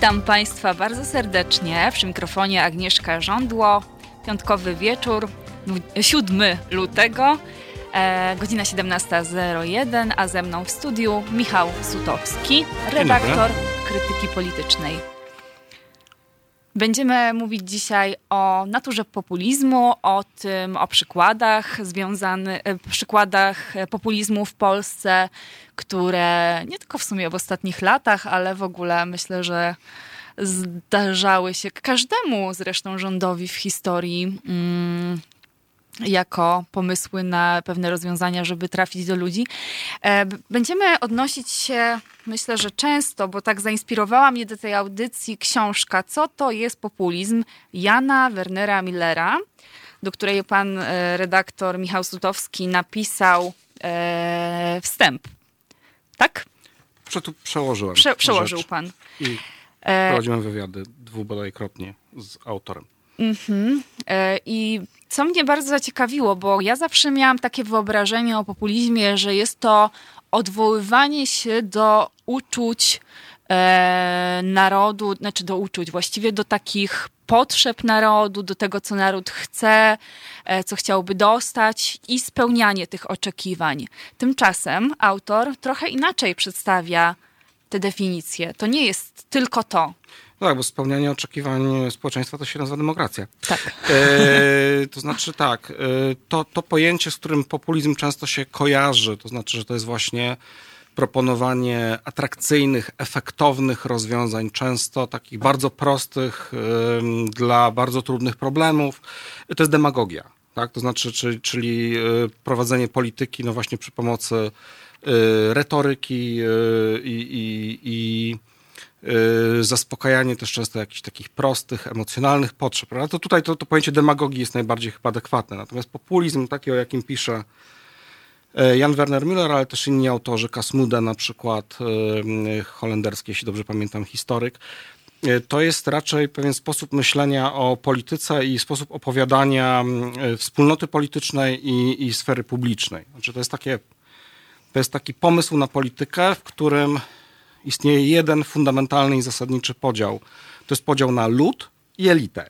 Witam Państwa bardzo serdecznie. Przy mikrofonie Agnieszka Żądło. Piątkowy wieczór, 7 lutego, e, godzina 17.01, a ze mną w studiu Michał Sutowski, redaktor krytyki politycznej. Będziemy mówić dzisiaj o naturze populizmu, o tym, o przykładach związanych, e, przykładach populizmu w Polsce, które nie tylko w sumie w ostatnich latach, ale w ogóle myślę, że zdarzały się każdemu zresztą rządowi w historii. Jako pomysły na pewne rozwiązania, żeby trafić do ludzi. E, będziemy odnosić się, myślę, że często, bo tak zainspirowała mnie do tej audycji książka Co to jest populizm Jana Wernera Millera, do której pan e, redaktor Michał Sutowski napisał e, wstęp. Tak? Prze przełożyłem. Prze przełożył pan. I prowadziłem wywiady dwubodajkrotnie z autorem. Mhm. I co mnie bardzo zaciekawiło, bo ja zawsze miałam takie wyobrażenie o populizmie, że jest to odwoływanie się do uczuć e, narodu, znaczy do uczuć, właściwie do takich potrzeb narodu, do tego, co naród chce, e, co chciałby dostać i spełnianie tych oczekiwań. Tymczasem autor trochę inaczej przedstawia te definicje. To nie jest tylko to. No tak, bo spełnianie oczekiwań społeczeństwa to się nazywa demokracja. Tak. E, to znaczy tak, e, to, to pojęcie, z którym populizm często się kojarzy, to znaczy, że to jest właśnie proponowanie atrakcyjnych, efektownych rozwiązań, często takich bardzo prostych dla bardzo trudnych problemów, to jest demagogia. Tak? To znaczy, czyli, czyli e, prowadzenie polityki, no właśnie przy pomocy e, retoryki i, i, i zaspokajanie też często jakichś takich prostych, emocjonalnych potrzeb. Ale to tutaj to, to pojęcie demagogii jest najbardziej chyba adekwatne. Natomiast populizm, taki o jakim pisze e, Jan Werner Müller, ale też inni autorzy, Kasmude na przykład, e, holenderski, jeśli dobrze pamiętam, historyk, to jest raczej pewien sposób myślenia o polityce i sposób opowiadania wspólnoty politycznej i, i sfery publicznej. Znaczy to jest takie, to jest taki pomysł na politykę, w którym istnieje jeden fundamentalny i zasadniczy podział. To jest podział na lud i elitę.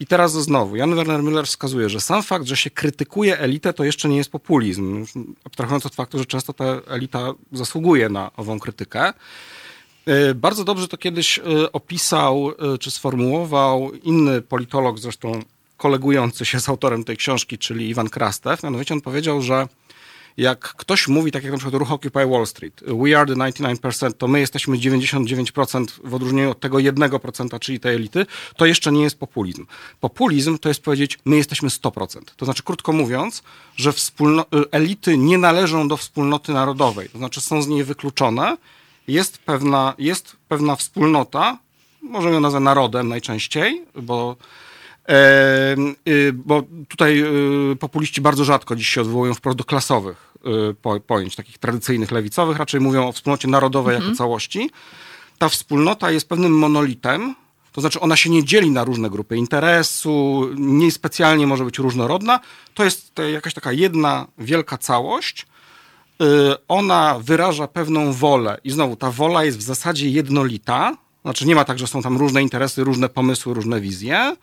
I teraz znowu, Jan Werner Müller wskazuje, że sam fakt, że się krytykuje elitę, to jeszcze nie jest populizm. Abstrahując od faktu, że często ta elita zasługuje na ową krytykę. E, bardzo dobrze to kiedyś e, opisał, e, czy sformułował inny politolog, zresztą kolegujący się z autorem tej książki, czyli Iwan Krastew. Mianowicie on powiedział, że jak ktoś mówi, tak jak na przykład ruch Occupy Wall Street, we are the 99%, to my jesteśmy 99% w odróżnieniu od tego 1%, czyli tej elity, to jeszcze nie jest populizm. Populizm to jest powiedzieć, my jesteśmy 100%. To znaczy, krótko mówiąc, że elity nie należą do wspólnoty narodowej, to znaczy są z niej wykluczone, jest pewna, jest pewna wspólnota, możemy ją nazwać narodem najczęściej, bo bo tutaj y, populiści bardzo rzadko dziś się odwołują wprost do klasowych Y, pojęć takich tradycyjnych, lewicowych, raczej mówią o wspólnocie narodowej mhm. jako całości. Ta wspólnota jest pewnym monolitem, to znaczy ona się nie dzieli na różne grupy interesu, nie specjalnie może być różnorodna. To jest jakaś taka jedna wielka całość. Y, ona wyraża pewną wolę i znowu ta wola jest w zasadzie jednolita. Znaczy nie ma tak, że są tam różne interesy, różne pomysły, różne wizje.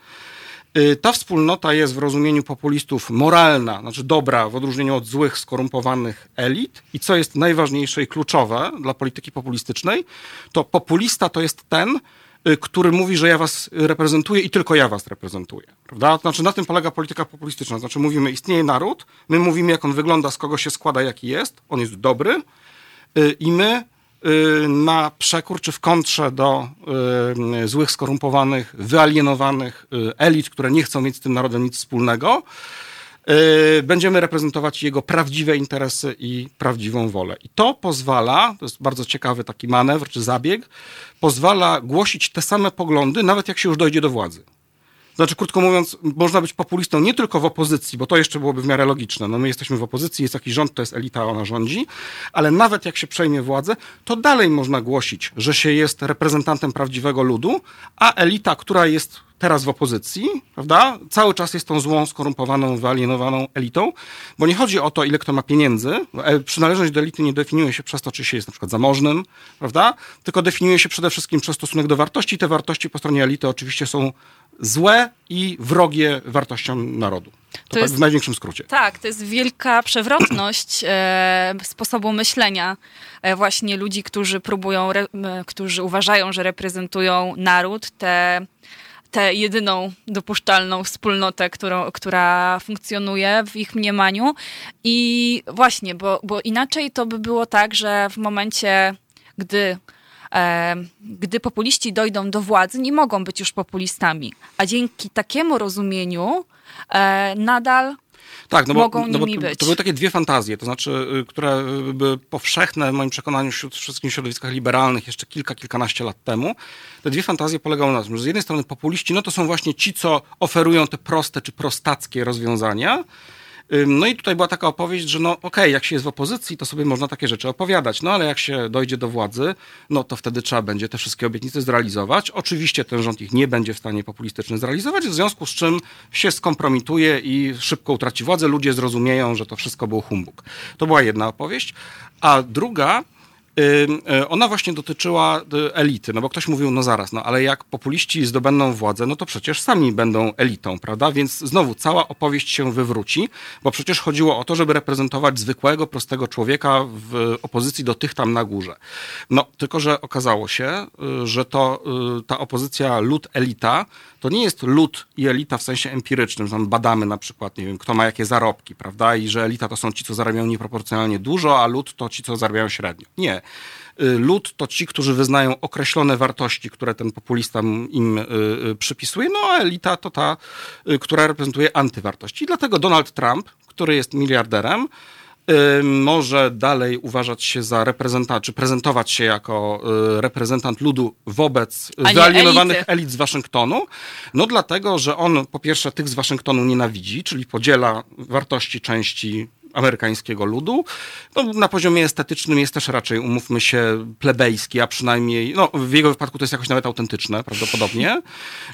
Y, ta wspólnota jest w rozumieniu populistów moralna, znaczy dobra w odróżnieniu od złych, skorumpowanych elit. I co jest najważniejsze i kluczowe dla polityki populistycznej, to populista to jest ten, y, który mówi, że ja was reprezentuję i tylko ja was reprezentuję. Prawda? Znaczy na tym polega polityka populistyczna. Znaczy mówimy, istnieje naród, my mówimy, jak on wygląda, z kogo się składa, jaki jest, on jest dobry y, i my na przekór czy w kontrze do y, złych, skorumpowanych, wyalienowanych y, elit, które nie chcą mieć z tym narodem nic wspólnego, będziemy reprezentować jego prawdziwe interesy i prawdziwą wolę. I to pozwala, to jest bardzo ciekawy taki manewr czy zabieg, pozwala głosić te same poglądy, nawet jak się już dojdzie do władzy. Znaczy, krótko mówiąc, można być populistą nie tylko w opozycji, bo to jeszcze byłoby w miarę logiczne. No my jesteśmy w opozycji, jest jakiś rząd, to jest elita, ona rządzi, ale nawet jak się przejmie władzę, to dalej można głosić, że się jest reprezentantem prawdziwego ludu, a elita, która jest teraz w opozycji, prawda, cały czas jest tą złą, skorumpowaną, wyalienowaną elitą, bo nie chodzi o to, ile kto ma pieniędzy. E, przynależność do elity nie definiuje się przez to, czy się jest na przykład zamożnym, prawda, tylko definiuje się przede wszystkim przez stosunek do wartości. Te wartości po stronie elity oczywiście są złe i wrogie wartościom narodu. To, to tak jest, w największym skrócie. Tak, to jest wielka przewrotność e, sposobu myślenia e, właśnie ludzi, którzy próbują, re, którzy uważają, że reprezentują naród, te tę jedyną dopuszczalną wspólnotę, którą, która funkcjonuje w ich mniemaniu. I właśnie, bo, bo inaczej to by było tak, że w momencie, gdy gdy populiści dojdą do władzy, nie mogą być już populistami. A dzięki takiemu rozumieniu e, nadal tak, no bo, mogą no bo być. To były takie dwie fantazje, to znaczy, y, które były powszechne w moim przekonaniu wśród wszystkich środowiskach liberalnych jeszcze kilka, kilkanaście lat temu. Te dwie fantazje polegały na tym, że z jednej strony populiści, no to są właśnie ci, co oferują te proste czy prostackie rozwiązania, no i tutaj była taka opowieść, że no okej, okay, jak się jest w opozycji, to sobie można takie rzeczy opowiadać, no ale jak się dojdzie do władzy, no to wtedy trzeba będzie te wszystkie obietnice zrealizować. Oczywiście ten rząd ich nie będzie w stanie populistycznie zrealizować, w związku z czym się skompromituje i szybko utraci władzę. Ludzie zrozumieją, że to wszystko był humbug. To była jedna opowieść. A druga ona właśnie dotyczyła y, elity, no bo ktoś mówił, no zaraz, no ale jak populiści zdobędą władzę, no to przecież sami będą elitą, prawda? Więc znowu cała opowieść się wywróci, bo przecież chodziło o to, żeby reprezentować zwykłego, prostego człowieka w opozycji do tych tam na górze. No, tylko że okazało się, y, że to ta opozycja lud-elita to nie jest lud i elita w sensie empirycznym, że badamy na przykład, nie wiem, kto ma jakie zarobki, prawda? I że elita to są ci, co zarabiają nieproporcjonalnie dużo, a lud to ci, co zarabiają średnio. Nie. Y, lud to ci, którzy wyznają określone wartości, które ten populista im y, y, przypisuje, no a elita to ta, która reprezentuje antywartości. I dlatego Donald Trump, który jest miliarderem, może dalej uważać się za reprezentanta, czy prezentować się jako reprezentant ludu wobec wyalienowanych elit z Waszyngtonu. No dlatego, że on po pierwsze tych z Waszyngtonu nienawidzi, czyli podziela wartości części amerykańskiego ludu. No, na poziomie estetycznym jest też raczej, umówmy się, plebejski, a przynajmniej, no w jego wypadku to jest jakoś nawet autentyczne prawdopodobnie.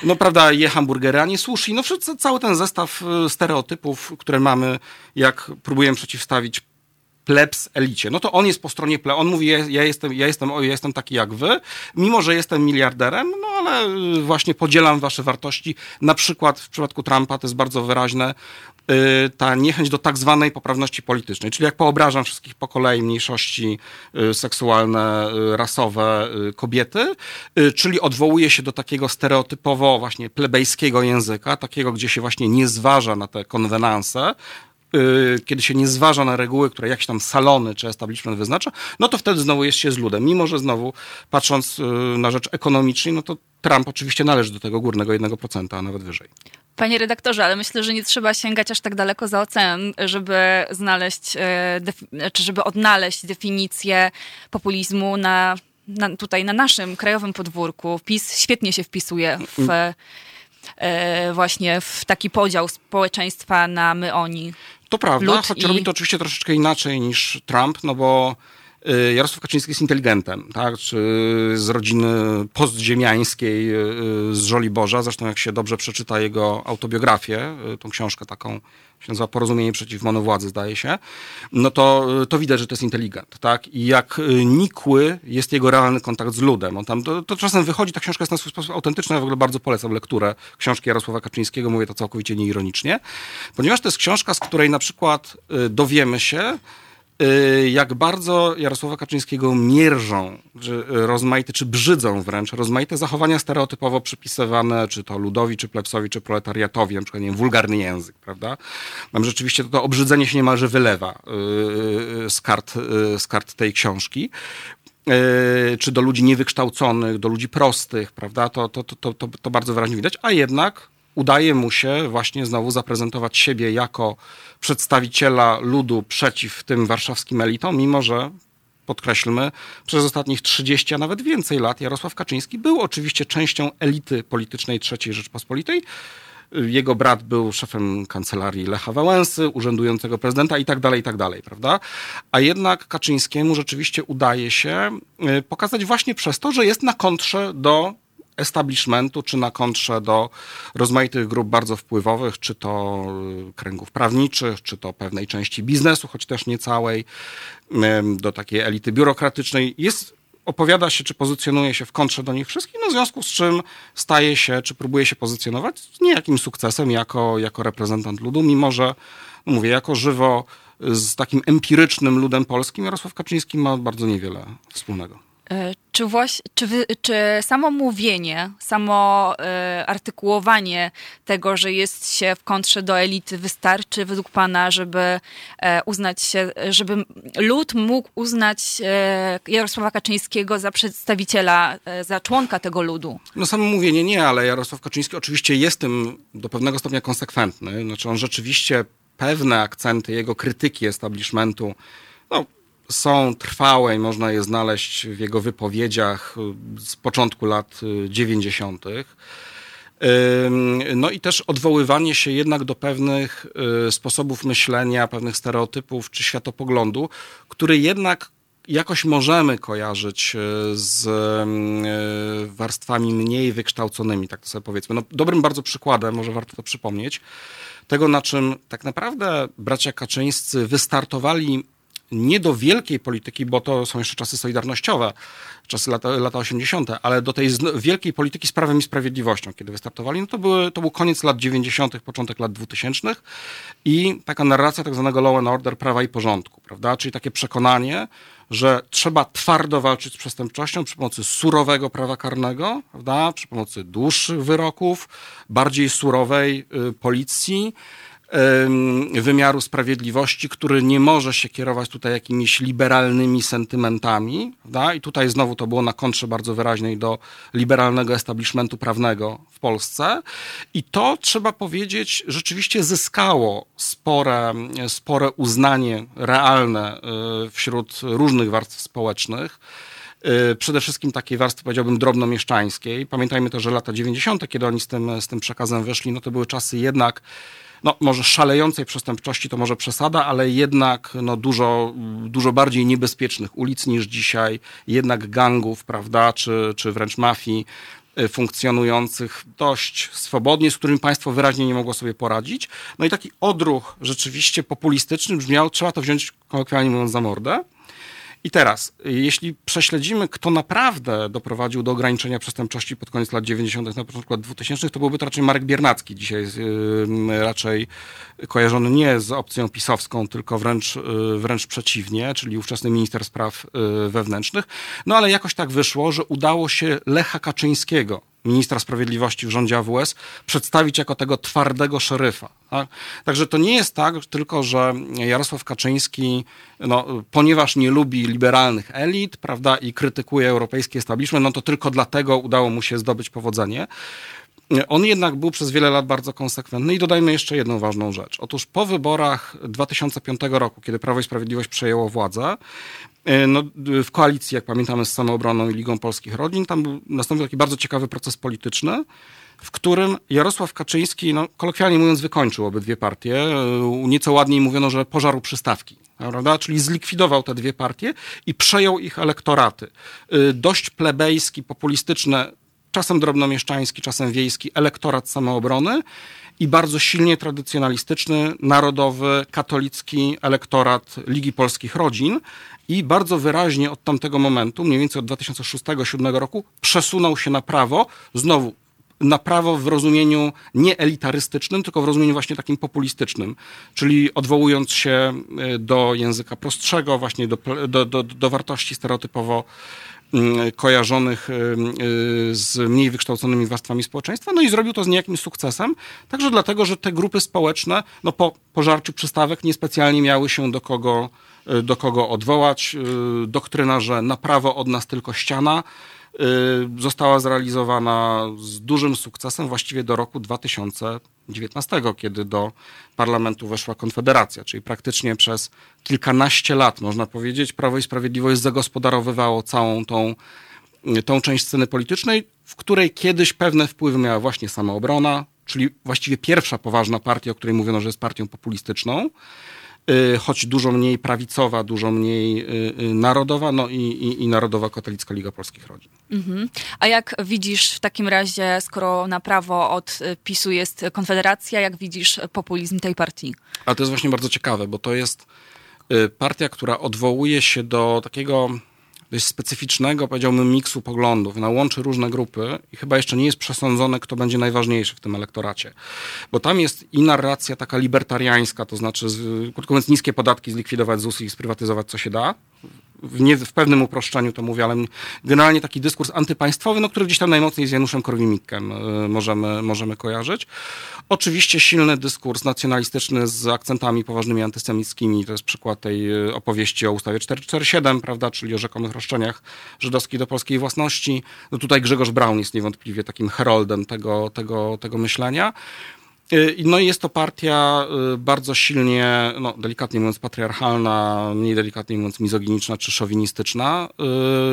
No prawda, je hamburgery, a nie sushi. No cały ten zestaw y, stereotypów, które mamy, jak próbujemy przeciwstawić plebs elicie. No to on jest po stronie ple. On mówi, ja, ja, jestem, ja, jestem, ja jestem taki jak wy, mimo że jestem miliarderem, no ale y, właśnie podzielam wasze wartości. Na przykład w przypadku Trumpa to jest bardzo wyraźne y, ta niechęć do tak zwanej poprawności politycznej, czyli jak poobrażam wszystkich po kolei mniejszości y, seksualne, rasowe, kobiety, czyli odwołuje się do takiego stereotypowo właśnie plebejskiego języka, takiego, gdzie się właśnie nie zważa na te konwenanse, kiedy się nie zważa na reguły, które jakieś tam salony czy establishment wyznacza, no to wtedy znowu jest się z ludem. Mimo, że znowu patrząc y, na rzecz ekonomicznej, no to Trump oczywiście należy do tego górnego 1%, a nawet wyżej. Panie redaktorze, ale myślę, że nie trzeba sięgać aż tak daleko za ocean, żeby znaleźć, y, czy żeby odnaleźć definicję populizmu na, na, tutaj na naszym krajowym podwórku. PiS świetnie się wpisuje w właśnie w taki podział społeczeństwa na my oni. To prawda, choć i... robi to oczywiście troszeczkę inaczej niż Trump, no bo Jarosław Kaczyński jest inteligentem, tak? Czy z rodziny postziemiańskiej y, z Żoliborza. Zresztą jak się dobrze przeczyta jego autobiografię, y, tą książkę taką się nazywa Porozumienie przeciw monowładzy, zdaje się, no to, to widać, że to jest inteligent, tak? I jak nikły jest jego realny kontakt z ludem. On tam, to, to czasem wychodzi, ta książka jest na swój sposób autentyczna, ja w ogóle bardzo polecam lekturę książki Jarosława Kaczyńskiego, mówię to całkowicie nieironicznie, ponieważ to jest książka, z której na przykład y, dowiemy się, Y, jak bardzo Jarosława Kaczyńskiego mierzą, czy rozmaite, czy brzydzą wręcz rozmaite zachowania stereotypowo przypisywane, czy to ludowi, czy plebsowi, czy proletariatowi, na przykład nie wiem, wulgarny język, prawda? Tam rzeczywiście to, to obrzydzenie się niemalże wylewa y, z kart, y, z kart tej książki czy do ludzi niewykształconych, do ludzi prostych, prawda? To, to, to, to, to bardzo wyraźnie widać, a jednak udaje mu się właśnie znowu zaprezentować siebie jako przedstawiciela ludu przeciw tym warszawskim elitom, mimo że podkreślmy, przez ostatnich 30, a nawet więcej lat Jarosław Kaczyński był oczywiście częścią elity politycznej III Rzeczpospolitej, jego brat był szefem kancelarii Lecha Wałęsy, urzędującego prezydenta i tak dalej, i tak dalej, prawda? A jednak Kaczyńskiemu rzeczywiście udaje się y, pokazać właśnie przez to, że jest na kontrze do establishmentu, czy na kontrze do rozmaitych grup bardzo wpływowych, czy to y, kręgów prawniczych, czy to pewnej części biznesu, choć też nie całej, do takiej elity biurokratycznej. Jest opowiada się, czy pozycjonuje się w kontrze do nich wszystkich, no w związku z czym staje się, czy próbuje się pozycjonować z niejakim sukcesem jako, jako reprezentant ludu, mimo że, no mówię, jako żywo z takim empirycznym ludem polskim Jarosław Kaczyński ma bardzo niewiele wspólnego. E, czy, właśnie, czy, wy, czy samo mówienie, samo y, artykułowanie tego, że jest się w kontrze do elity, wystarczy według Pana, żeby y, uznać się, żeby lud mógł uznać Jarosława Kaczyńskiego za przedstawiciela, za członka tego ludu? No samo mówienie nie, ale Jarosław Kaczyński oczywiście jest tym do pewnego stopnia konsekwentny. Znaczy on rzeczywiście pewne akcenty jego krytyki establishmentu no, są trwałe i można je znaleźć w jego wypowiedziach y, z początku lat 90. Y, no i też odwoływanie się jednak do pewnych y, sposobów myślenia, pewnych stereotypów czy światopoglądu, który jednak jakoś możemy kojarzyć z warstwami mniej wykształconymi, tak to sobie powiedzmy. No, dobrym bardzo przykładem, może warto to przypomnieć, tego na czym tak naprawdę bracia Kaczyńscy wystartowali nie do wielkiej polityki, bo to są jeszcze czasy solidarnościowe, czasy lata, lata 80., ale do tej wielkiej polityki z prawem i sprawiedliwością, kiedy wystartowali, no to, były, to był koniec lat 90., początek lat 2000 i taka narracja tak zwanego law and order, prawa i porządku, prawda? Czyli takie przekonanie, że trzeba twardo walczyć z przestępczością przy pomocy surowego prawa karnego, prawda? Przy pomocy dłuższych wyroków, bardziej surowej y, policji, wymiaru sprawiedliwości, który nie może się kierować tutaj jakimiś liberalnymi sentymentami. Da? I tutaj znowu to było na kontrze bardzo wyraźnej do liberalnego establishmentu prawnego w Polsce. I to trzeba powiedzieć, rzeczywiście zyskało spore, spore uznanie realne y, wśród różnych warstw społecznych y, przede wszystkim takiej warstwy, powiedziałbym, drobnomieszczańskiej. Pamiętajmy to, że lata 90., kiedy oni z tym, z tym przekazem wyszli, no to były czasy jednak no może szalejącej przestępczości to może przesada, ale jednak no, dużo, dużo bardziej niebezpiecznych ulic niż dzisiaj, jednak gangów, prawda, czy, czy wręcz mafii y, funkcjonujących dość swobodnie, z którymi państwo wyraźnie nie mogło sobie poradzić. No i taki odruch rzeczywiście populistyczny brzmiał, trzeba to wziąć kolokwialnie mówiąc za mordę. I teraz, jeśli prześledzimy, kto naprawdę doprowadził do ograniczenia przestępczości pod koniec lat 90., na początku lat 2000, to byłby to raczej Marek Biernacki, dzisiaj yy, raczej kojarzony nie z opcją pisowską, tylko wręcz, yy, wręcz przeciwnie, czyli ówczesny minister spraw yy, wewnętrznych. No ale jakoś tak wyszło, że udało się Lecha Kaczyńskiego ministra sprawiedliwości w rządzie AWS przedstawić jako tego twardego szeryfa. Tak? Także to nie jest tak tylko, że Jarosław Kaczyński, no, ponieważ nie lubi liberalnych elit, prawda, i krytykuje europejski establishment, no to tylko dlatego udało mu się zdobyć powodzenie. On jednak był przez wiele lat bardzo konsekwentny i dodajmy jeszcze jedną ważną rzecz. Otóż po wyborach 2005 roku, kiedy Prawo i Sprawiedliwość przejęło władzę, no, w koalicji, jak pamiętamy, z Samoobroną i Ligą Polskich Rodzin, tam nastąpił taki bardzo ciekawy proces polityczny, w którym Jarosław Kaczyński, no, kolokwialnie mówiąc, wykończył obydwie partie. E, nieco ładniej mówiono, że pożarł przystawki, prawda? czyli zlikwidował te dwie partie i przejął ich elektoraty. E, dość plebejski, populistyczne czasem drobnomieszczański, czasem wiejski elektorat samoobrony i bardzo silnie tradycjonalistyczny, narodowy, katolicki elektorat Ligi Polskich Rodzin i bardzo wyraźnie od tamtego momentu, mniej więcej od 2006-2007 roku, przesunął się na prawo, znowu na prawo w rozumieniu nie elitarystycznym, tylko w rozumieniu właśnie takim populistycznym, czyli odwołując się e, do języka prostszego, właśnie do, do, do, do wartości stereotypowo Mm, kojarzonych y, y, z mniej wykształconymi warstwami społeczeństwa, no i zrobił to z niejakim sukcesem, także dlatego, że te grupy społeczne no po pożarciu przystawek niespecjalnie miały się do kogo, do kogo odwołać. Doktryna, że na prawo od nas tylko ściana, Y, została zrealizowana z dużym sukcesem właściwie do roku 2019, kiedy do parlamentu weszła Konfederacja, czyli praktycznie przez kilkanaście lat, można powiedzieć, Prawo i Sprawiedliwość zagospodarowywało całą tą, y, tą część sceny politycznej, w której kiedyś pewne wpływy miała właśnie samoobrona, czyli właściwie pierwsza poważna partia, o której mówiono, że jest partią populistyczną. Y, choć dużo mniej prawicowa, dużo mniej y, y, narodowa, no i, i, i Narodowa Katolicka Liga Polskich Rodzin. Mhm. A jak widzisz w takim razie, skoro na prawo od PiSu jest Konfederacja, jak widzisz populizm tej partii? A to jest właśnie bardzo ciekawe, bo to jest partia, która odwołuje się do takiego dość specyficznego, powiedziałbym, miksu poglądów. Ona łączy różne grupy i chyba jeszcze nie jest przesądzone, kto będzie najważniejszy w tym elektoracie. Bo tam jest i narracja taka libertariańska, to znaczy, krótko mówiąc, niskie podatki, zlikwidować ZUS i sprywatyzować co się da w, nie, w pewnym uproszczeniu to mówię, ale generalnie taki dyskurs antypaństwowy, no, który gdzieś tam najmocniej z Januszem Korwin-Mikkem y, możemy, możemy kojarzyć. Oczywiście silny dyskurs nacjonalistyczny z akcentami poważnymi antysemickimi, to jest przykład tej y, opowieści o ustawie 447, prawda, czyli o rzekomych roszczeniach żydowskich do polskiej własności. No tutaj Grzegorz Braun jest niewątpliwie takim heroldem tego, tego, tego myślenia. Y, no i jest to partia y, bardzo silnie, no, delikatnie mówiąc, patriarchalna, mniej delikatnie mówiąc, mizoginiczna czy szowinistyczna.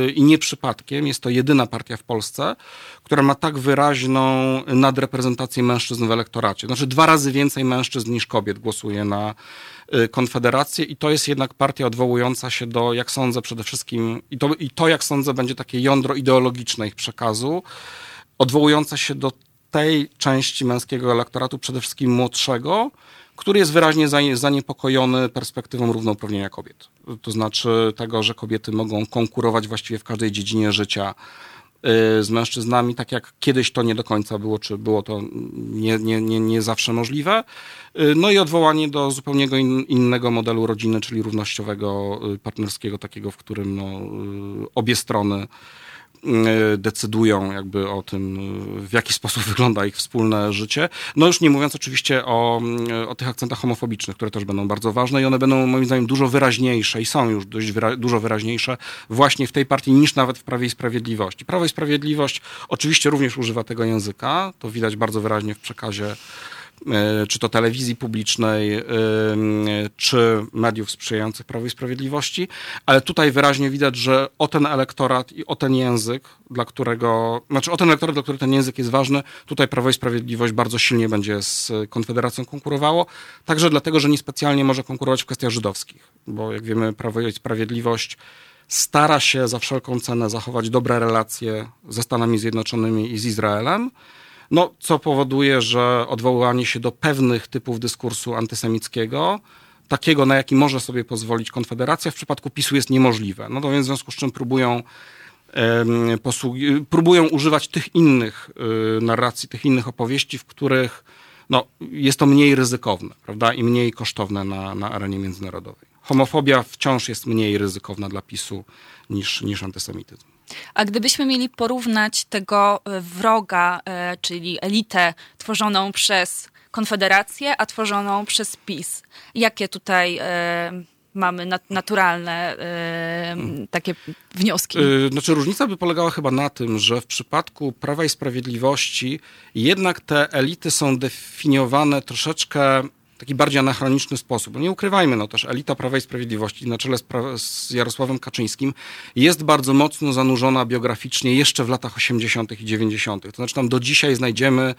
Y, I nie przypadkiem jest to jedyna partia w Polsce, która ma tak wyraźną nadreprezentację mężczyzn w elektoracie. Znaczy dwa razy więcej mężczyzn niż kobiet głosuje na Konfederację i to jest jednak partia odwołująca się do, jak sądzę, przede wszystkim, i to, i to jak sądzę, będzie takie jądro ideologiczne ich przekazu, odwołująca się do tej części męskiego elektoratu, przede wszystkim młodszego, który jest wyraźnie zaniepokojony perspektywą równouprawnienia kobiet. To znaczy tego, że kobiety mogą konkurować właściwie w każdej dziedzinie życia y, z mężczyznami, tak jak kiedyś to nie do końca było, czy było to nie, nie, nie, nie zawsze możliwe. Y, no i odwołanie do zupełnie innego modelu rodziny, czyli równościowego, y, partnerskiego, takiego, w którym no, obie strony decydują jakby o tym, w jaki sposób wygląda ich wspólne życie. No już nie mówiąc oczywiście o, o tych akcentach homofobicznych, które też będą bardzo ważne i one będą moim zdaniem dużo wyraźniejsze i są już dość wyra dużo wyraźniejsze właśnie w tej partii niż nawet w Prawie i Sprawiedliwości. Prawo i Sprawiedliwość oczywiście również używa tego języka, to widać bardzo wyraźnie w przekazie czy to telewizji publicznej, e, czy mediów sprzyjających Prawu i Sprawiedliwości, ale tutaj wyraźnie widać, że o ten elektorat i o ten język, dla którego, znaczy o ten elektorat, dla którego ten język jest ważny, tutaj Prawo i Sprawiedliwość bardzo silnie będzie z Konfederacją konkurowało, także dlatego, że niespecjalnie może konkurować w kwestiach żydowskich, bo jak wiemy, Prawo i Sprawiedliwość stara się za wszelką cenę zachować dobre relacje ze Stanami Zjednoczonymi i z Izraelem, no, co powoduje, że odwoływanie się do pewnych typów dyskursu antysemickiego, takiego, na jaki może sobie pozwolić Konfederacja, w przypadku PiSu jest niemożliwe. No to więc w związku z czym próbują, próbują używać tych innych y, narracji, tych innych opowieści, w których no, jest to mniej ryzykowne, prawda, i mniej kosztowne na, na arenie międzynarodowej. Homofobia wciąż jest mniej ryzykowna dla PiSu niż, niż antysemityzm. A gdybyśmy mieli porównać tego e, wroga, e, czyli elitę tworzoną przez Konfederację, a tworzoną przez PiS, jakie tutaj e, mamy naturalne takie wnioski? Znaczy, różnica by polegała chyba na tym, że w przypadku Prawa i Sprawiedliwości jednak te elity są definiowane troszeczkę taki bardziej anachroniczny sposób. No nie ukrywajmy, no też elita Prawa i Sprawiedliwości na czele z, pra- z Jarosławem Kaczyńskim jest bardzo mocno zanurzona biograficznie jeszcze w latach 80. i 90. To znaczy tam do dzisiaj znajdziemy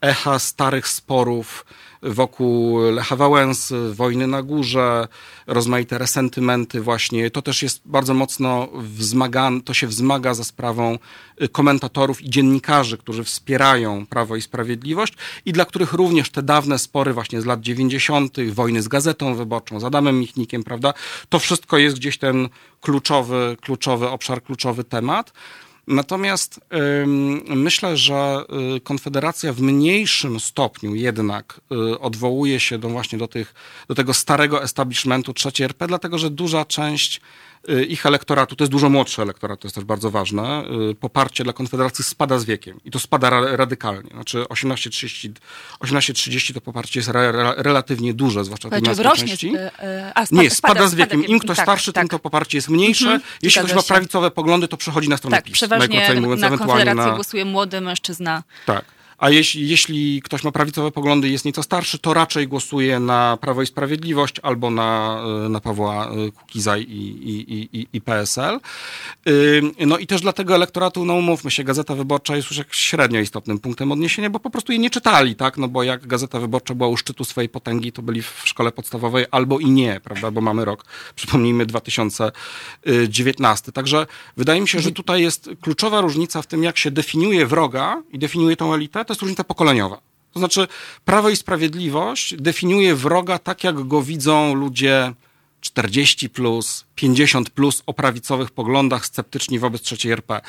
echa starych sporów wokół Lecha Wałęsy, wojny na górze, rozmaite resentymenty właśnie. To też jest bardzo mocno wzmagane, to się wzmaga za sprawą y, komentatorów i dziennikarzy, którzy wspierają Prawo i Sprawiedliwość i dla których również te dawne spory właśnie z lat 90., wojny z Gazetą Wyborczą, z Adamem Michnikiem, prawda, to wszystko jest gdzieś ten kluczowy, kluczowy obszar, kluczowy temat. Natomiast myślę, że y, Konfederacja w mniejszym stopniu jednak y, odwołuje się do właśnie do, tych, do tego starego establishmentu trzeciej RP, dlatego że duża część ich elektoratu, to jest dużo młodszy elektorat, to jest też bardzo ważne, y, poparcie dla Konfederacji spada z wiekiem i to spada radykalnie. Znaczy 18-30 18, to poparcie jest re, re, relatywnie duże, zwłaszcza w tej części. Y, a, spada, nie, spada, spada z wiekiem. Spada Im ktoś tak, starszy, tak. tym to poparcie jest mniejsze. Mhm, Jeśli ktoś ma prawicowe poglądy, to przechodzi na stronę tak, PiS. Przeważnie na Konfederację na... głosuje młody mężczyzna. Tak. A jeśli, jeśli ktoś ma prawicowe poglądy i jest nieco starszy, to raczej głosuje na Prawo i Sprawiedliwość albo na, na Pawła Kukiza i, i, i, i PSL. No i też dla tego elektoratu, no umówmy się, Gazeta Wyborcza jest już jak średnio istotnym punktem odniesienia, bo po prostu jej nie czytali, tak? No bo jak Gazeta Wyborcza była u szczytu swojej potęgi, to byli w szkole podstawowej albo i nie, prawda? Bo mamy rok, przypomnijmy, 2019. Także wydaje mi się, że tutaj jest kluczowa różnica w tym, jak się definiuje wroga i definiuje tą elitę, jest różnica pokoleniowa. To znaczy, Prawo i Sprawiedliwość definiuje wroga tak, jak go widzą ludzie 40 plus, 50 plus o prawicowych poglądach, sceptyczni wobec trzeciej RP.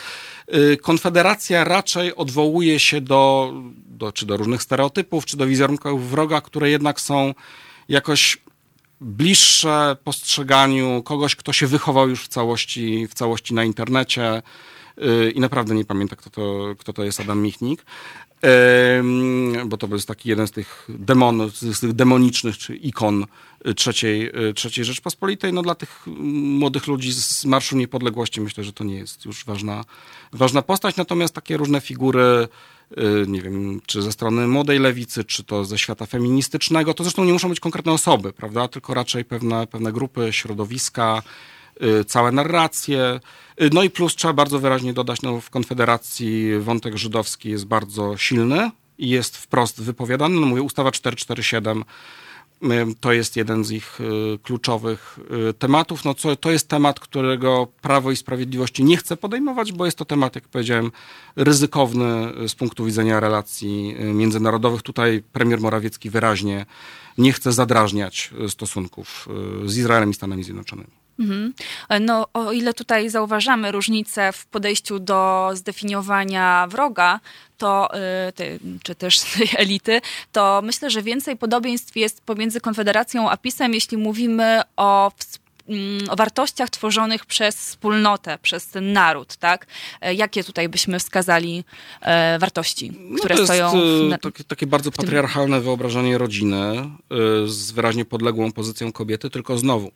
Y, Konfederacja raczej odwołuje się do, do, czy do różnych stereotypów, czy do wizerunków wroga, które jednak są jakoś bliższe postrzeganiu kogoś, kto się wychował już w całości, w całości na internecie. Y, I naprawdę nie pamiętam, kto to, kto to jest Adam Michnik bo to jest taki jeden z tych demonów, z tych demonicznych czy ikon trzeciej, trzeciej Rzeczpospolitej. No dla tych młodych ludzi z Marszu Niepodległości myślę, że to nie jest już ważna, ważna postać, natomiast takie różne figury y, nie wiem, czy ze strony młodej lewicy, czy to ze świata feministycznego, to zresztą nie muszą być konkretne osoby, prawda, tylko raczej pewne, pewne grupy, środowiska, całe narracje, no i plus trzeba bardzo wyraźnie dodać, no w Konfederacji wątek żydowski jest bardzo silny i jest wprost wypowiadany. No mówię, ustawa 447 to jest jeden z ich y, kluczowych y, tematów. No co, to jest temat, którego Prawo i Sprawiedliwości nie chce podejmować, bo jest to temat, jak powiedziałem, ryzykowny z punktu widzenia relacji y, międzynarodowych. Tutaj premier Morawiecki wyraźnie nie chce zadrażniać stosunków z Izraelem i Stanami Zjednoczonymi. Mhm. No, o ile tutaj zauważamy różnicę w podejściu do zdefiniowania wroga, to, y, czy też tej elity, to myślę, że więcej podobieństw jest pomiędzy Konfederacją a PiSem, jeśli mówimy o mm, o wartościach tworzonych przez wspólnotę, przez ten naród, tak? E, jakie tutaj byśmy wskazali e, wartości, no które to stoją... Jest, na, takie, takie bardzo patriarchalne wyobrażenie rodziny e, z wyraźnie podległą pozycją kobiety, tylko znowu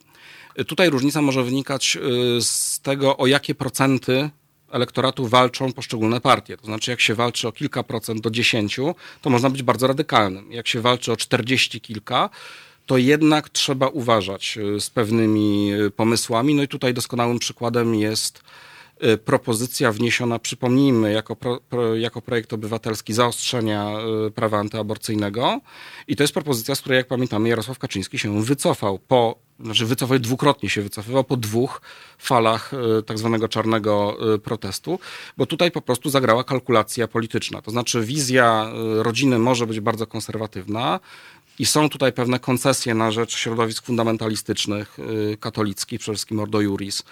Tutaj różnica może wynikać y, z tego, o jakie procenty elektoratu walczą poszczególne partie. To znaczy, jak się walczy o kilka procent do dziesięciu, to można być bardzo radykalnym. Jak się walczy o czterdzieści kilka, to jednak trzeba uważać y, z pewnymi y, pomysłami. No i tutaj doskonałym przykładem jest propozycja wniesiona, przypomnijmy, jako, pro, pro, jako projekt obywatelski zaostrzenia prawa antyaborcyjnego. I to jest propozycja, z której, jak pamiętamy, Jarosław Kaczyński się wycofał po znaczy wycofał, dwukrotnie się wycofywał po dwóch falach e, tak zwanego czarnego protestu, bo tutaj po prostu zagrała kalkulacja polityczna. To znaczy wizja rodziny może być bardzo konserwatywna, i są tutaj pewne koncesje na rzecz środowisk fundamentalistycznych, katolickich, przede wszystkim Ordo Juris,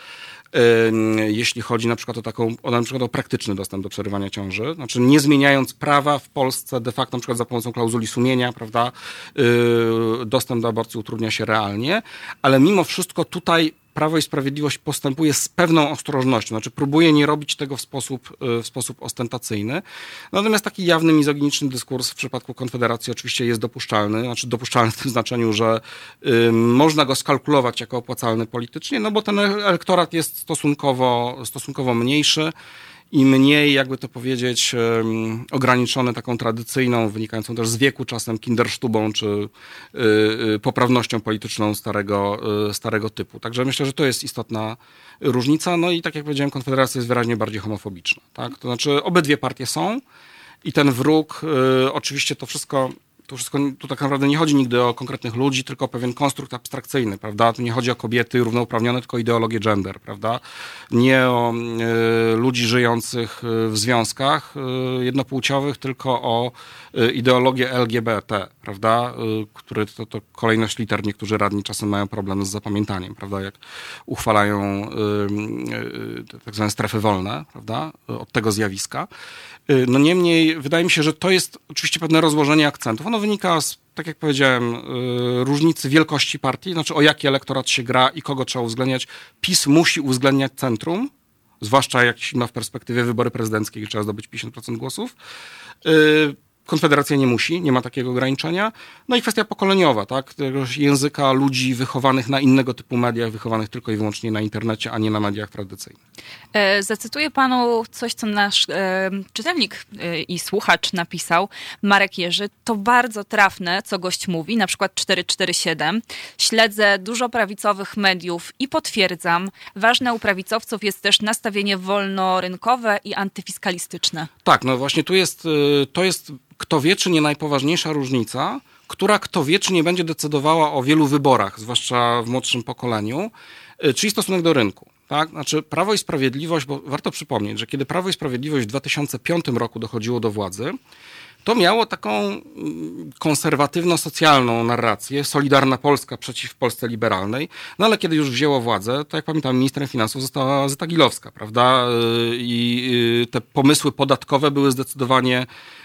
jeśli chodzi na przykład o taką, o, na przykład o praktyczny dostęp do przerywania ciąży, znaczy nie zmieniając prawa w Polsce de facto na przykład za pomocą klauzuli sumienia, prawda, y, dostęp do aborcji utrudnia się realnie, ale mimo wszystko tutaj Prawo i Sprawiedliwość postępuje z pewną ostrożnością, znaczy próbuje nie robić tego w sposób, e, w sposób ostentacyjny. Natomiast taki jawny mizoginiczny dyskurs w przypadku Konfederacji oczywiście jest dopuszczalny, znaczy dopuszczalny w tym znaczeniu, że y, można go skalkulować jako opłacalny politycznie, no bo ten elektorat jest stosunkowo, stosunkowo mniejszy i mniej, jakby to powiedzieć, ograniczone taką tradycyjną, wynikającą też z wieku czasem kindersztubą czy y, y, poprawnością polityczną starego, y, starego typu. Także myślę, że to jest istotna różnica. No i tak jak powiedziałem, Konfederacja jest wyraźnie bardziej homofobiczna. Tak? To znaczy obydwie partie są i ten wróg, oczywiście to wszystko tu wszystko, tu tak naprawdę nie chodzi nigdy o konkretnych ludzi, tylko o pewien konstrukt abstrakcyjny, prawda? Tu nie chodzi o kobiety równouprawnione, tylko o ideologię gender, prawda? Nie o y, ludzi żyjących e, w związkach y, jednopłciowych, tylko o y, ideologię LGBT, prawda? który to, to kolejność liter, niektórzy radni czasem mają problem z zapamiętaniem, prawda? Jak uchwalają tak zwane strefy wolne, prawda? Od tego zjawiska. Y, no niemniej wydaje mi się, że to jest oczywiście pewne rozłożenie akcentów. Ono wynika z, tak jak powiedziałem, y, różnicy wielkości partii, znaczy o jaki elektorat się gra i kogo trzeba uwzględniać. PiS musi uwzględniać centrum, zwłaszcza jak ma w perspektywie wybory prezydenckie, gdzie trzeba zdobyć 50% głosów. Konfederacja nie musi, nie ma takiego ograniczenia. No i kwestia pokoleniowa, tak? Tegoż języka ludzi wychowanych na innego typu mediach, wychowanych tylko i wyłącznie na internecie, a nie na mediach tradycyjnych. E, zacytuję panu coś, co nasz e, czytelnik e, i słuchacz napisał, Marek Jerzy. To bardzo trafne, co gość mówi, na przykład 447. Śledzę dużo prawicowych mediów i potwierdzam, ważne u prawicowców jest też nastawienie wolnorynkowe i antyfiskalistyczne. Tak, no właśnie tu jest, y, to jest kto wie, czy nie najpoważniejsza różnica, która kto wie, czy nie będzie decydowała o wielu wyborach, zwłaszcza w młodszym pokoleniu, y, czyli stosunek do rynku. Tak? Znaczy Prawo i Sprawiedliwość, bo warto przypomnieć, że kiedy Prawo i Sprawiedliwość w 2005 roku dochodziło do władzy, to miało taką mm, konserwatywno-socjalną narrację, Solidarna Polska przeciw Polsce liberalnej, no ale kiedy już wzięło władzę, to jak pamiętam, ministrem finansów została Zeta Gilowska, prawda? Y, I te pomysły podatkowe były zdecydowanie Y, y, y,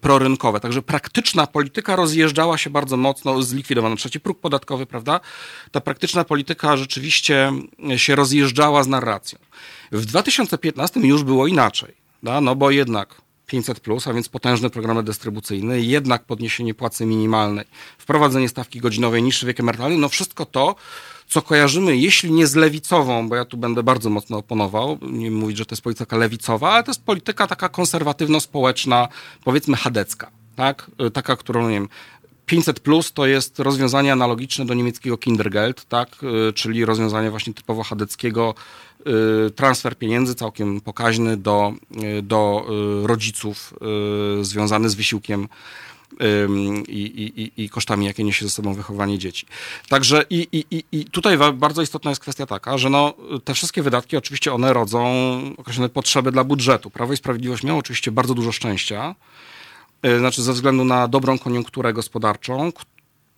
prorynkowe. Także praktyczna polityka rozjeżdżała się bardzo mocno, zlikwidowano trzeci próg podatkowy, prawda? Ta praktyczna polityka rzeczywiście się rozjeżdżała z narracją. W 2015 już było inaczej, da? no bo jednak 500, plus, a więc potężny program dystrybucyjny, jednak podniesienie płacy minimalnej, wprowadzenie stawki godzinowej, niższy wiek emerytalny, no wszystko to co kojarzymy, jeśli nie z lewicową, bo ja tu będę bardzo mocno oponował, nie mówić, że to jest polityka lewicowa, ale to jest polityka taka konserwatywno-społeczna, powiedzmy chadecka, tak? Taka, którą, nie wiem, 500 plus to jest rozwiązanie analogiczne do niemieckiego Kindergeld, tak? czyli rozwiązanie właśnie typowo chadeckiego, y, transfer pieniędzy całkiem pokaźny do, y, do y, rodziców związany z wysiłkiem i, i, i kosztami, jakie niesie ze sobą wychowanie dzieci. Także i, i, i tutaj bardzo istotna jest kwestia taka, że no, te wszystkie wydatki oczywiście one rodzą określone potrzeby dla budżetu. Prawo i Sprawiedliwość miało oczywiście bardzo dużo szczęścia, y, znaczy ze względu na dobrą koniunkturę gospodarczą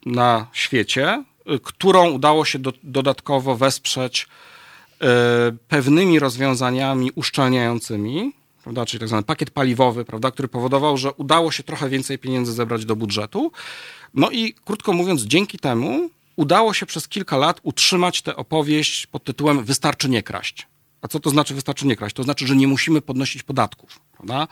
na świecie, y, którą udało się do, dodatkowo wesprzeć y, pewnymi rozwiązaniami uszczelniającymi, prawda, czyli tak zwany pakiet paliwowy, prawda, który powodował, że udało się trochę więcej pieniędzy zebrać do budżetu. No i krótko mówiąc, dzięki temu udało się przez kilka lat utrzymać tę opowieść pod tytułem Wystarczy nie kraść. A co to znaczy wystarczy nie kraść? To znaczy, że nie musimy podnosić podatków. Prawda?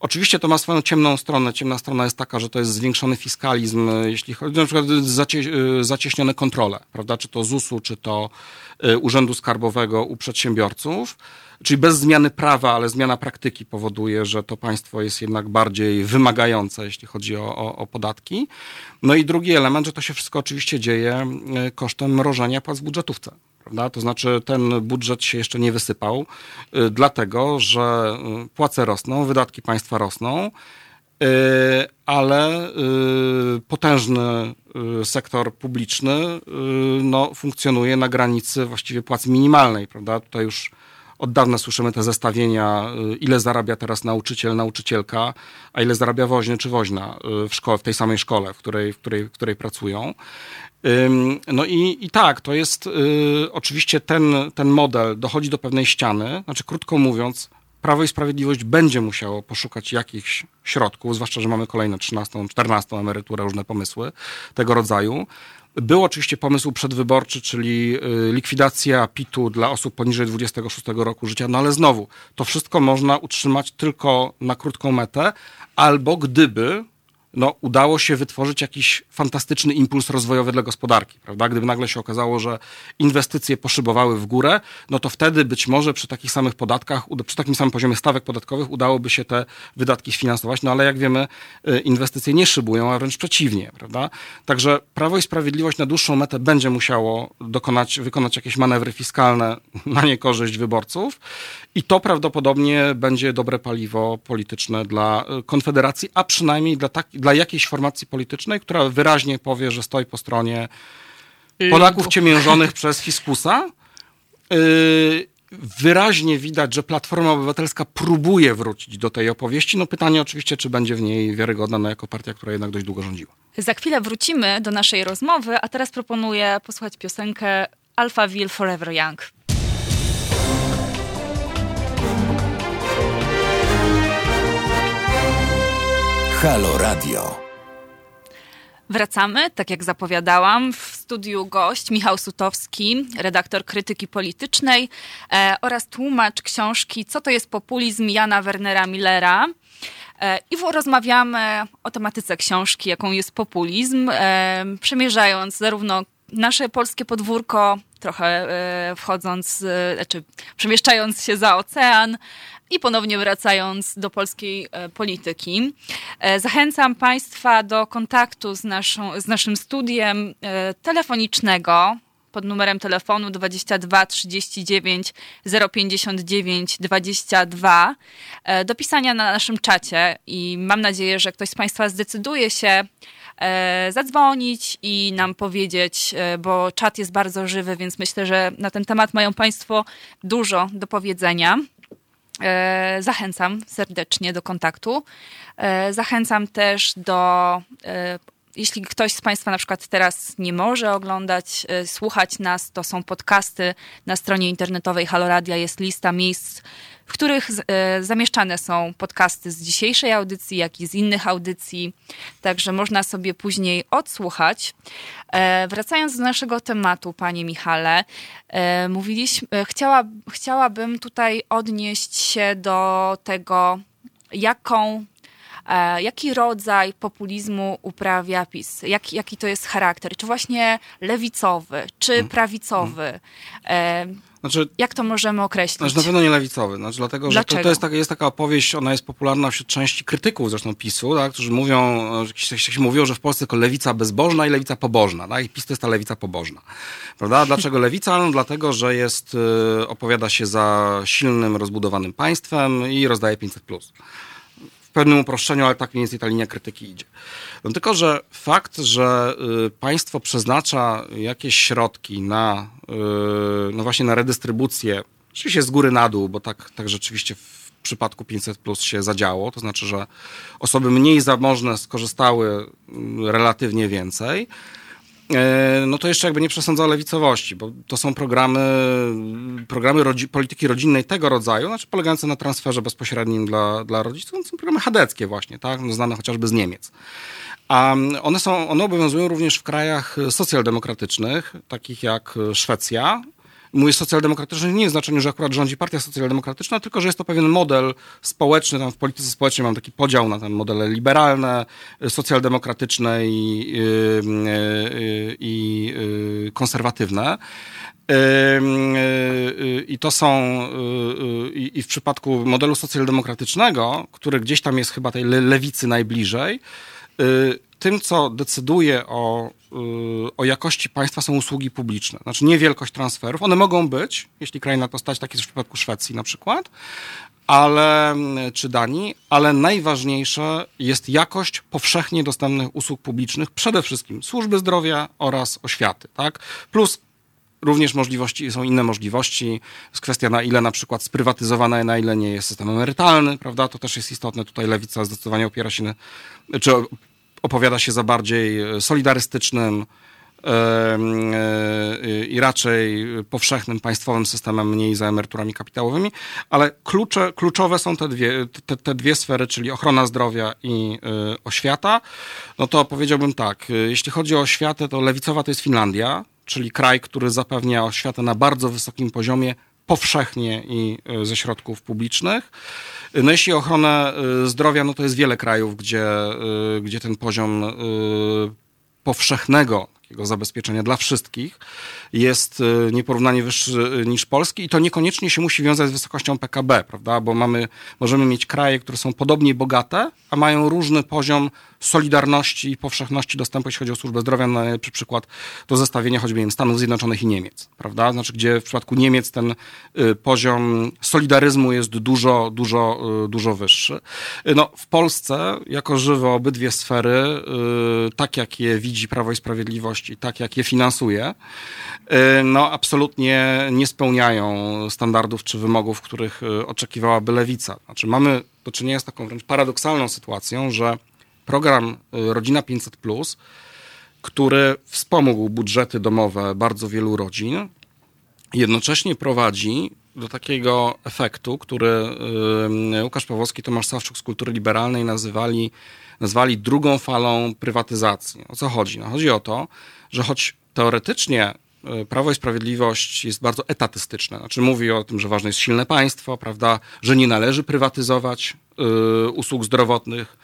Oczywiście to ma swoją ciemną stronę. Ciemna strona jest taka, że to jest zwiększony fiskalizm, jeśli chodzi na przykład zacie, zacieśnione kontrole, prawda? czy to ZUS-u, czy to y, Urzędu Skarbowego u przedsiębiorców. Czyli bez zmiany prawa, ale zmiana praktyki powoduje, że to państwo jest jednak bardziej wymagające, jeśli chodzi o, o, o podatki. No i drugi element, że to się wszystko oczywiście dzieje kosztem mrożenia płac w budżetówce. Prawda? To znaczy ten budżet się jeszcze nie wysypał, y, dlatego że y, płace rosną, wydatki państwa rosną, ale potężny sektor publiczny no, funkcjonuje na granicy właściwie płacy minimalnej. Prawda? Tutaj już od dawna słyszymy te zestawienia, y, ile zarabia teraz nauczyciel, nauczycielka, a ile zarabia woźny czy woźna y, w szkole, w tej samej szkole, w której, w której, w której pracują. No i, i tak, to jest y, oczywiście ten, ten model dochodzi do pewnej ściany, znaczy krótko mówiąc, Prawo i Sprawiedliwość będzie musiało poszukać jakichś środków, zwłaszcza, że mamy kolejne 13, 14 emeryturę, różne pomysły tego rodzaju. Był oczywiście pomysł przedwyborczy, czyli y, likwidacja PIT-u dla osób poniżej 26 roku życia, no ale znowu, to wszystko można utrzymać tylko na krótką metę, albo gdyby no, udało się wytworzyć jakiś fantastyczny impuls rozwojowy dla gospodarki, prawda? Gdyby nagle się okazało, że inwestycje poszybowały w górę, no to wtedy być może przy takich samych podatkach, przy takim samym poziomie stawek podatkowych udałoby się te wydatki sfinansować, no ale jak wiemy, y, inwestycje nie szybują, a wręcz przeciwnie, prawda? Także Prawo i Sprawiedliwość na dłuższą metę będzie musiało dokonać, wykonać jakieś manewry fiskalne na niekorzyść wyborców i to prawdopodobnie będzie dobre paliwo polityczne dla y, Konfederacji, a przynajmniej dla, tak, dla jakiejś formacji politycznej, która wyraźnie powie, że stoi po stronie Polaków ciemiężonych przez fiskusa. Y, wyraźnie widać, że Platforma Obywatelska próbuje wrócić do tej opowieści. No pytanie oczywiście, czy będzie w niej wiarygodna no, jako partia, która jednak dość długo rządziła. Za chwilę wrócimy do naszej rozmowy, a teraz proponuję posłuchać piosenkę Alphaville Forever Young. Halo Radio. Wracamy, tak jak zapowiadałam. W studiu gość Michał Sutowski, redaktor krytyki politycznej e, oraz tłumacz książki Co to jest populizm Jana Wernera Millera. E, I rozmawiamy o tematyce książki, jaką jest populizm, e, przemierzając zarówno nasze polskie podwórko, trochę e, wchodząc, e, znaczy przemieszczając się za ocean, i ponownie wracając do polskiej e, polityki. E, zachęcam Państwa do kontaktu z, naszą, z naszym studiem e, telefonicznego pod numerem telefonu 22 39 059 22 do pisania na naszym czacie i mam nadzieję, że ktoś z Państwa zdecyduje się zadzwonić i nam powiedzieć, bo czat jest bardzo żywy, więc myślę, że na ten temat mają Państwo dużo do powiedzenia. E, zachęcam serdecznie do kontaktu. E, zachęcam też do e, jeśli ktoś z Państwa na przykład teraz nie może oglądać, słuchać nas, to są podcasty na stronie internetowej Haloradia, jest lista miejsc, w których e, zamieszczane są podcasty z dzisiejszej audycji, jak i z innych audycji, także można sobie później odsłuchać. E, wracając do naszego tematu, Panie Michale, e, mówiliśmy, chciała, chciałabym tutaj odnieść się do tego, jaką jaki rodzaj populizmu uprawia PiS? Jak, jaki to jest charakter? Czy właśnie lewicowy, czy mm. prawicowy? Znaczy, Jak to możemy określić? Znaczy na pewno nie lewicowy, znaczy, dlatego że to, to, jest, taka, jest taka opowieść, ona jest popularna wśród części krytyków zresztą PiSu, tak, którzy mówią, że się mówią, że w Polsce tylko lewica bezbożna i lewica pobożna. Tak, I PiS to jest ta lewica pobożna. Prawda? Dlaczego lewica? No, dlatego, że jest, opowiada się za silnym, rozbudowanym państwem i rozdaje 500+. Plus pewnym uproszczeniu, ale tak mniej więcej ta linia krytyki idzie. No tylko, że fakt, że y, państwo przeznacza jakieś środki na, y, no właśnie na redystrybucję, oczywiście z góry na dół, bo tak, tak rzeczywiście w przypadku 500 plus się zadziało, to znaczy, że osoby mniej zamożne skorzystały mm, relatywnie więcej, no to jeszcze jakby nie przesądza lewicowości, bo to są programy, programy rodzi polityki rodzinnej tego rodzaju, znaczy polegające na transferze bezpośrednim dla, dla rodziców, to są programy chadeckie właśnie, tak, no znane chociażby z Niemiec. A one, są, one obowiązują również w krajach socjaldemokratycznych, takich jak Szwecja, Mówię socjaldemokratyczny nie w znaczeniu, że akurat rządzi partia socjaldemokratyczna, tylko że jest to pewien model społeczny. Tam w polityce społecznej mam taki podział na ten modele liberalne, socjaldemokratyczne i, i, i konserwatywne. I to są, i w przypadku modelu socjaldemokratycznego, który gdzieś tam jest chyba tej lewicy najbliżej, tym, co decyduje o, y, o jakości państwa, są usługi publiczne. Znaczy nie wielkość transferów. One mogą być, jeśli kraj na to stać, tak jest w przypadku Szwecji na przykład, ale, czy Danii, ale najważniejsze jest jakość powszechnie dostępnych usług publicznych, przede wszystkim służby zdrowia oraz oświaty. Tak? Plus również możliwości, są inne możliwości. Jest kwestia, na ile na przykład sprywatyzowana, na ile nie jest system emerytalny, prawda? To też jest istotne. Tutaj lewica zdecydowanie opiera się na, czy opowiada się za bardziej e, solidarystycznym e, e, i raczej powszechnym państwowym systemem, mniej za emeryturami kapitałowymi, ale klucze, kluczowe są te dwie, te, te dwie sfery, czyli ochrona zdrowia i oświata. No to powiedziałbym tak, jeśli chodzi o oświatę, to lewicowa to jest Finlandia, czyli kraj, który zapewnia oświatę na bardzo wysokim poziomie, powszechnie i ze środków publicznych. No jeśli ochronę y, zdrowia, no to jest wiele krajów, gdzie, gdzie ten poziom powszechnego takiego zabezpieczenia dla wszystkich jest nieporównanie wyższy niż polski i to niekoniecznie się musi wiązać z wysokością PKB, prawda? Bo mamy, możemy mieć kraje, które są podobnie bogate, a mają różny poziom solidarności i powszechności dostępu, jeśli chodzi o służbę zdrowia. Najlepszy przykład to zestawienie choćby Stanów Zjednoczonych i Niemiec, prawda? Znaczy, gdzie w przypadku Niemiec ten y, poziom solidaryzmu jest dużo, dużo, y, dużo wyższy. Y, no, w Polsce, jako żywo, obydwie sfery, tak jak je widzi Prawo i Sprawiedliwość i tak jak je finansuje, no, absolutnie nie spełniają standardów czy wymogów, których oczekiwałaby lewica. Znaczy, mamy do czynienia z taką wręcz paradoksalną sytuacją, że program y, Rodzina 500, który wspomógł budżety domowe bardzo wielu rodzin, jednocześnie prowadzi do takiego efektu, który Łukasz Pawłowski, Tomasz Sawczuk z Kultury Liberalnej nazywali, nazwali drugą falą prywatyzacji. O co chodzi? No, chodzi o to, że choć teoretycznie e, Prawo i Sprawiedliwość jest bardzo etatystyczne. Znaczy mówi o tym, że ważne jest silne państwo, prawda, że nie należy prywatyzować y, usług zdrowotnych.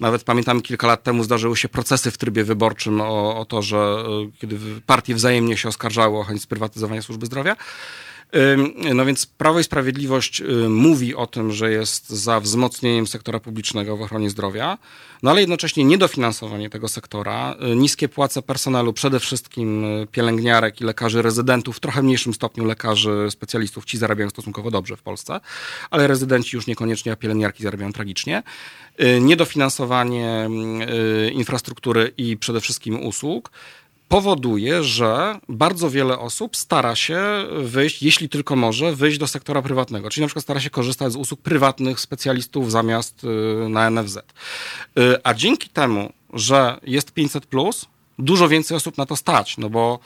Nawet pamiętam kilka lat temu zdarzyły się procesy w trybie wyborczym o, o to, że y, kiedy partie wzajemnie się oskarżały o chęć sprywatyzowania służby zdrowia. No więc Prawo i Sprawiedliwość mówi o tym, że jest za wzmocnieniem sektora publicznego w ochronie zdrowia, no ale jednocześnie niedofinansowanie tego sektora, y, niskie płace personelu, przede wszystkim y, pielęgniarek i lekarzy rezydentów, w trochę mniejszym stopniu lekarzy specjalistów, ci zarabiają stosunkowo dobrze w Polsce, ale rezydenci już niekoniecznie, a pielęgniarki zarabiają tragicznie. Y, niedofinansowanie infrastruktury i przede wszystkim usług powoduje, że bardzo wiele osób stara się wyjść, jeśli tylko może, wyjść do sektora prywatnego. Czyli na przykład stara się korzystać z usług prywatnych specjalistów zamiast y, na NFZ. Y, a dzięki temu, że jest 500, dużo więcej osób na to stać, no bo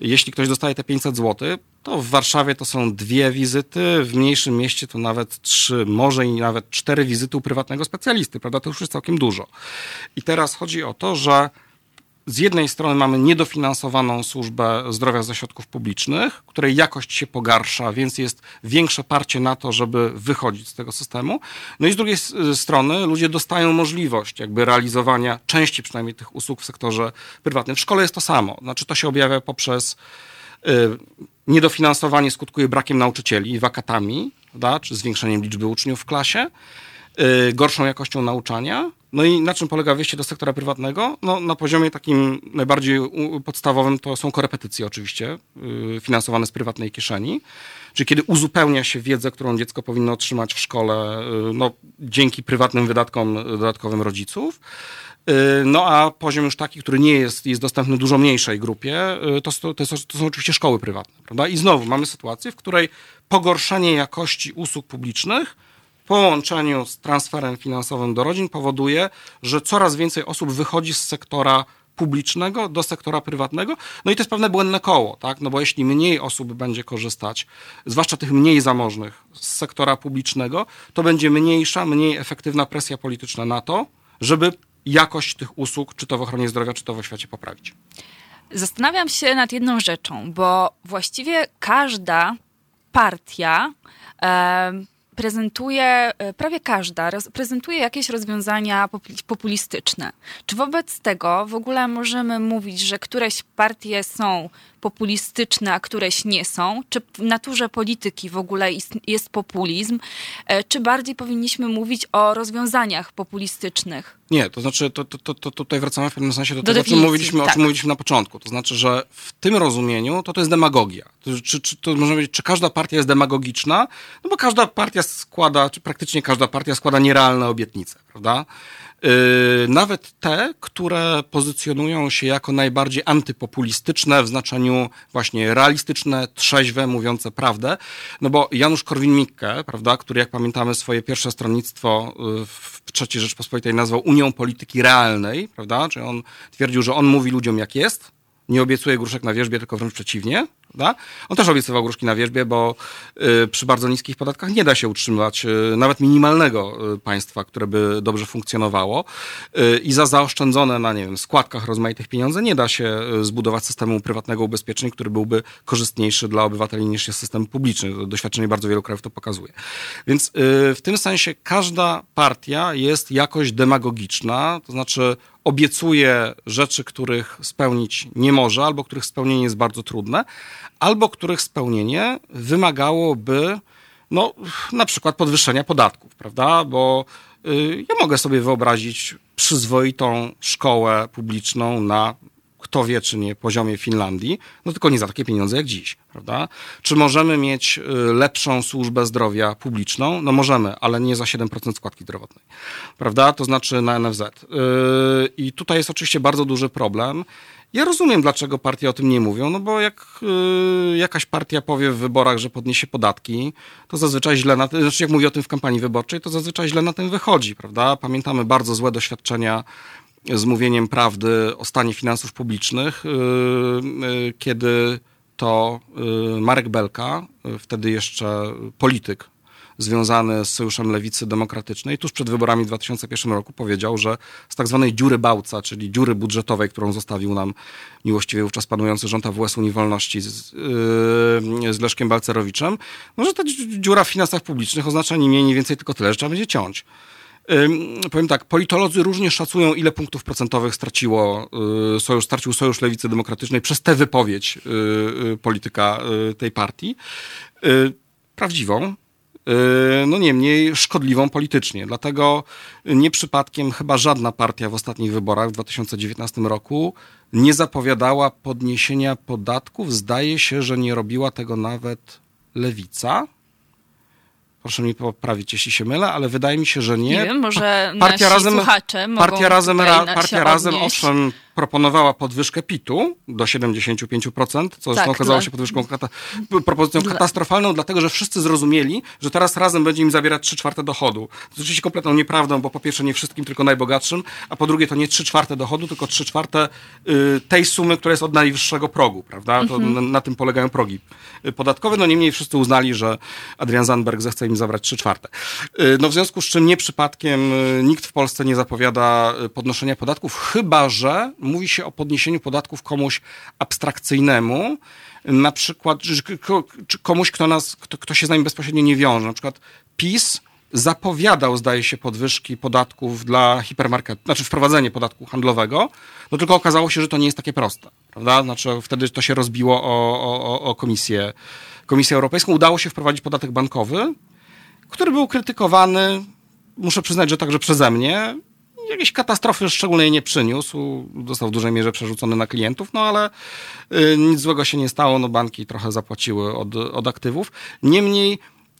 jeśli ktoś dostaje te 500 zł, to w Warszawie to są dwie wizyty, w mniejszym mieście to nawet trzy, może i nawet cztery wizyty u prywatnego specjalisty, prawda? To już jest całkiem dużo. I teraz chodzi o to, że z jednej strony mamy niedofinansowaną służbę zdrowia ze środków publicznych, której jakość się pogarsza, więc jest większe parcie na to, żeby wychodzić z tego systemu. No i z drugiej strony ludzie dostają możliwość jakby realizowania części przynajmniej tych usług w sektorze prywatnym. W szkole jest to samo. Znaczy to się objawia poprzez y, niedofinansowanie skutkuje brakiem nauczycieli, wakatami, prawda, czy zwiększeniem liczby uczniów w klasie, gorszą jakością nauczania, no i na czym polega wyjście do sektora prywatnego? No, na poziomie takim najbardziej podstawowym to są korepetycje oczywiście, yy, finansowane z prywatnej kieszeni. Czyli kiedy uzupełnia się wiedzę, którą dziecko powinno otrzymać w szkole, yy, no, dzięki prywatnym wydatkom dodatkowym rodziców. No a poziom już taki, który nie jest, jest dostępny dużo mniejszej grupie, to, to, to, to są oczywiście szkoły prywatne. Prawda? I znowu mamy sytuację, w której pogorszenie jakości usług publicznych połączeniu z transferem finansowym do rodzin powoduje, że coraz więcej osób wychodzi z sektora publicznego do sektora prywatnego. No i to jest pewne błędne koło, tak? No bo jeśli mniej osób będzie korzystać, zwłaszcza tych mniej zamożnych z sektora publicznego, to będzie mniejsza, mniej efektywna presja polityczna na to, żeby jakość tych usług, czy to w ochronie zdrowia, czy to w oświacie poprawić. Zastanawiam się nad jedną rzeczą, bo właściwie każda partia prezentuje, e, prawie każda, prezentuje jakieś rozwiązania populistyczne. Czy wobec tego w ogóle możemy mówić, że któreś partie są populistyczne, a któreś nie są? Czy w naturze polityki w ogóle jest populizm? E, czy bardziej powinniśmy mówić o rozwiązaniach populistycznych? Nie, to znaczy, to, to, to, to tutaj wracamy w pewnym sensie do, do tego, o czym, mówiliśmy, tak. o czym mówiliśmy na początku. To znaczy, że w tym rozumieniu to to jest demagogia. To, czy, czy, to można powiedzieć, czy każda partia jest demagogiczna? No bo każda partia składa, czy praktycznie każda partia składa nierealne obietnice, prawda? Yy, nawet te, które pozycjonują się jako najbardziej antypopulistyczne w znaczeniu właśnie realistyczne, trzeźwe, mówiące prawdę. No bo Janusz Korwin-Mikke, prawda, który jak pamiętamy swoje pierwsze stronnictwo yy, w III Rzeczpospolitej nazwał Unią Polityki Realnej, prawda, czyli on twierdził, że on mówi ludziom jak jest, nie obiecuje gruszek na wierzbie, tylko wręcz przeciwnie. Prawda? On też obiecywał gruszki na wierzbie, bo y, przy bardzo niskich podatkach nie da się utrzymywać y, nawet minimalnego y, państwa, które by dobrze funkcjonowało. I za zaoszczędzone na, nie wiem, składkach rozmaitych pieniądze nie da się zbudować systemu prywatnego ubezpieczeń, który byłby korzystniejszy dla obywateli niż jest system publiczny. Doświadczenie bardzo wielu krajów to pokazuje. Więc w tym sensie każda partia jest jakoś demagogiczna, to znaczy obiecuje rzeczy, których spełnić nie może, albo których spełnienie jest bardzo trudne, albo których spełnienie wymagałoby no, na przykład podwyższenia podatków, prawda? Bo y, ja mogę sobie wyobrazić przyzwoitą szkołę publiczną na kto wie, czy nie, poziomie Finlandii, no tylko nie za takie pieniądze jak dziś, prawda? Czy możemy mieć y, lepszą służbę zdrowia publiczną? No możemy, ale nie za 7% składki zdrowotnej, prawda? To znaczy na NFZ. Y, I tutaj jest oczywiście bardzo duży problem. Ja rozumiem, dlaczego partie o tym nie mówią, no bo jak y, jakaś partia powie w wyborach, że podniesie podatki, to zazwyczaj źle na tym, znaczy jak mówi o tym w kampanii wyborczej, to zazwyczaj źle na tym wychodzi, prawda? Pamiętamy bardzo złe doświadczenia z mówieniem prawdy o stanie finansów publicznych, y, y, kiedy to Marek Belka, wtedy jeszcze polityk związany z Sojuszem Lewicy Demokratycznej, tuż przed wyborami w 2001 roku powiedział, że z tak zwanej dziury Bałca, czyli dziury budżetowej, którą zostawił nam miłościwie wówczas panujący rząd AWS Unii Wolności z, yy, z Leszkiem Balcerowiczem, no, że ta dziura w finansach publicznych oznacza nie mniej, nie więcej tylko tyle, że trzeba będzie ciąć. Powiem tak, politolodzy różnie szacują, ile punktów procentowych straciło yy, sojusz, stracił Sojusz Lewicy Demokratycznej przez tę wypowiedź yy, polityka tej partii. Prawdziwą, no niemniej szkodliwą politycznie. Dlatego nie przypadkiem chyba żadna partia w ostatnich wyborach w 2019 roku nie zapowiadała podniesienia podatków. Zdaje się, że nie robiła tego nawet lewica. Proszę mi poprawić, jeśli się mylę, ale wydaje mi się, że nie. Nie wiem, może partia razem, słuchacze partia razem, partia razem owszem, proponowała podwyżkę PIT-u do 75%, co tak, okazało się podwyżką kata propozycją dla... katastrofalną, dlatego że wszyscy zrozumieli, że teraz razem będzie im zabierać 3 czwarte dochodu. To oczywiście kompletną nieprawdą, bo po pierwsze nie wszystkim, tylko najbogatszym, a po drugie to nie 3 czwarte dochodu, tylko 3 czwarte y, tej sumy, która jest od najwyższego progu, prawda? To mhm. na, na, tym polegają progi podatkowe. No niemniej wszyscy uznali, że Adrian Zandberg zechce im zabrać 3 czwarte. Y, no w związku z czym nie przypadkiem y, nikt w Polsce nie zapowiada y, podnoszenia podatków, chyba że mówi się o podniesieniu podatków komuś abstrakcyjnemu, na przykład komuś, kto, nas, kto, kto się z nami bezpośrednio nie wiąże. Na przykład PiS zapowiadał, zdaje się, podwyżki podatków dla hipermarketu, znaczy wprowadzenie podatku handlowego, no tylko okazało się, że to nie jest takie proste, prawda? Znaczy wtedy to się rozbiło o, o, o komisję, komisję Europejską. Udało się wprowadzić podatek bankowy, który był krytykowany, muszę przyznać, że także przeze mnie, jakiejś katastrofy szczególnej nie przyniósł. Został w dużej mierze przerzucony na klientów, no ale y, nic złego się nie stało. No banki trochę zapłaciły od, od aktywów. Niemniej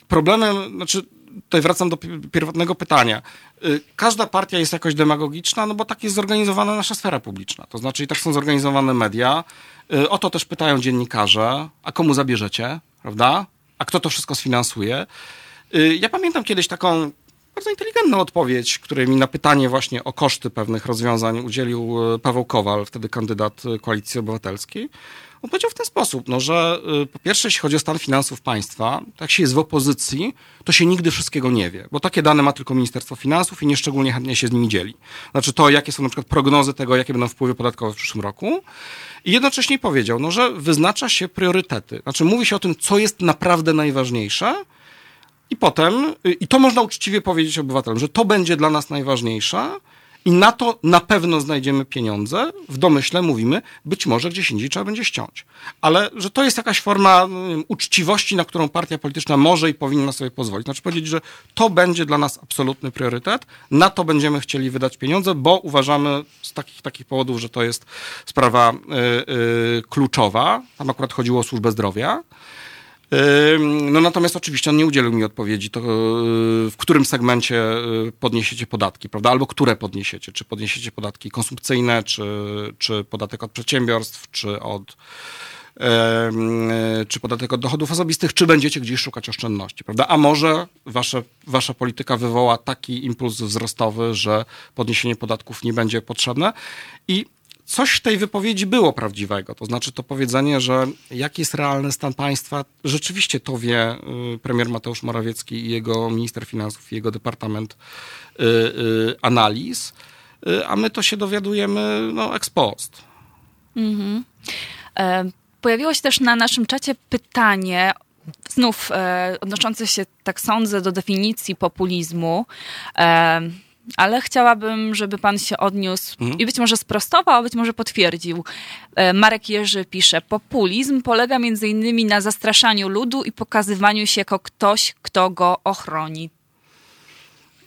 problemem, znaczy tutaj wracam do pierwotnego pytania. Y, każda partia jest jakoś demagogiczna, no bo tak jest zorganizowana nasza sfera publiczna. To znaczy i tak są zorganizowane media. Y, o to też pytają dziennikarze, a komu zabierzecie, prawda? A kto to wszystko sfinansuje? Ja pamiętam kiedyś taką bardzo inteligentną odpowiedź, której mi na pytanie właśnie o koszty pewnych rozwiązań udzielił e, Paweł Kowal, wtedy kandydat e, Koalicji Obywatelskiej. On powiedział w ten sposób, no, że po pierwsze, jeśli chodzi o stan finansów państwa, jak się jest w opozycji, to się nigdy wszystkiego nie wie, bo takie dane ma tylko Ministerstwo Finansów i nieszczególnie chętnie się z nimi dzieli. Znaczy to, jakie są na przykład prognozy tego, jakie będą wpływy podatkowe w przyszłym roku. I jednocześnie powiedział, no, że wyznacza się priorytety. Znaczy mówi się o tym, co jest naprawdę najważniejsze, i potem, y, i to można uczciwie powiedzieć obywatelom, że to będzie dla nas najważniejsze i na to na pewno znajdziemy pieniądze. W domyśle mówimy, być może gdzieś indziej trzeba będzie ściąć. Ale że to jest jakaś forma uczciwości, na którą partia polityczna może i powinna sobie pozwolić. Znaczy powiedzieć, że to będzie dla nas absolutny priorytet, na to będziemy chcieli wydać pieniądze, bo uważamy z takich, takich powodów, że to jest sprawa yy, yy, kluczowa. Tam akurat chodziło o służbę zdrowia. No natomiast oczywiście on nie udzielił mi odpowiedzi, to e, w którym segmencie e, podniesiecie podatki, prawda? Albo które podniesiecie? Czy podniesiecie podatki konsumpcyjne, czy, czy podatek od przedsiębiorstw, czy od e, czy podatek od dochodów osobistych, czy będziecie gdzieś szukać oszczędności, prawda? A może wasze, wasza polityka wywoła taki impuls wzrostowy, że podniesienie podatków nie będzie potrzebne. I coś w tej wypowiedzi było prawdziwego. To znaczy to powiedzenie, że jaki jest realny stan państwa, rzeczywiście to wie y, premier Mateusz Morawiecki i jego minister finansów i jego departament y, y, analiz, a my to się dowiadujemy no, ex post. Mhm. E, pojawiło się też na naszym czacie pytanie znów e, odnoszące się, tak sądzę, do definicji populizmu. Ale chciałabym, żeby pan się odniósł mhm. i być może sprostował, a być może potwierdził. E, Marek Jerzy pisze, populizm polega między innymi na zastraszaniu ludu i pokazywaniu się jako ktoś, kto go ochroni.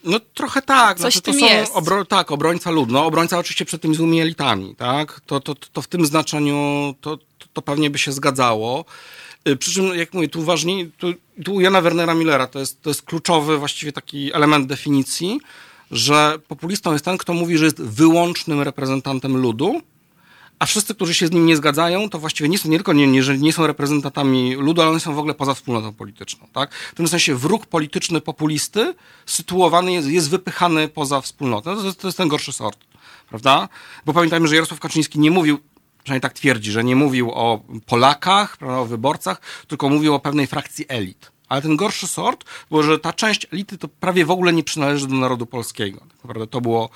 No trochę tak. Coś znaczy, to są jest. Obro, tak, obrońca ludu. No, obrońca oczywiście przed tymi złymi elitami, tak? To, to, to w tym znaczeniu to, to pewnie by się zgadzało. Y, przy czym, jak mówię, tu ważniej, tu, tu Jana Wernera Millera to jest, to jest kluczowy właściwie taki element definicji, że populistą jest ten, kto mówi, że jest wyłącznym reprezentantem ludu, a wszyscy, którzy się z nim nie zgadzają, to właściwie nie są nie tylko nie, nie, nie są reprezentantami ludu, ale oni są w ogóle poza wspólnotą polityczną. Tak? W tym sensie wróg polityczny populisty sytuowany jest, jest wypychany poza wspólnotę. To, to jest ten gorszy sort. Prawda? Bo pamiętajmy, że Jarosław Kaczyński nie mówił przynajmniej tak twierdzi, że nie mówił o Polakach, o wyborcach, tylko mówił o pewnej frakcji elit. Ale ten gorszy sort było, że ta część elity to prawie w ogóle nie przynależy do narodu polskiego. Tak naprawdę to było,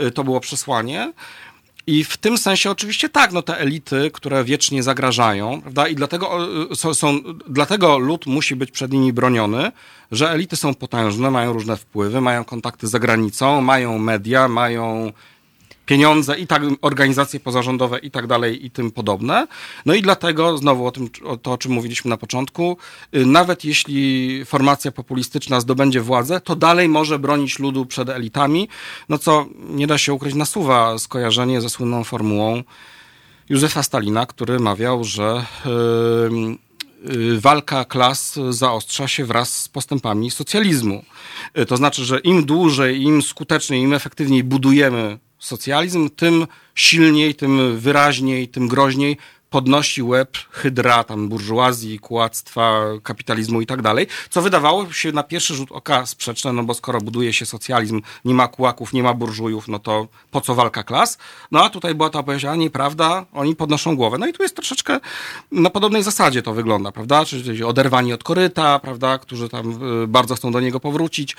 y, to było przesłanie. I w tym sensie oczywiście tak, no te elity, które wiecznie zagrażają, prawda? I dlatego y, są, są, dlatego lud musi być przed nimi broniony, że elity są potężne, mają różne wpływy, mają kontakty z zagranicą, mają media, mają pieniądze i tak organizacje pozarządowe i tak dalej i tym podobne. No i dlatego znowu o tym, o to, o czym mówiliśmy na początku, y, nawet jeśli formacja populistyczna zdobędzie władzę, to dalej może bronić ludu przed elitami, no co nie da się ukryć, nasuwa skojarzenie ze słynną formułą Józefa Stalina, który mawiał, że yy, walka klas zaostrza się wraz z postępami socjalizmu. Y, to znaczy, że im dłużej, im skuteczniej, im efektywniej budujemy socjalizm, tym silniej, tym wyraźniej, tym groźniej podnosi łeb hydra tam burżuazji, kłactwa, kapitalizmu i tak dalej, co wydawało się na pierwszy rzut oka sprzeczne, no bo skoro buduje się socjalizm, nie ma kłaków, nie ma burżujów, no to po co walka klas? No a tutaj była ta opowieść, a nieprawda, oni podnoszą głowę. No i tu jest troszeczkę na podobnej zasadzie to wygląda, prawda? Czyli oderwani od koryta, prawda? Którzy tam y, bardzo chcą do niego powrócić.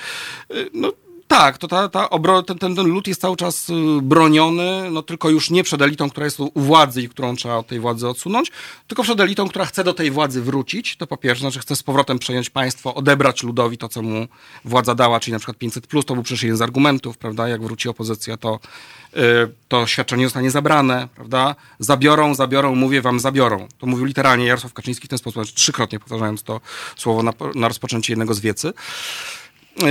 Y, no tak, to ta, ta obro, ten, ten, ten lud jest cały czas y, broniony, no tylko już nie przed elitą, która jest u władzy i którą trzeba od tej władzy odsunąć, tylko przed elitą, która chce do tej władzy wrócić. To po pierwsze, znaczy chce z powrotem przejąć państwo, odebrać ludowi to, co mu władza dała, czyli na przykład 500, plus, to był przecież jeden z argumentów, prawda? Jak wróci opozycja, to, yy, to świadczenie zostanie zabrane, prawda? Zabiorą, zabiorą, mówię wam, zabiorą. To mówił literalnie Jarosław Kaczyński w ten sposób, znaczy trzykrotnie powtarzając to słowo na, na rozpoczęcie jednego z wiecy.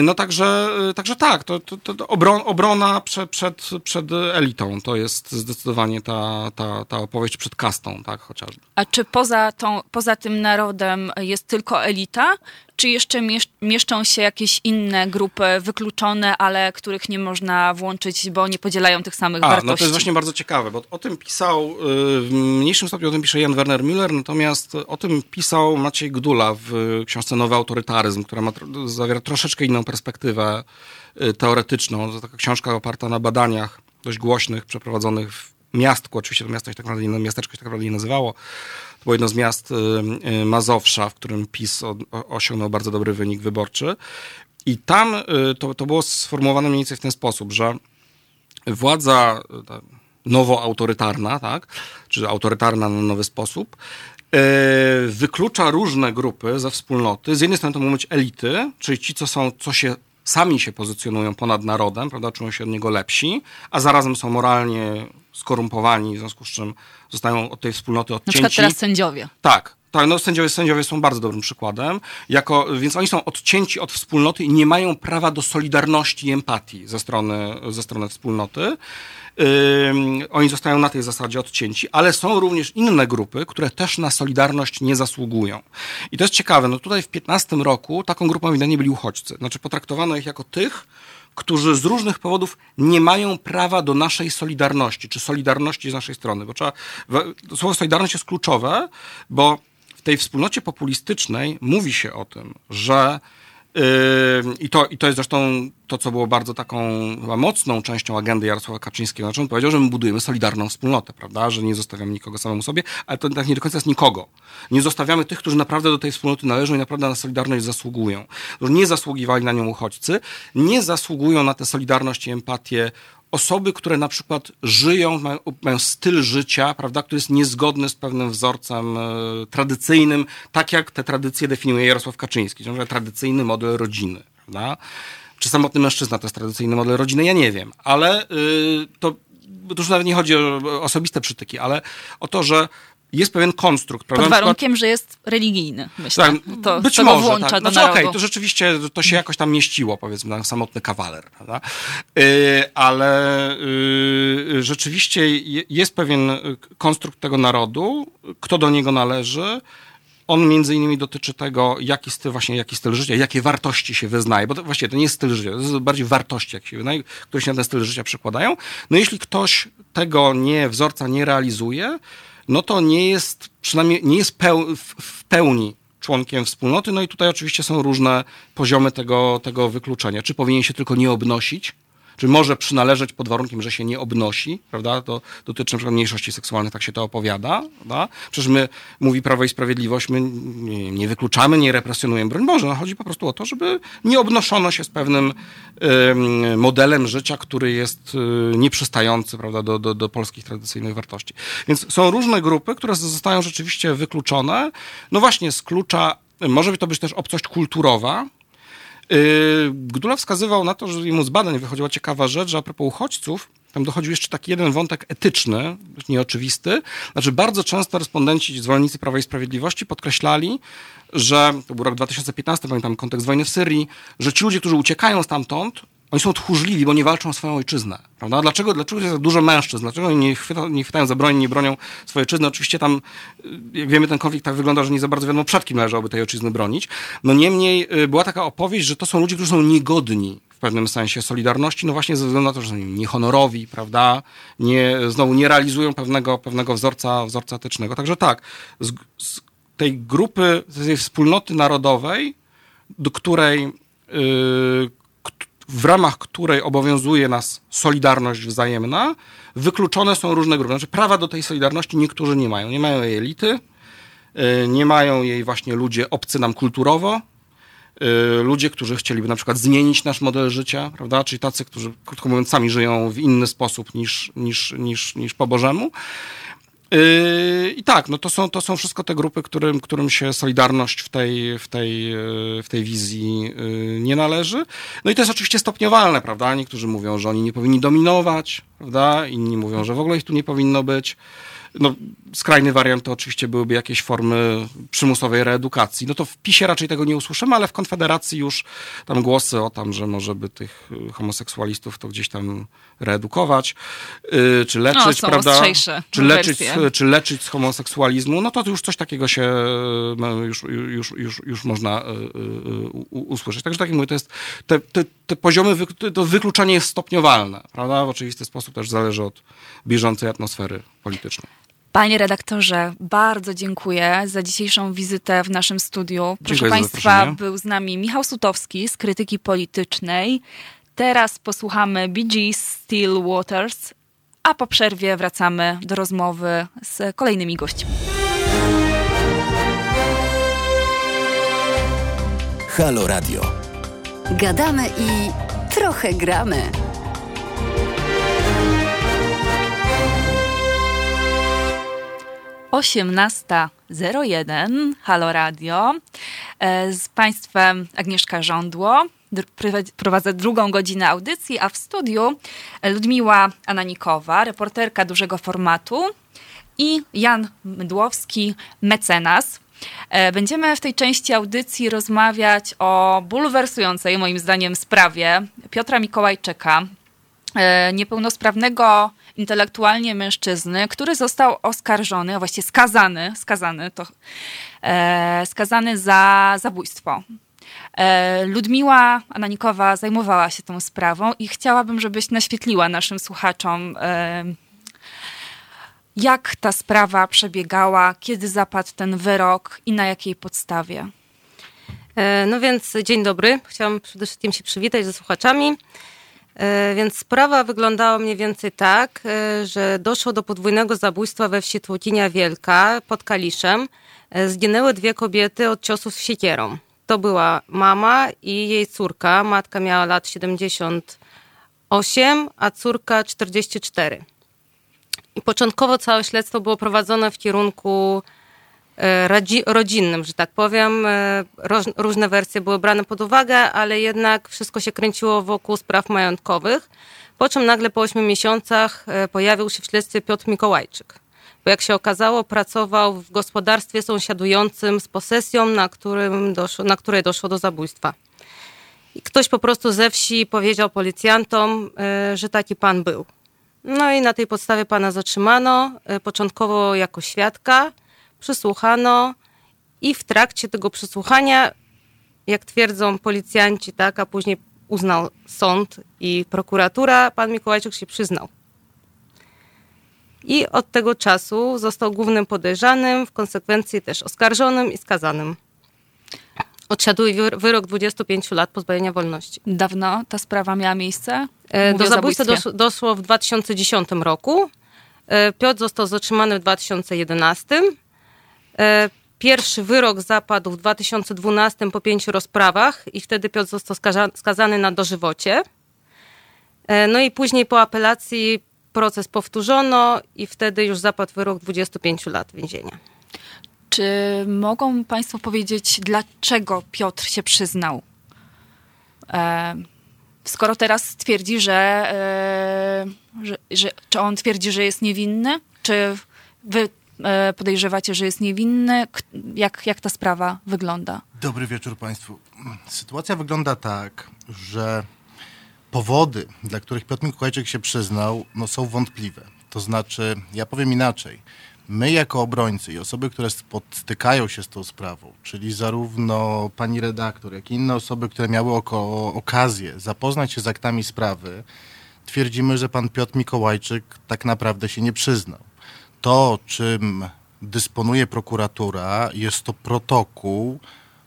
No także, także tak, to, to, to obrona przed, przed, przed elitą to jest zdecydowanie ta, ta, ta opowieść przed kastą, tak chociażby. A czy poza, tą, poza tym narodem jest tylko elita? Czy jeszcze mieszczą się jakieś inne grupy wykluczone, ale których nie można włączyć, bo nie podzielają tych samych A, wartości? No to jest właśnie bardzo ciekawe, bo o tym pisał, y, w mniejszym stopniu o tym pisze Jan Werner Müller, natomiast o tym pisał Maciej Gdula w książce Nowy Autorytaryzm, która ma, zawiera troszeczkę inną perspektywę y, teoretyczną. To taka książka oparta na badaniach dość głośnych, przeprowadzonych w miastku, oczywiście to miasto się tak naprawdę, miasteczko się tak naprawdę nie nazywało, było jedno z miast y, y, Mazowsza, w którym PiS osiągnął bardzo dobry wynik wyborczy. I tam y, to, to było sformułowane mniej więcej w ten sposób, że władza nowoautorytarna, tak, czy autorytarna na nowy sposób, wyklucza różne grupy ze wspólnoty. Z jednej strony to mogą być elity, czyli ci, co są, co się sami się pozycjonują ponad narodem, prawda, czują się od niego lepsi, a zarazem są moralnie skorumpowani, w związku z czym zostają od tej wspólnoty odcięci. Na przykład teraz sędziowie. Tak, tak, no sędziowie, sędziowie są bardzo dobrym przykładem, jako, więc oni są odcięci od wspólnoty i nie mają prawa do solidarności i empatii ze strony, ze strony wspólnoty. Yy, oni zostają na tej zasadzie odcięci, ale są również inne grupy, które też na solidarność nie zasługują. I to jest ciekawe, no tutaj w 15 roku taką grupą ewidentnie byli uchodźcy. Znaczy potraktowano ich jako tych, którzy z różnych powodów nie mają prawa do naszej solidarności, czy solidarności z naszej strony. Bo trzeba, słowo solidarność jest kluczowe, bo w tej wspólnocie populistycznej mówi się o tym, że I to, I to jest zresztą to, co było bardzo taką chyba mocną częścią agendy Jarosława Kaczyńskiego. Znaczy on powiedział, że my budujemy solidarną wspólnotę, prawda? Że nie zostawiamy nikogo samemu sobie, ale to tak nie do końca jest nikogo. Nie zostawiamy tych, którzy naprawdę do tej wspólnoty należą i naprawdę na solidarność zasługują. Nie zasługiwali na nią uchodźcy, nie zasługują na tę solidarność i empatię osoby, które na przykład żyją, mają, styl życia, prawda, który jest niezgodny z pewnym wzorcem e, tradycyjnym, tak jak te tradycje definiuje Jarosław Kaczyński, że tradycyjny model rodziny, prawda? Czy samotny mężczyzna to jest tradycyjny model rodziny? Ja nie wiem, ale y, to, to już nawet nie chodzi o osobiste przytyki, ale o to, że jest pewien konstrukt. Prawda? Pod warunkiem, że jest religijny, myślę. Tak, to, być może, włącza tak. Znaczy, okej, okay, to rzeczywiście to się jakoś tam mieściło, powiedzmy, na samotny kawaler, prawda? Yy, ale yy, rzeczywiście jest pewien konstrukt tego narodu, kto do niego należy, on między innymi dotyczy tego, jaki styl, właśnie jaki styl życia, jakie wartości się wyznaje, bo to właściwie to nie jest styl życia, to jest bardziej wartości, jak się wyznaje, które się na ten styl życia przekładają. No jeśli ktoś tego nie, wzorca nie realizuje, no to nie jest przynajmniej nie jest peł, w pełni członkiem wspólnoty. No i tutaj oczywiście są różne poziomy tego, tego wykluczenia. Czy powinien się tylko nie obnosić czy może przynależeć pod warunkiem, że się nie obnosi, prawda? To dotyczy przykład mniejszości seksualnych, tak się to opowiada, prawda? Przecież my, mówi Prawo i Sprawiedliwość, my nie, nie wykluczamy, nie represjonujemy, broń Boże, no chodzi po prostu o to, żeby nie obnoszono się z pewnym y, modelem życia, który jest y, nieprzystający, prawda, do, do, do polskich tradycyjnych wartości. Więc są różne grupy, które zostają rzeczywiście wykluczone, no właśnie z klucza, może to być też obcość kulturowa, Gdula wskazywał na to, że jemu z badań wychodziła ciekawa rzecz, że a propos uchodźców, tam dochodził jeszcze taki jeden wątek etyczny, nieoczywisty. Znaczy, bardzo często respondenci, zwolennicy Prawa i Sprawiedliwości podkreślali, że to był rok 2015, pamiętam kontekst wojny w Syrii, że ci ludzie, którzy uciekają stamtąd, oni są tchórzliwi, bo nie walczą o swoją ojczyznę. Prawda? Dlaczego, dlaczego jest tak dużo mężczyzn? Dlaczego nie, chwyta, nie chwytają za broń, nie bronią swojej ojczyzny? Oczywiście tam, jak wiemy, ten konflikt tak wygląda, że nie za bardzo wiadomo, przed kim należałoby tej ojczyzny bronić. No niemniej y, była taka opowieść, że to są ludzie, którzy są niegodni w pewnym sensie solidarności, no właśnie ze względu na to, że są niehonorowi, prawda? Nie, znowu nie realizują pewnego, pewnego wzorca, wzorca etycznego. Także tak, z, z tej grupy, z tej wspólnoty narodowej, do której yy, w ramach której obowiązuje nas solidarność wzajemna, wykluczone są różne grupy. Znaczy prawa do tej solidarności niektórzy nie mają. Nie mają jej elity, y, nie mają jej właśnie ludzie obcy nam kulturowo, y, ludzie, którzy chcieliby na przykład zmienić nasz model życia, prawda? Czyli tacy, którzy, krótko mówiąc, sami żyją w inny sposób niż, niż, niż, niż po Bożemu. Yy, I tak, no to są, to są wszystko te grupy, którym, którym się Solidarność w tej, w, tej, yy, w tej wizji yy, nie należy. No i to jest oczywiście stopniowalne, prawda? Niektórzy mówią, że oni nie powinni dominować, prawda? Inni mówią, że w ogóle ich tu nie powinno być. No, skrajny wariant to oczywiście byłyby jakieś formy przymusowej reedukacji. No to w PiSie raczej tego nie usłyszymy, ale w Konfederacji już tam głosy o tam, że może by tych y, homoseksualistów to gdzieś tam reedukować, yy, czy leczyć, no, prawda? Czy leczyć, czy leczyć z homoseksualizmu, no to już coś takiego się no, już, już, już, już można usłyszeć. Także tak jak mówię, to jest, te, te, te poziomy, to wykluczenie jest stopniowalne, prawda? W oczywisty sposób też zależy od bieżącej atmosfery politycznej. Panie redaktorze, bardzo dziękuję za dzisiejszą wizytę w naszym studiu. Proszę dziękuję Państwa, był z nami Michał Sutowski z Krytyki Politycznej. Teraz posłuchamy Bee Gees Still Waters, a po przerwie wracamy do rozmowy z kolejnymi gośćmi. Halo Radio. Gadamy i trochę gramy. 18.01 Halo Radio. E, z Państwem Agnieszka Żądło. Prowadzę drugą godzinę audycji, a w studiu Ludmiła Ananikowa, reporterka dużego formatu i Jan Mydłowski, mecenas. E, będziemy w tej części audycji rozmawiać o bulwersującej, moim zdaniem, sprawie Piotra Mikołajczyka, e, niepełnosprawnego intelektualnie mężczyzny, który został oskarżony, a właściwie skazany, skazany, to, e, skazany za zabójstwo. E, Ludmiła Ananikowa zajmowała się tą sprawą i chciałabym, żebyś naświetliła naszym słuchaczom, e, jak ta sprawa przebiegała, kiedy zapadł ten wyrok i na jakiej podstawie. E, no więc dzień dobry. Chciałam przede wszystkim się przywitać ze słuchaczami. E, więc sprawa wyglądała mniej więcej tak, e, że doszło do podwójnego zabójstwa we wsi Tłocinia Wielka pod Kaliszem. E, zginęły dwie kobiety od ciosów siekierą. To była mama i jej córka. Matka miała lat 78, a córka 44. I początkowo całe śledztwo było prowadzone w kierunku E, rodzinnym, że tak powiem. E, różne wersje były brane pod uwagę, ale jednak wszystko się kręciło wokół spraw majątkowych. Po czym nagle po 8 miesiącach e, pojawił się w śledztwie Piotr Mikołajczyk. Bo jak się okazało, pracował w gospodarstwie sąsiadującym z posesją, na, którym doszło, na której doszło do zabójstwa. I ktoś po prostu ze wsi powiedział policjantom, że taki pan był. No i na tej podstawie pana zatrzymano, początkowo jako świadka, przesłuchano i w trakcie tego przesłuchania, jak twierdzą policjanci, tak, a później uznał sąd i prokuratura, pan Mikołajczyk się przyznał. I od tego czasu został głównym podejrzanym, w konsekwencji też oskarżonym i skazanym. odsiaduje wyrok 25 lat pozbawienia wolności. Dawno ta sprawa miała miejsce? E, Mówię do zabójstwa doszło, doszło w 2010 roku. E, Piotr został zatrzymany w 2011. E, pierwszy wyrok zapadł w 2012 po pięciu rozprawach i wtedy Piotr został skazany na dożywocie. No i później po apelacji proces powtórzono i wtedy już zapadł wyrok 25 lat więzienia. Czy mogą Państwo powiedzieć, dlaczego Piotr się przyznał? E, skoro teraz twierdzi, że, e, że, że, Czy on twierdzi, że jest niewinny? Czy Wy e, podejrzewacie, że jest niewinny? Jak, jak ta sprawa wygląda? Dobry wieczór Państwu. Sytuacja wygląda tak, że powody, dla których Piotr Mikołajczyk się przyznał, no, są wątpliwe. To znaczy, ja powiem inaczej my jako obrońcy i osoby, które spotykają się z tą sprawą, czyli zarówno pani redaktor, jak i inne osoby, które miały oko, okazję zapoznać się z aktami sprawy, twierdzimy, że pan Piotr Mikołajczyk tak naprawdę się nie przyznał. To, czym dysponuje prokuratura, jest to protokół,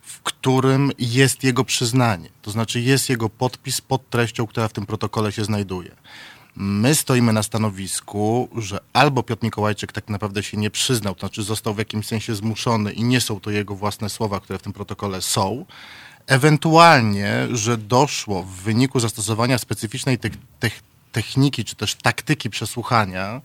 w którym jest jego przyznanie. To znaczy jest jego podpis pod treścią, która w tym protokole się znajduje. My stoimy na stanowisku, że albo Piotr Mikołajczyk tak naprawdę się nie przyznał, to znaczy został w jakimś sensie zmuszony i nie są to jego własne słowa, które w tym protokole są, ewentualnie, że doszło w wyniku zastosowania specyficznej te te techniki czy też taktyki przesłuchania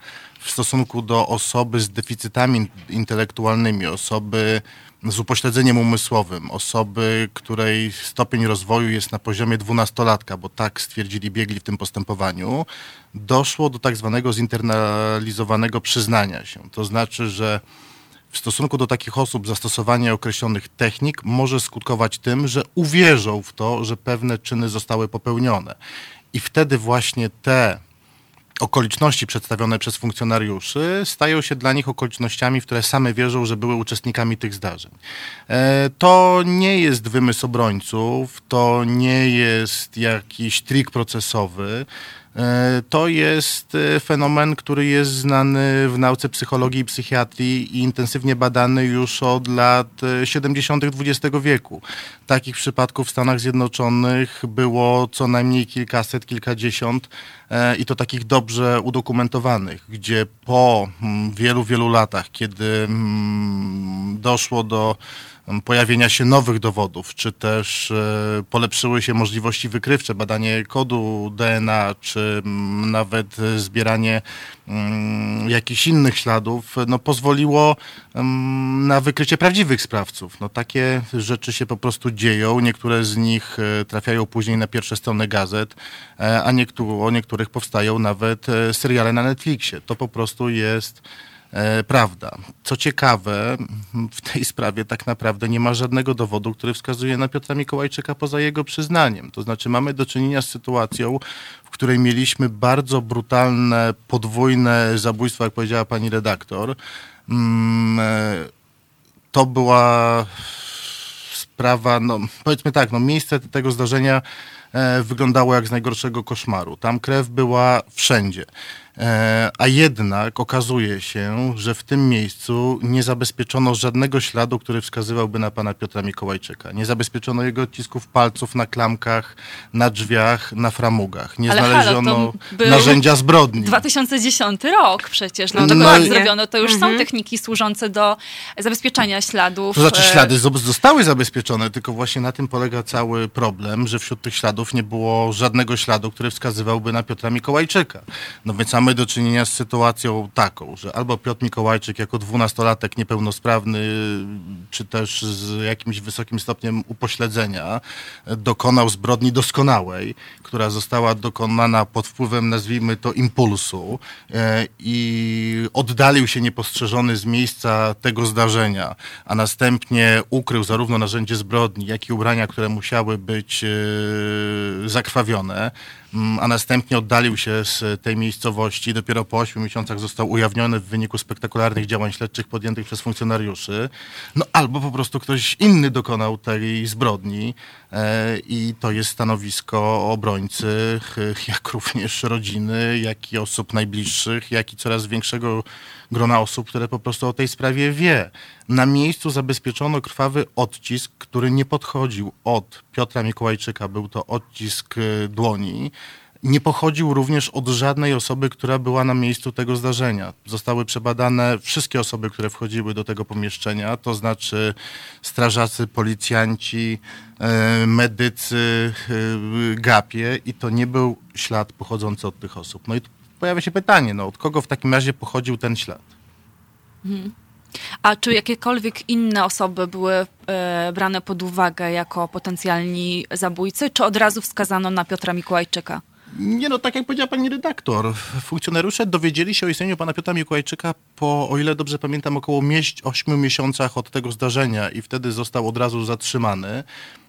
w stosunku do osoby z deficytami intelektualnymi, osoby z upośledzeniem umysłowym, osoby, której stopień rozwoju jest na poziomie dwunastolatka, bo tak stwierdzili biegli w tym postępowaniu, doszło do tak zwanego zinternalizowanego przyznania się. To znaczy, że w stosunku do takich osób zastosowanie określonych technik może skutkować tym, że uwierzą w to, że pewne czyny zostały popełnione. I wtedy właśnie te okoliczności przedstawione przez funkcjonariuszy stają się dla nich okolicznościami, w które same wierzą, że były uczestnikami tych zdarzeń. E, to nie jest wymysł obrońców, to nie jest jakiś trik procesowy. E, to jest e, fenomen, który jest znany w nauce psychologii i psychiatrii i intensywnie badany już od lat 70. XX wieku. Takich przypadków w Stanach Zjednoczonych było co najmniej kilkaset, kilkadziesiąt e, i to takich dobrze udokumentowanych, gdzie po mm, wielu, wielu latach, kiedy mm, doszło do pojawienia się nowych dowodów, czy też e, polepszyły się możliwości wykrywcze, badanie kodu DNA, czy nawet zbieranie mm, jakichś innych śladów, no pozwoliło na wykrycie prawdziwych sprawców. No takie rzeczy się po prostu dzieją, niektóre z nich e, trafiają później na pierwsze strony gazet, e, a niektóre, o niektórych powstają nawet seriale na Netflixie. To po prostu jest prawda. Co ciekawe, w tej sprawie tak naprawdę nie ma żadnego dowodu, który wskazuje na Piotra Mikołajczyka poza jego przyznaniem. To znaczy mamy do czynienia z sytuacją, w której mieliśmy bardzo brutalne, podwójne zabójstwo, jak powiedziała pani redaktor. Mm, e, to była sprawa, no powiedzmy tak, no miejsce tego zdarzenia e, wyglądało jak z najgorszego koszmaru. Tam krew była wszędzie. E, a jednak okazuje się, że w tym miejscu nie zabezpieczono żadnego śladu, który wskazywałby na pana Piotra Mikołajczyka. Nie zabezpieczono jego odcisków palców na klamkach, na drzwiach, na framugach. Nie Ale znaleziono halo, narzędzia zbrodni. 2010 rok przecież. No, no, zrobiono. To już mhm. są techniki służące do zabezpieczania śladów. To znaczy ślady zostały zabezpieczone, tylko właśnie na tym polega cały problem, że wśród tych śladów nie było żadnego śladu, który wskazywałby na Piotra Mikołajczyka. No więc mamy do czynienia z sytuacją taką, że albo Piotr Mikołajczyk jako dwunastolatek niepełnosprawny, czy też z jakimś wysokim stopniem upośledzenia dokonał zbrodni doskonałej, która została dokonana pod wpływem, nazwijmy to, impulsu e, i oddalił się niepostrzeżony z miejsca tego zdarzenia, a następnie ukrył zarówno narzędzie zbrodni, jak i ubrania, które musiały być e, zakrwawione mm, a następnie oddalił się z tej miejscowości. Dopiero po 8 miesiącach został ujawniony w wyniku spektakularnych działań śledczych podjętych przez funkcjonariuszy. No albo po prostu ktoś inny dokonał tej zbrodni i to jest stanowisko obrońcy, jak również rodziny, jak i osób najbliższych, jak i coraz większego grona osób, które po prostu o tej sprawie wie. Na miejscu zabezpieczono krwawy odcisk, który nie podchodził od Piotra Mikołajczyka, był to odcisk e, dłoni. Nie pochodził również od żadnej osoby, która była na miejscu tego zdarzenia. Zostały przebadane wszystkie osoby, które wchodziły do tego pomieszczenia, to znaczy strażacy, policjanci, e, medycy, e, gapie i to nie był ślad pochodzący od tych osób. No i pojawia się pytanie, no, od kogo w takim razie pochodził ten ślad? Mhm. A czy jakiekolwiek inne osoby były e, brane pod uwagę jako potencjalni zabójcy, czy od razu wskazano na Piotra Mikołajczyka? Nie no, tak jak powiedziała pani redaktor, funkcjonariusze dowiedzieli się o istnieniu pana Piotra Mikołajczyka po, o ile dobrze pamiętam, około 8 miesiącach od tego zdarzenia i wtedy został od razu zatrzymany.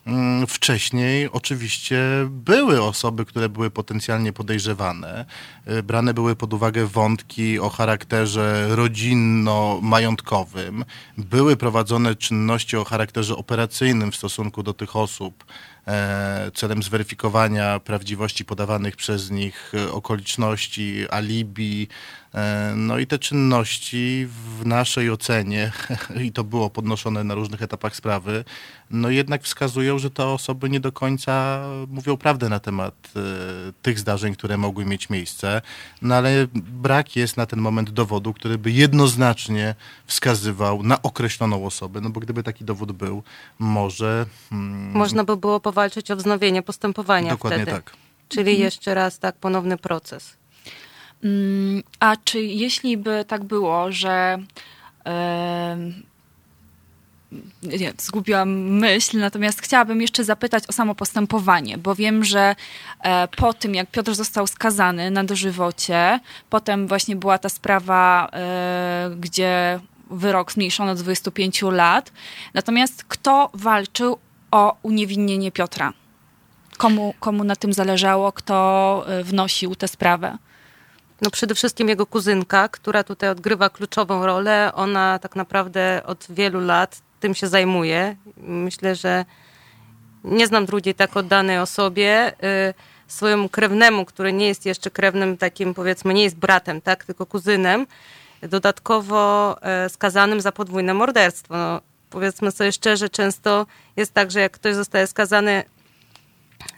Mm, wcześniej oczywiście były osoby, które były potencjalnie podejrzewane. Y, brane były pod uwagę wątki o charakterze rodzinno-majątkowym. Były prowadzone czynności o charakterze operacyjnym w stosunku do tych osób celem zweryfikowania prawdziwości podawanych przez nich okoliczności, alibi, E, no i te czynności w naszej ocenie, i to było podnoszone na różnych etapach sprawy, no jednak wskazują, że te osoby nie do końca mówią prawdę na temat e, tych zdarzeń, które mogły mieć miejsce, no ale brak jest na ten moment dowodu, który by jednoznacznie wskazywał na określoną osobę, no bo gdyby taki dowód był, może... Hmm, Można by było powalczyć o wznowienie postępowania Dokładnie wtedy. tak. Czyli mhm. jeszcze raz tak ponowny proces. Mm, a czy jeśli by tak było, że nie, zgubiłam myśl, natomiast chciałabym jeszcze zapytać o samo postępowanie, bo wiem, że e, po tym, jak Piotr został skazany na dożywocie, potem właśnie była ta sprawa, e, gdzie wyrok zmniejszono do 25 lat. Natomiast kto walczył o uniewinnienie Piotra? Komu, komu na tym zależało? Kto e, wnosił tę sprawę? No przede wszystkim jego kuzynka, która tutaj odgrywa kluczową rolę. Ona tak naprawdę od wielu lat tym się zajmuje. Myślę, że nie znam drugiej tak oddanej osobie. Y, swojemu krewnemu, który nie jest jeszcze krewnym takim, powiedzmy, nie jest bratem, tak, tylko kuzynem, dodatkowo y, skazanym za podwójne morderstwo. No, powiedzmy sobie szczerze, często jest tak, że jak ktoś zostaje skazany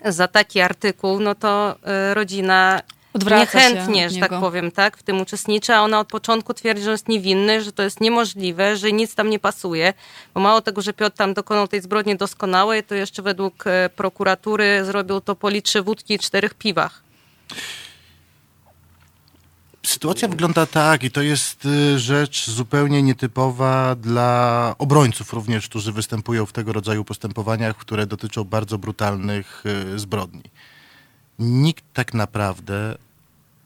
za taki artykuł, no to y, rodzina Odwraca niechętnie, że tak powiem, tak, w tym uczestniczy, a ona od początku twierdzi, że jest niewinny, że to jest niemożliwe, że nic tam nie pasuje, bo mało tego, że Piotr tam dokonał tej zbrodni doskonałej, to jeszcze według e, prokuratury zrobił to po litrze wódki i czterech piwach. Sytuacja wygląda tak i to jest y, rzecz zupełnie nietypowa dla obrońców również, którzy występują w tego rodzaju postępowaniach, które dotyczą bardzo brutalnych y, zbrodni nikt tak naprawdę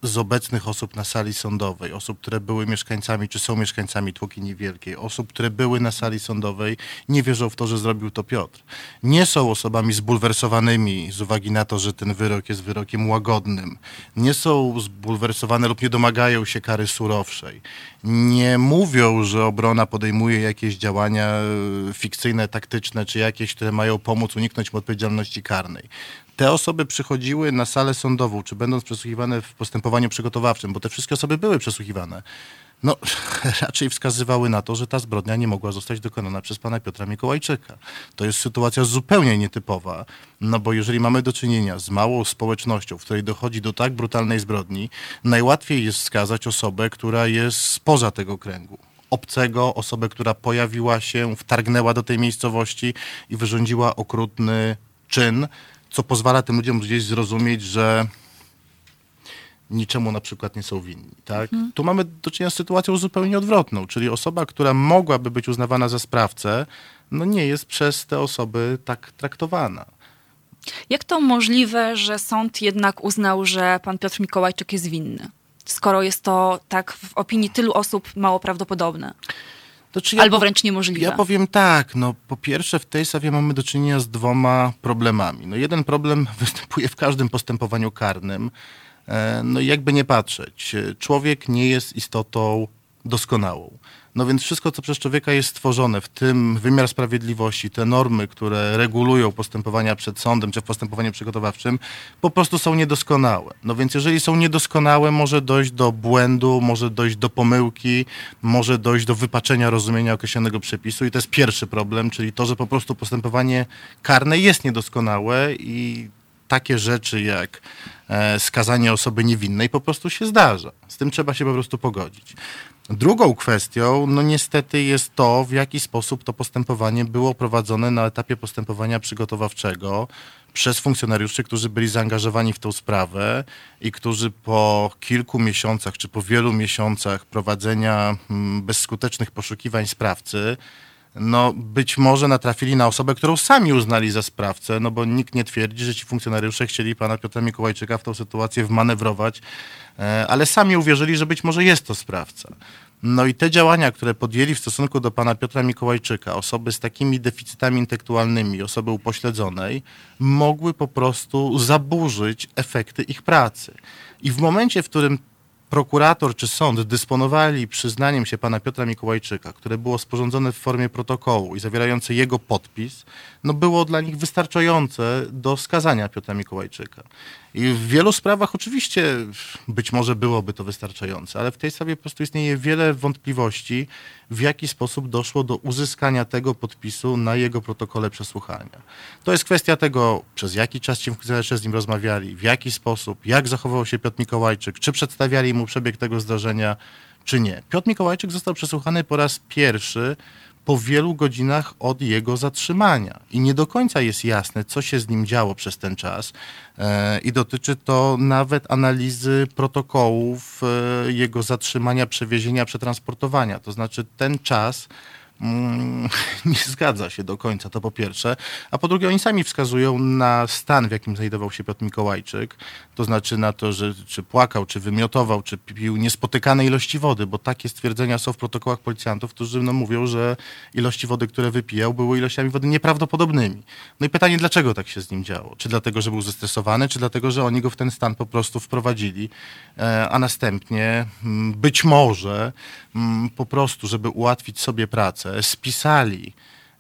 z obecnych osób na sali sądowej, osób, które były mieszkańcami, czy są mieszkańcami Tłoki Niewielkiej, osób, które były na sali sądowej, nie wierzą w to, że zrobił to Piotr. Nie są osobami zbulwersowanymi z uwagi na to, że ten wyrok jest wyrokiem łagodnym. Nie są zbulwersowane lub nie domagają się kary surowszej. Nie mówią, że obrona podejmuje jakieś działania e, fikcyjne, taktyczne, czy jakieś, które mają pomóc uniknąć odpowiedzialności karnej. Te osoby przychodziły na salę sądową, czy będąc przesłuchiwane w postępowaniu przygotowawczym, bo te wszystkie osoby były przesłuchiwane, no raczej wskazywały na to, że ta zbrodnia nie mogła zostać dokonana przez pana Piotra Mikołajczyka. To jest sytuacja zupełnie nietypowa, no bo jeżeli mamy do czynienia z małą społecznością, w której dochodzi do tak brutalnej zbrodni, najłatwiej jest wskazać osobę, która jest spoza tego kręgu obcego, osobę, która pojawiła się, wtargnęła do tej miejscowości i wyrządziła okrutny czyn, co pozwala tym ludziom gdzieś zrozumieć, że niczemu na przykład nie są winni. Tak? Mhm. Tu mamy do czynienia z sytuacją zupełnie odwrotną, czyli osoba, która mogłaby być uznawana za sprawcę, no nie jest przez te osoby tak traktowana. Jak to możliwe, że sąd jednak uznał, że pan Piotr Mikołajczyk jest winny, skoro jest to tak w opinii tylu osób mało prawdopodobne? Ja Albo wręcz niemożliwe. Ja powiem tak, no po pierwsze w tej sprawie mamy do czynienia z dwoma problemami. No jeden problem występuje w każdym postępowaniu karnym. E, No jakby nie patrzeć, e, człowiek nie jest istotą doskonałą. No więc wszystko, co przez człowieka jest stworzone, w tym wymiar sprawiedliwości, te normy, które regulują postępowania przed sądem czy w postępowaniu przygotowawczym, po prostu są niedoskonałe. No więc jeżeli są niedoskonałe, może dojść do błędu, może dojść do pomyłki, może dojść do wypaczenia rozumienia określonego przepisu i to jest pierwszy problem, czyli to, że po prostu postępowanie karne jest niedoskonałe i takie rzeczy jak e, skazanie osoby niewinnej po prostu się zdarza. Z tym trzeba się po prostu pogodzić. Drugą kwestią, no niestety, jest to, w jaki sposób to postępowanie było prowadzone na etapie postępowania przygotowawczego przez funkcjonariuszy, którzy byli zaangażowani w tę sprawę i którzy po kilku miesiącach czy po wielu miesiącach prowadzenia mm, bezskutecznych poszukiwań sprawcy, no być może natrafili na osobę, którą sami uznali za sprawcę, no bo nikt nie twierdzi, że ci funkcjonariusze chcieli pana Piotra Mikołajczyka w tą sytuację wmanewrować, e, ale sami uwierzyli, że być może jest to sprawca. No i te działania, które podjęli w stosunku do pana Piotra Mikołajczyka, osoby z takimi deficytami intelektualnymi, osoby upośledzonej, mogły po prostu zaburzyć efekty ich pracy. I w momencie, w którym prokurator czy sąd dysponowali przyznaniem się pana Piotra Mikołajczyka, które było sporządzone w formie protokołu i zawierające jego podpis, no było dla nich wystarczające do skazania Piotra Mikołajczyka. I w wielu sprawach oczywiście być może byłoby to wystarczające, ale w tej sprawie po prostu istnieje wiele wątpliwości, w jaki sposób doszło do uzyskania tego podpisu na jego protokole przesłuchania. To jest kwestia tego, przez jaki czas ci funkcjonariusze z nim rozmawiali, w jaki sposób, jak zachował się Piotr Mikołajczyk, czy przedstawiali mu przebieg tego zdarzenia, czy nie. Piotr Mikołajczyk został przesłuchany po raz pierwszy po wielu godzinach od jego zatrzymania. I nie do końca jest jasne, co się z nim działo przez ten czas. E, I dotyczy to nawet analizy protokołów e, jego zatrzymania, przewiezienia, przetransportowania. To znaczy ten czas mm, nie zgadza się do końca, to po pierwsze. A po drugie, oni sami wskazują na stan, w jakim znajdował się Piotr Mikołajczyk. To znaczy na to, że czy płakał, czy wymiotował, czy pił niespotykane ilości wody, bo takie stwierdzenia są w protokołach policjantów, którzy no, mówią, że ilości wody, które wypijał, były ilościami wody nieprawdopodobnymi. No i pytanie, dlaczego tak się z nim działo? Czy dlatego, że był zestresowany, czy dlatego, że oni go w ten stan po prostu wprowadzili, e, a następnie mm, być może mm, po prostu, żeby ułatwić sobie pracę, spisali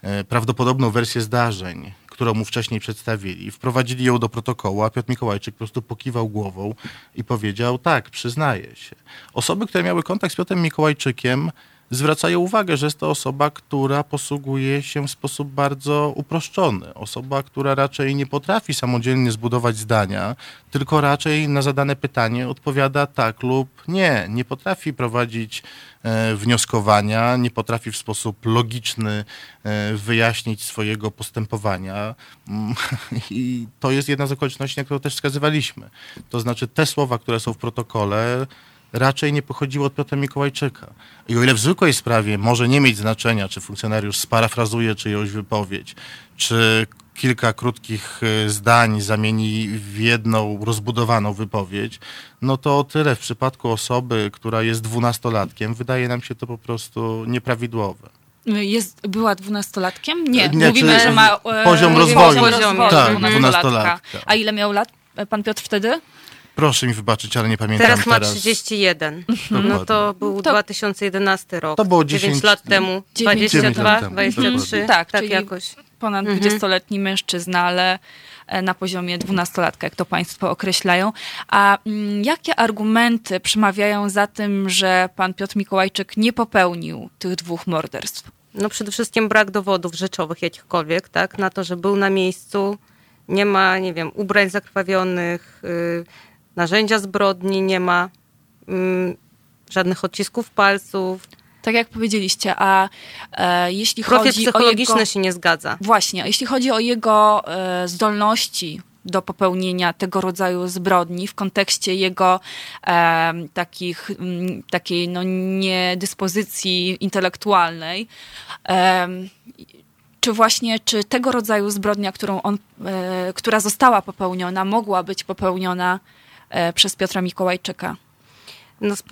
e, prawdopodobną wersję zdarzeń, którą mu wcześniej przedstawili, wprowadzili ją do protokołu, a Piotr Mikołajczyk po prostu pokiwał głową i powiedział, tak, przyznaję się. Osoby, które miały kontakt z Piotrem Mikołajczykiem, zwracają uwagę, że jest to osoba, która posługuje się w sposób bardzo uproszczony. Osoba, która raczej nie potrafi samodzielnie zbudować zdania, tylko raczej na zadane pytanie odpowiada tak lub nie. Nie potrafi prowadzić e, wnioskowania, nie potrafi w sposób logiczny e, wyjaśnić swojego postępowania. Mm, I to jest jedna z okoliczności, na którą też wskazywaliśmy. To znaczy te słowa, które są w protokole, raczej nie pochodziło od Piotra Mikołajczyka. I o ile w zwykłej sprawie może nie mieć znaczenia, czy funkcjonariusz sparafrazuje czyjąś wypowiedź, czy kilka krótkich e, zdań zamieni w jedną rozbudowaną wypowiedź, no to o tyle w przypadku osoby, która jest dwunastolatkiem, wydaje nam się to po prostu nieprawidłowe. Jest, była dwunastolatkiem? Nie, Nie, mówimy, że ma e, poziom poziom rozwoju. rozwoju Tak, dwunastolatka. dwunastolatka. A ile miał lat e, pan Piotr wtedy? Proszę mi wybaczyć, ale nie pamiętam Teraz ma teraz. 31. No to był To- 2011 rok. To było 9 10 lat temu. Dziewięć 22, lat temu, 23. dokładnie. Tak, tak czyli- jakoś. Ponad Mhm. 20-letni mężczyzna, ale e, na poziomie dwunastolatka, jak to państwo określają. A mm, jakie argumenty przemawiają za tym, że pan Piotr Mikołajczyk nie popełnił tych dwóch morderstw? No przede wszystkim brak dowodów rzeczowych jakichkolwiek, tak, na to, że był na miejscu. Nie ma, nie wiem, ubrań zakrwawionych, y, narzędzia zbrodni, nie ma mm, żadnych odcisków palców. Tak jak powiedzieliście, a e, jeśli Profil chodzi o psychologiczny jego... się nie zgadza. Właśnie, a jeśli chodzi o jego e, zdolności do popełnienia tego rodzaju zbrodni w kontekście jego e, takich, mm, takiej no, niedyspozycji intelektualnej, e, czy właśnie, czy tego rodzaju zbrodnia, którą on, e, która została popełniona, mogła być popełniona przez Piotra Mikołajczyka? No z,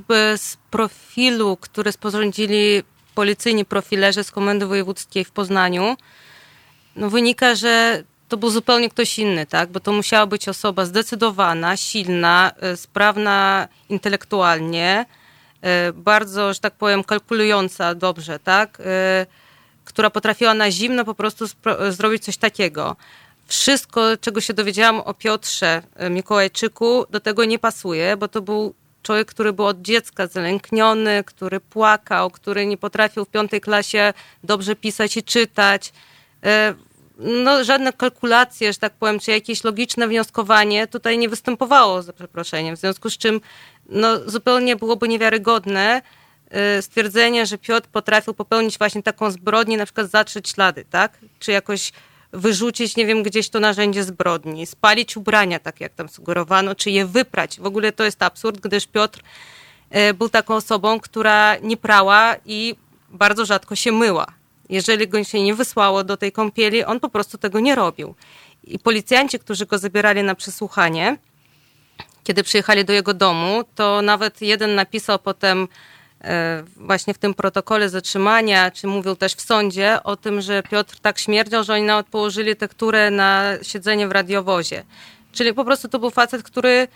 z profilu, który sporządzili policyjni profilerzy z Komendy Wojewódzkiej w Poznaniu, no wynika, że to był zupełnie ktoś inny, tak? Bo to musiała być osoba zdecydowana, silna, y, sprawna intelektualnie, bardzo, że tak powiem, kalkulująca dobrze, tak? Która potrafiła na zimno po prostu zrobić coś takiego. Wszystko, czego się dowiedziałam o Piotrze Mikołajczyku, do tego nie pasuje, bo to był człowiek, który był od dziecka zalękniony, który płakał, który nie potrafił w piątej klasie dobrze pisać i czytać no, żadne kalkulacje, że tak powiem, czy jakieś logiczne wnioskowanie tutaj nie występowało, za przeproszeniem. W związku z czym no, zupełnie byłoby niewiarygodne y, stwierdzenie, że Piotr potrafił popełnić właśnie taką zbrodnię, na przykład zatrzeć ślady, tak? Czy jakoś wyrzucić, nie wiem, gdzieś to narzędzie zbrodni, spalić ubrania, tak jak tam sugerowano, czy je wyprać. W ogóle to jest absurd, gdyż Piotr y, był taką osobą, która nie prała i bardzo rzadko się myła jeżeli go się nie wysłało do tej kąpieli, on po prostu tego nie robił. I policjanci, którzy go zabierali na przesłuchanie, kiedy przyjechali do jego domu, to nawet jeden napisał potem e, właśnie w tym protokole zatrzymania, czy mówił też w sądzie o tym, że Piotr tak śmierdział, że oni nawet położyli tekturę na siedzenie w radiowozie. Czyli po prostu to był facet, który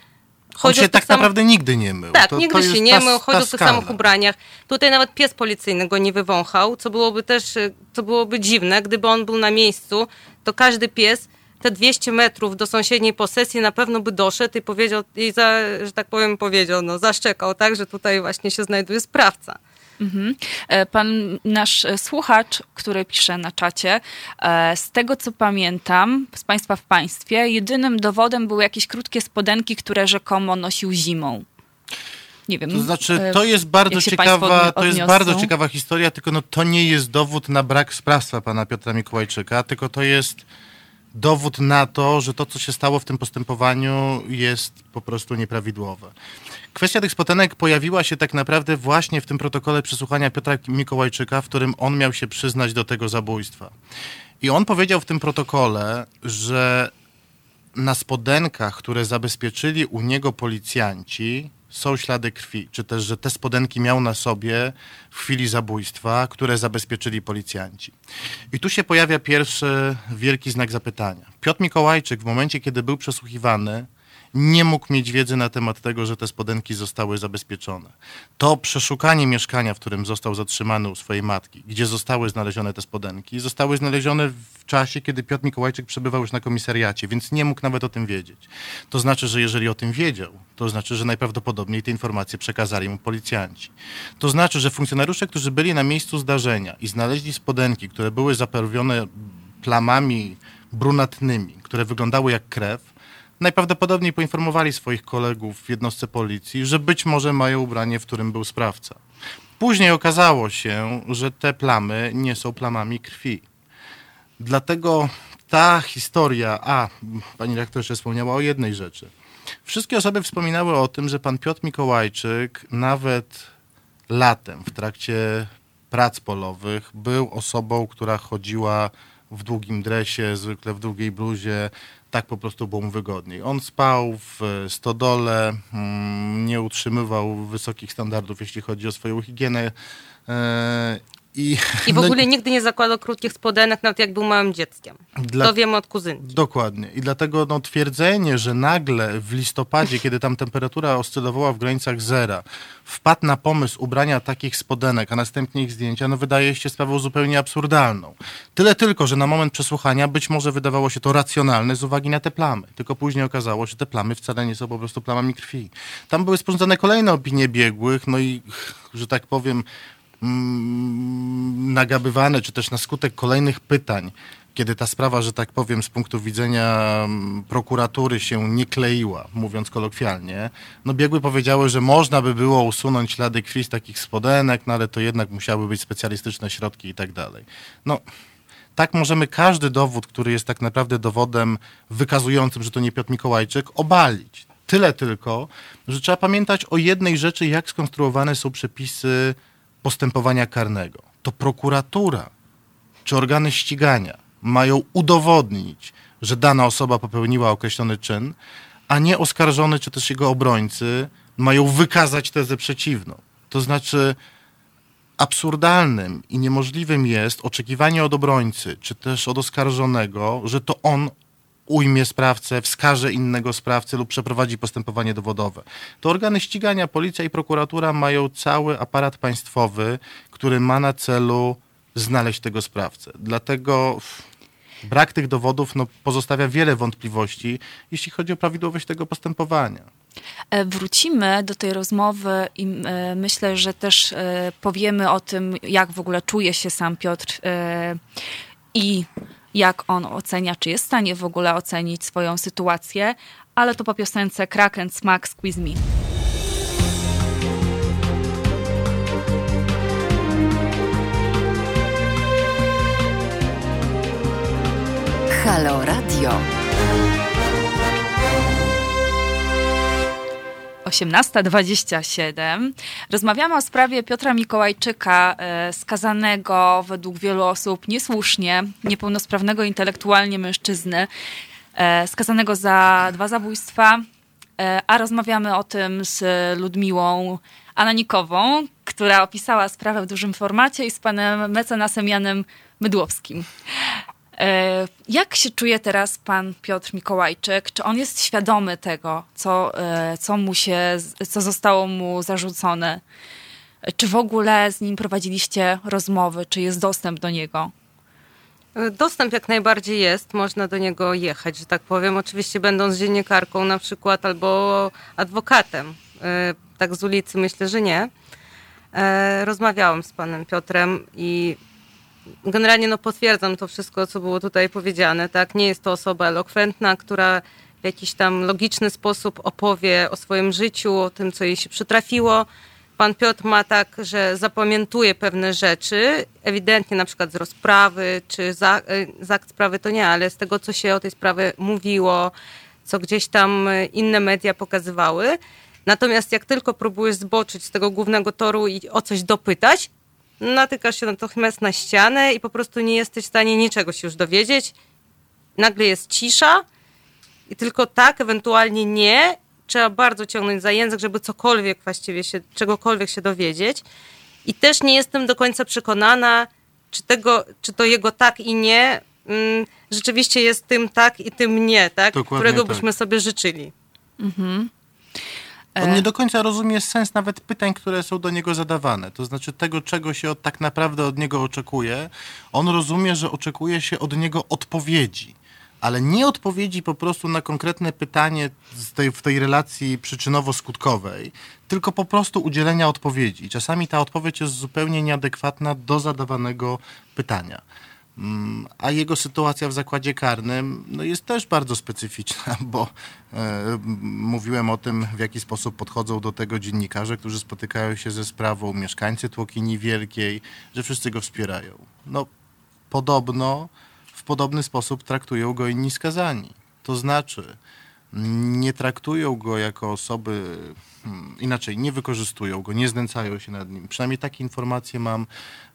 on się tak sam... naprawdę nigdy nie mył. Tak, to, nigdy to się nie mył, chodził w tych samych ubraniach. Tutaj nawet pies policyjny go nie wywąchał, co byłoby też, co byłoby dziwne, gdyby on był na miejscu, to każdy pies te 200 metrów do sąsiedniej posesji na pewno by doszedł i powiedział, i za, że tak powiem powiedział, no zaszczekał, tak, że tutaj właśnie się znajduje sprawca. Mhm. E, pan, nasz słuchacz, który pisze na czacie, e, z tego co pamiętam, z państwa w państwie, jedynym dowodem były jakieś krótkie spodenki, które rzekomo nosił zimą. Nie wiem. To znaczy, e, to jest bardzo ciekawa, to jest bardzo ciekawa historia, tylko no, to nie jest dowód na brak sprawstwa pana Piotra Mikołajczyka, tylko to jest dowód na to, że to, co się stało w tym postępowaniu, jest po prostu nieprawidłowe. Kwestia tych spotenek pojawiła się tak naprawdę właśnie w tym protokole przesłuchania Piotra Mikołajczyka, w którym on miał się przyznać do tego zabójstwa. I on powiedział w tym protokole, że na spodenkach, które zabezpieczyli u niego policjanci, są ślady krwi, czy też, że te spodenki miał na sobie w chwili zabójstwa, które zabezpieczyli policjanci. I tu się pojawia pierwszy wielki znak zapytania. Piotr Mikołajczyk w momencie, kiedy był przesłuchiwany, nie mógł mieć wiedzy na temat tego, że te spodenki zostały zabezpieczone. To przeszukanie mieszkania, w którym został zatrzymany u swojej matki, gdzie zostały znalezione te spodenki, zostały znalezione w czasie, kiedy Piotr Mikołajczyk przebywał już na komisariacie, więc nie mógł nawet o tym wiedzieć. To znaczy, że jeżeli o tym wiedział, to znaczy, że najprawdopodobniej te informacje przekazali mu policjanci. To znaczy, że funkcjonariusze, którzy byli na miejscu zdarzenia i znaleźli spodenki, które były zapełnione plamami brunatnymi, które wyglądały jak krew, najprawdopodobniej poinformowali swoich kolegów w jednostce policji, że być może mają ubranie, w którym był sprawca. Później okazało się, że te plamy nie są plamami krwi. Dlatego ta historia, a pani rektor jeszcze wspomniała o jednej rzeczy. Wszystkie osoby wspominały o tym, że pan Piotr Mikołajczyk nawet latem w trakcie prac polowych był osobą, która chodziła w długim dresie, zwykle w długiej bluzie, tak po prostu było mu wygodniej. On spał w stodole, mm, nie utrzymywał wysokich standardów, jeśli chodzi o swoją higienę. I, I w no, ogóle nigdy nie zakładał krótkich spodenek, nawet jak był małym dzieckiem. Dla, to wiemy od kuzynki. Dokładnie. I dlatego no, twierdzenie, że nagle w listopadzie, kiedy tam temperatura oscylowała w granicach zera, wpadł na pomysł ubrania takich spodenek, a następnie ich zdjęcia, no wydaje się sprawą zupełnie absurdalną. Tyle tylko, że na moment przesłuchania być może wydawało się to racjonalne z uwagi na te plamy. Tylko później okazało się, że te plamy wcale nie są po prostu plamami krwi. Tam były sporządzone kolejne opinie biegłych, no i, że tak powiem, nagabywane, czy też na skutek kolejnych pytań kiedy ta sprawa, że tak powiem, z punktu widzenia mm, prokuratury się nie kleiła, mówiąc kolokwialnie, no biegły powiedziały, że można by było usunąć ślady krwi z takich spodenek, no ale to jednak musiały być specjalistyczne środki i tak dalej. No, tak możemy każdy dowód, który jest tak naprawdę dowodem wykazującym, że to nie Piotr Mikołajczyk, obalić. Tyle tylko, że trzeba pamiętać o jednej rzeczy, jak skonstruowane są przepisy postępowania karnego. To prokuratura czy organy ścigania mają udowodnić, że dana osoba popełniła określony czyn, a nie oskarżony czy też jego obrońcy mają wykazać tezę przeciwną. To znaczy, absurdalnym i niemożliwym jest oczekiwanie od obrońcy, czy też od oskarżonego, że to on ujmie sprawcę, wskaże innego sprawcę lub przeprowadzi postępowanie dowodowe. To organy ścigania, policja i prokuratura mają cały aparat państwowy, który ma na celu znaleźć tego sprawcę. Dlatego brak tych dowodów no, pozostawia wiele wątpliwości, jeśli chodzi o prawidłowość tego postępowania. E, wrócimy do tej rozmowy i e, myślę, że też e, powiemy o tym, jak w ogóle czuje się sam Piotr i jak on ocenia, czy jest w stanie w ogóle ocenić swoją sytuację, ale to po piosence Kraken Smack Squeeze Me. Halo Radio. 18.27. Rozmawiamy o sprawie Piotra Mikołajczyka, e, skazanego według wielu osób niesłusznie, niepełnosprawnego intelektualnie mężczyzny, e, skazanego za dwa zabójstwa, e, a rozmawiamy o tym z Ludmiłą Ananikową, która opisała sprawę w dużym formacie i z panem mecenasem Janem Mydłowskim. E, jak się czuje teraz pan Piotr Mikołajczyk? Czy on jest świadomy tego, co, e, co, mu się, co zostało mu zarzucone? Czy w ogóle z nim prowadziliście rozmowy? Czy jest dostęp do niego? Dostęp jak najbardziej jest, można do niego jechać, że tak powiem. Oczywiście będąc dziennikarką na przykład albo adwokatem. E, tak z ulicy myślę, że nie. Rozmawiałam z panem Piotrem i generalnie no potwierdzam to wszystko, co było tutaj powiedziane. Tak? Nie jest to osoba elokwentna, która w jakiś tam logiczny sposób opowie o swoim życiu, o tym, co jej się przytrafiło. Pan Piotr ma tak, że zapamiętuje pewne rzeczy, ewidentnie na przykład z rozprawy, czy z akt sprawy to nie, ale z tego, co się o tej sprawie mówiło, co gdzieś tam inne media pokazywały. Natomiast jak tylko próbujesz zboczyć z tego głównego toru i o coś dopytać, natykasz się natychmiast na ścianę i po prostu nie jesteś w stanie niczego się już dowiedzieć. Nagle jest cisza i tylko tak, ewentualnie nie. Trzeba bardzo ciągnąć za język, żeby cokolwiek właściwie się, czegokolwiek się dowiedzieć. I też nie jestem do końca przekonana, czy, tego, czy to jego tak i nie mm, rzeczywiście jest tym tak i tym nie, tak? którego tak. byśmy sobie życzyli. Mhm. On nie do końca rozumie sens nawet pytań, które są do niego zadawane. To znaczy tego, czego się od, tak naprawdę od niego oczekuje. On rozumie, że oczekuje się od niego odpowiedzi. Ale nie odpowiedzi po prostu na konkretne pytanie tej, w tej relacji przyczynowo-skutkowej, tylko po prostu udzielenia odpowiedzi. Czasami ta odpowiedź jest zupełnie nieadekwatna do zadawanego pytania. A jego sytuacja w zakładzie karnym no jest też bardzo specyficzna, bo e, mówiłem o tym, w jaki sposób podchodzą do tego dziennikarze, którzy spotykają się ze sprawą, mieszkańcy Tłokini Wielkiej, że wszyscy go wspierają. No, podobno w podobny sposób traktują go inni skazani. To znaczy, nie traktują go jako osoby, hmm, inaczej, nie wykorzystują go, nie znęcają się nad nim. Przynajmniej takie informacje mam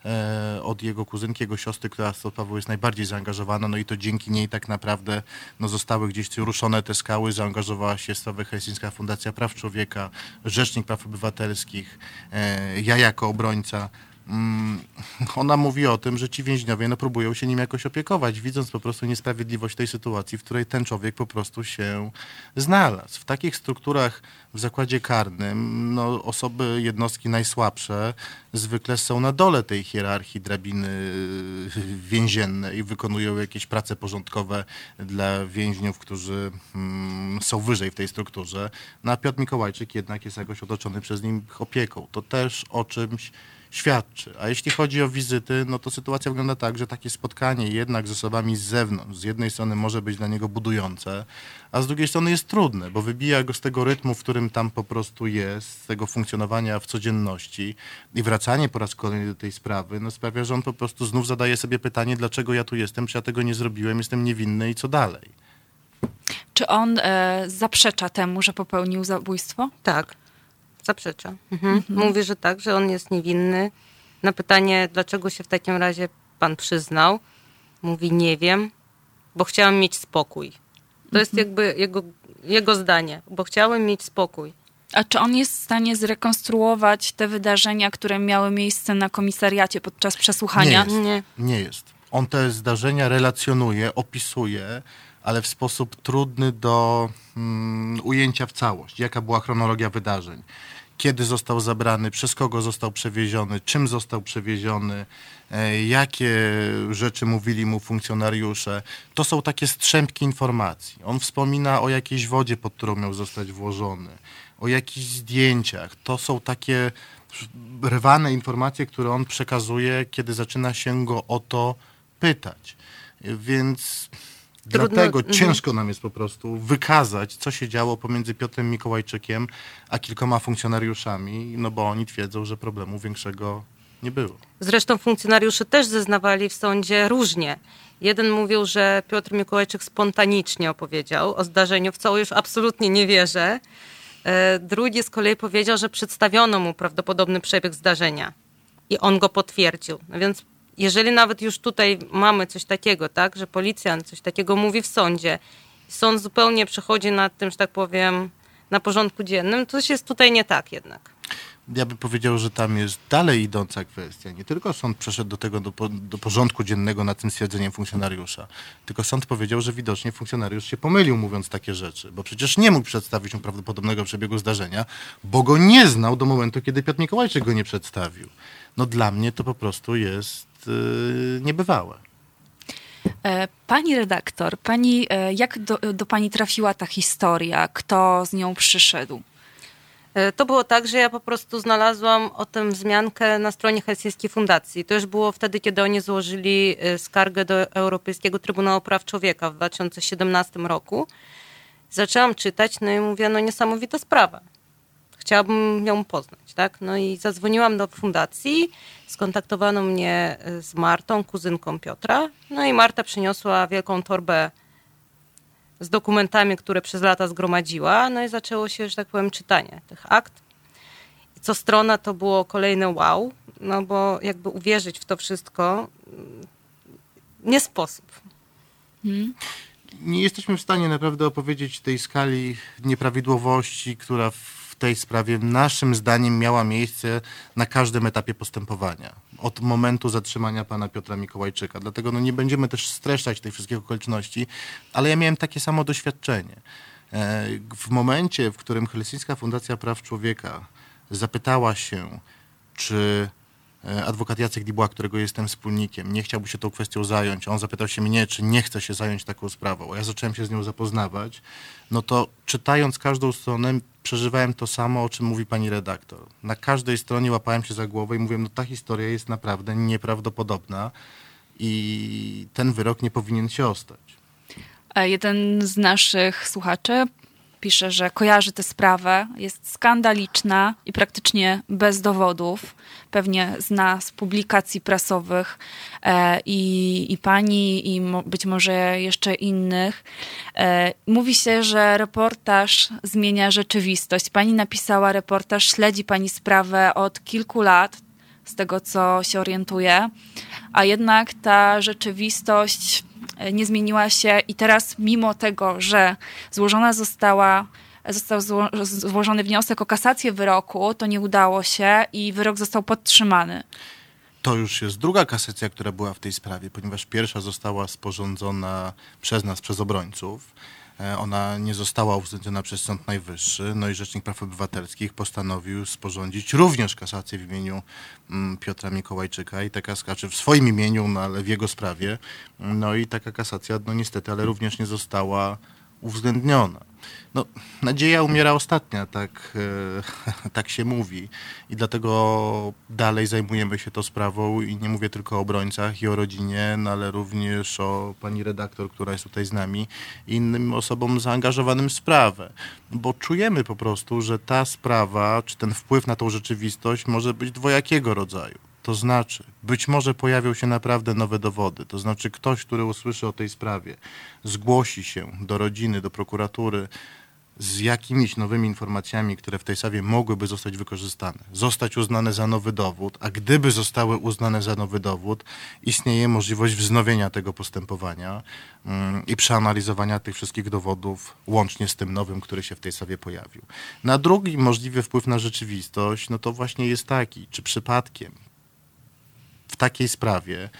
e, od jego kuzynki, jego siostry, która w Paweł jest najbardziej zaangażowana, no i to dzięki niej tak naprawdę no, zostały gdzieś ruszone te skały, zaangażowała się Stawa Helsińska Fundacja Praw Człowieka, Rzecznik Praw Obywatelskich, e, ja jako obrońca ona mówi o tym, że ci więźniowie no, próbują się nim jakoś opiekować, widząc po prostu niesprawiedliwość tej sytuacji, w której ten człowiek po prostu się znalazł. W takich strukturach w zakładzie karnym no, osoby, jednostki najsłabsze zwykle są na dole tej hierarchii drabiny więziennej i wykonują jakieś prace porządkowe dla więźniów, którzy mm, są wyżej w tej strukturze. No a Piotr Mikołajczyk jednak jest jakoś otoczony przez nich opieką. To też o czymś świadczy. A jeśli chodzi o wizyty, no to sytuacja wygląda tak, że takie spotkanie jednak z osobami z zewnątrz, z jednej strony może być dla niego budujące, a z drugiej strony jest trudne, bo wybija go z tego rytmu, w którym tam po prostu jest, z tego funkcjonowania w codzienności i wracanie po raz kolejny do tej sprawy, no sprawia, że on po prostu znów zadaje sobie pytanie, dlaczego ja tu jestem, czy ja tego nie zrobiłem, jestem niewinny i co dalej. Czy on e, zaprzecza temu, że popełnił zabójstwo? Tak. Zaprzecza. Mhm. Mhm. Mówi, że tak, że on jest niewinny. Na pytanie, dlaczego się w takim razie pan przyznał, mówi nie wiem, bo chciałem mieć spokój. To jest mhm. jakby jego, jego zdanie, bo chciałem mieć spokój. A czy on jest w stanie zrekonstruować te wydarzenia, które miały miejsce na komisariacie podczas przesłuchania? Nie jest. Nie. Nie jest. On te zdarzenia relacjonuje, opisuje, ale w sposób trudny do mm, ujęcia w całość. Jaka była chronologia wydarzeń? Kiedy został zabrany, przez kogo został przewieziony, czym został przewieziony, e, jakie rzeczy mówili mu funkcjonariusze. To są takie strzępki informacji. On wspomina o jakiejś wodzie, pod którą miał zostać włożony, o jakichś zdjęciach. To są takie rwane informacje, które on przekazuje, kiedy zaczyna się go o to pytać. Więc Trudno- dlatego mhm. ciężko nam jest po prostu wykazać, co się działo pomiędzy Piotrem Mikołajczykiem a kilkoma funkcjonariuszami, no bo oni twierdzą, że problemu większego nie było. Zresztą funkcjonariusze też zeznawali w sądzie różnie. Jeden mówił, że Piotr Mikołajczyk spontanicznie opowiedział o zdarzeniu, w co już absolutnie nie wierzę. E, Drugi z kolei powiedział, że przedstawiono mu prawdopodobny przebieg zdarzenia i on go potwierdził. No więc jeżeli nawet już tutaj mamy coś takiego, tak, że policjant coś takiego mówi w sądzie, sąd zupełnie przechodzi nad tym, że tak powiem, na porządku dziennym, to coś jest tutaj nie tak jednak. Ja bym powiedział, że tam jest dalej idąca kwestia. Nie tylko sąd przeszedł do tego, do, do porządku dziennego nad tym stwierdzeniem funkcjonariusza, tylko sąd powiedział, że widocznie funkcjonariusz się pomylił mówiąc takie rzeczy, bo przecież nie mógł przedstawić mu prawdopodobnego przebiegu zdarzenia, bo go nie znał do momentu, kiedy Piotr Mikołajczyk go nie przedstawił. No dla mnie to po prostu jest yy, niebywałe. E, Pani redaktor, pani, e, jak do, do pani trafiła ta historia? Kto z nią przyszedł? E, To było tak, że ja po prostu znalazłam o tym wzmiankę na stronie Helsińskiej Fundacji. To już było wtedy, kiedy oni złożyli skargę do Europejskiego Trybunału Praw Człowieka w 2017 roku. Zaczęłam czytać, no i mówię, no niesamowita sprawa. Chciałabym ją poznać, tak? No i zadzwoniłam do fundacji, skontaktowano mnie e, z Martą, kuzynką Piotra. No i Marta przyniosła wielką torbę z dokumentami, które przez lata zgromadziła, no i zaczęło się, że tak powiem, czytanie tych akt. I co strona to było kolejne wow, no bo jakby uwierzyć w to wszystko mm, nie sposób. nie jesteśmy w stanie naprawdę opowiedzieć tej skali nieprawidłowości, która w tej sprawie naszym zdaniem miała miejsce na każdym etapie postępowania. Od momentu zatrzymania pana Piotra Mikołajczyka. Dlatego no, nie będziemy też streszczać tych wszystkich okoliczności, ale ja miałem takie samo doświadczenie. E, W momencie, w którym Helsińska Fundacja Praw Człowieka zapytała się, czy adwokat Jacek Dibuła, którego jestem wspólnikiem, nie chciałby się tą kwestią zająć. On zapytał się mnie, czy nie chce się zająć taką sprawą. A ja zacząłem się z nią zapoznawać. No to czytając każdą stronę, przeżywałem to samo, o czym mówi pani redaktor. Na każdej stronie łapałem się za głowę i mówiłem, no ta historia jest naprawdę nieprawdopodobna i ten wyrok nie powinien się ostać. E, Jeden z naszych słuchaczy pisze, że kojarzy tę sprawę, jest skandaliczna i praktycznie bez dowodów. Pewnie zna z publikacji prasowych e, i, i pani, i mo, być może jeszcze innych. E, mówi się, że reportaż zmienia rzeczywistość. Pani napisała reportaż, śledzi pani sprawę od kilku lat, z tego co się orientuje, a jednak ta rzeczywistość nie zmieniła się i teraz mimo tego, że złożona została został zło, złożony wniosek o kasację wyroku, to nie udało się i wyrok został podtrzymany. To już jest druga kasacja, która była w tej sprawie, ponieważ pierwsza została sporządzona przez nas, przez obrońców. E, Ona nie została uwzględniona przez Sąd Najwyższy, no i Rzecznik Praw Obywatelskich postanowił sporządzić również kasację w imieniu mm, Piotra Mikołajczyka i taka skacze w swoim imieniu, no ale w jego sprawie. No i taka kasacja, no niestety, ale również nie została uwzględniona. No, nadzieja umiera ostatnia, tak, e, tak się mówi. I dlatego dalej zajmujemy się tą sprawą i nie mówię tylko o obrońcach i o rodzinie, no ale również o pani redaktor, która jest tutaj z nami i innym osobom zaangażowanym w sprawę. Bo czujemy po prostu, że ta sprawa, czy ten wpływ na tą rzeczywistość może być dwojakiego rodzaju. To znaczy, być może pojawią się naprawdę nowe dowody. To znaczy, ktoś, który usłyszy o tej sprawie, zgłosi się do rodziny, do prokuratury z jakimiś nowymi informacjami, które w tej sprawie mogłyby zostać wykorzystane, zostać uznane za nowy dowód, a gdyby zostały uznane za nowy dowód, istnieje możliwość wznowienia tego postępowania mm, i przeanalizowania tych wszystkich dowodów łącznie z tym nowym, który się w tej sprawie pojawił. Na drugi możliwy wpływ na rzeczywistość, no to właśnie jest taki, czy przypadkiem w takiej sprawie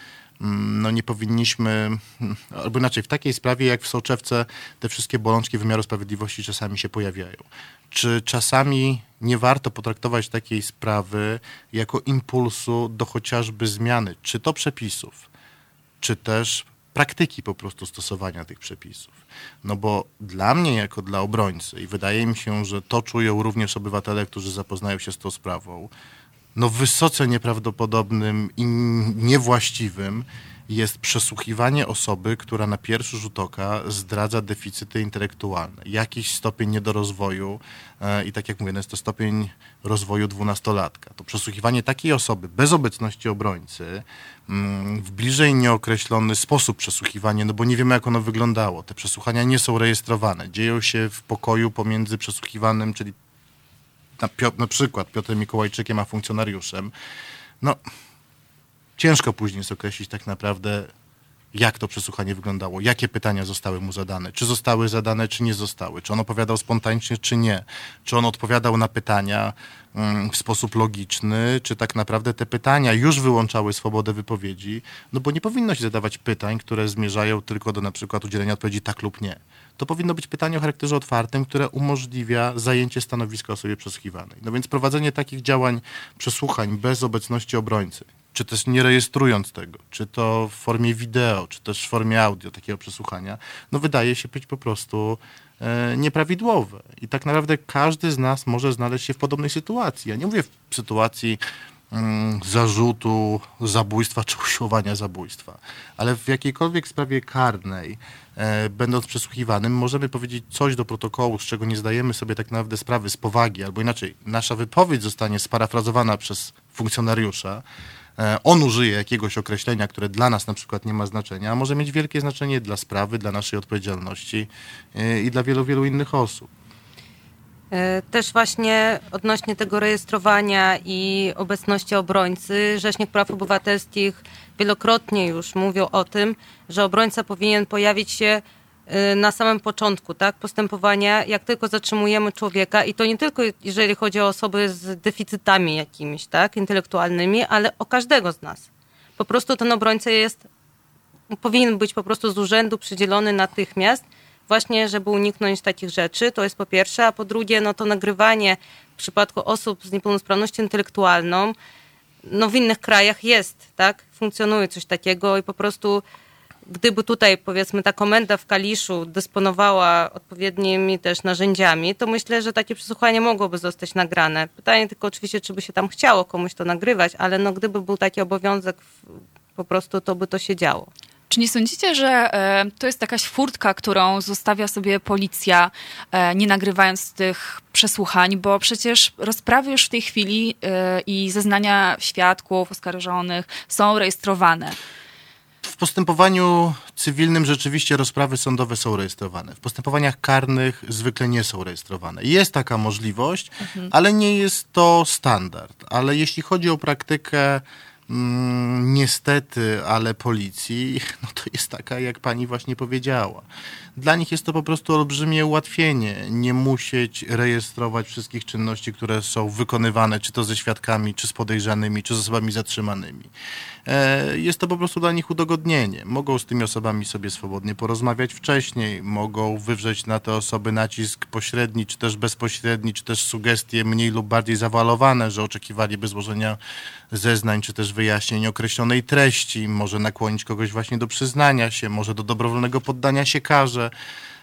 Mm, no nie powinniśmy, albo inaczej, w takiej sprawie jak w Soczewce te wszystkie bolączki wymiaru sprawiedliwości czasami się pojawiają. Czy czasami nie warto potraktować takiej sprawy jako impulsu do chociażby zmiany, czy to przepisów, czy też praktyki po prostu stosowania tych przepisów. No bo dla mnie, jako dla obrońcy, i wydaje mi się, że to czują również obywatele, którzy zapoznają się z tą sprawą, no wysoce nieprawdopodobnym i niewłaściwym jest przesłuchiwanie osoby, która na pierwszy rzut oka zdradza deficyty intelektualne, jakiś stopień niedorozwoju e, i tak jak mówię, no jest to stopień rozwoju dwunastolatka. To przesłuchiwanie takiej osoby bez obecności obrońcy mm, w bliżej nieokreślony sposób przesłuchiwanie, no bo nie wiemy jak ono wyglądało. Te przesłuchania nie są rejestrowane. Dzieją się w pokoju pomiędzy przesłuchiwanym, czyli na, na przykład Piotrem Mikołajczykiem, a funkcjonariuszem, no ciężko później jest określić tak naprawdę, jak to przesłuchanie wyglądało, jakie pytania zostały mu zadane, czy zostały zadane, czy nie zostały, czy on opowiadał spontanicznie, czy nie, czy on odpowiadał na pytania w sposób logiczny, czy tak naprawdę te pytania już wyłączały swobodę wypowiedzi, no bo nie powinno się zadawać pytań, które zmierzają tylko do na przykład udzielenia odpowiedzi tak lub nie to powinno być pytanie o charakterze otwartym, które umożliwia zajęcie stanowiska osobie przesłuchiwanej. No więc prowadzenie takich działań przesłuchań bez obecności obrońcy, czy też nie rejestrując tego, czy to w formie wideo, czy też w formie audio takiego przesłuchania, no wydaje się być po prostu e, nieprawidłowe. I tak naprawdę każdy z nas może znaleźć się w podobnej sytuacji. Ja nie mówię w sytuacji mm, zarzutu zabójstwa czy usiłowania zabójstwa, ale w jakiejkolwiek sprawie karnej E, będąc przesłuchiwanym, możemy powiedzieć coś do protokołu, z czego nie zdajemy sobie tak naprawdę sprawy z powagi, albo inaczej, nasza wypowiedź zostanie sparafrazowana przez funkcjonariusza, on użyje jakiegoś określenia, które dla nas na przykład nie ma znaczenia, a może mieć wielkie znaczenie dla sprawy, dla naszej odpowiedzialności e, i dla wielu, wielu innych osób. Też właśnie odnośnie tego rejestrowania i obecności obrońcy, Rzecznik Praw Obywatelskich wielokrotnie już mówił o tym, że obrońca powinien pojawić się na samym początku tak, postępowania, jak tylko zatrzymujemy człowieka i to nie tylko jeżeli chodzi o osoby z deficytami jakimiś tak, intelektualnymi, ale o każdego z nas. Po prostu ten obrońca jest, powinien być po prostu z urzędu przydzielony natychmiast, właśnie żeby uniknąć takich rzeczy, to jest po pierwsze, a po drugie no to nagrywanie w przypadku osób z niepełnosprawnością intelektualną, no w innych krajach jest, tak? Funkcjonuje coś takiego i po prostu gdyby tutaj powiedzmy ta komenda w Kaliszu dysponowała odpowiednimi też narzędziami, to myślę, że takie przesłuchanie mogłoby zostać nagrane. Pytanie tylko oczywiście, czy by się tam chciało komuś to nagrywać, ale no gdyby był taki obowiązek po prostu, to by to się działo. Czy nie sądzicie, że e, to jest jakaś furtka, którą zostawia sobie policja, e, nie nagrywając tych przesłuchań, bo przecież rozprawy już w tej chwili e, i zeznania świadków, oskarżonych są rejestrowane. W postępowaniu cywilnym rzeczywiście rozprawy sądowe są rejestrowane. W postępowaniach karnych zwykle nie są rejestrowane. Jest taka możliwość, mhm. ale nie jest to standard. Ale jeśli chodzi o praktykę Mm, niestety, ale policji, no to jest taka, jak pani właśnie powiedziała. Dla nich jest to po prostu olbrzymie ułatwienie, nie musieć rejestrować wszystkich czynności, które są wykonywane, czy to ze świadkami, czy z podejrzanymi, czy z osobami zatrzymanymi. E, jest to po prostu dla nich udogodnienie. Mogą z tymi osobami sobie swobodnie porozmawiać wcześniej, mogą wywrzeć na te osoby nacisk pośredni, czy też bezpośredni, czy też sugestie mniej lub bardziej zawalowane, że oczekiwaliby złożenia zeznań, czy też wyjaśnień określonej treści, może nakłonić kogoś właśnie do przyznania się, może do dobrowolnego poddania się karze.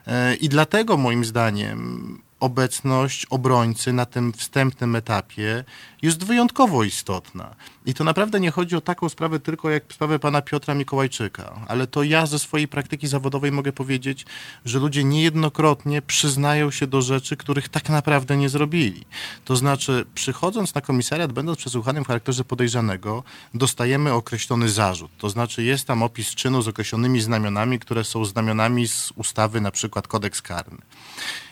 E, I dlatego moim zdaniem obecność obrońcy na tym wstępnym etapie jest wyjątkowo istotna. I to naprawdę nie chodzi o taką sprawę tylko jak sprawę pana Piotra Mikołajczyka, ale to ja ze swojej praktyki zawodowej mogę powiedzieć, że ludzie niejednokrotnie przyznają się do rzeczy, których tak naprawdę nie zrobili. To znaczy, przychodząc na komisariat, będąc przesłuchanym w charakterze podejrzanego, dostajemy określony zarzut. To znaczy, jest tam opis czynu z określonymi znamionami, które są znamionami z ustawy, na przykład kodeks karny.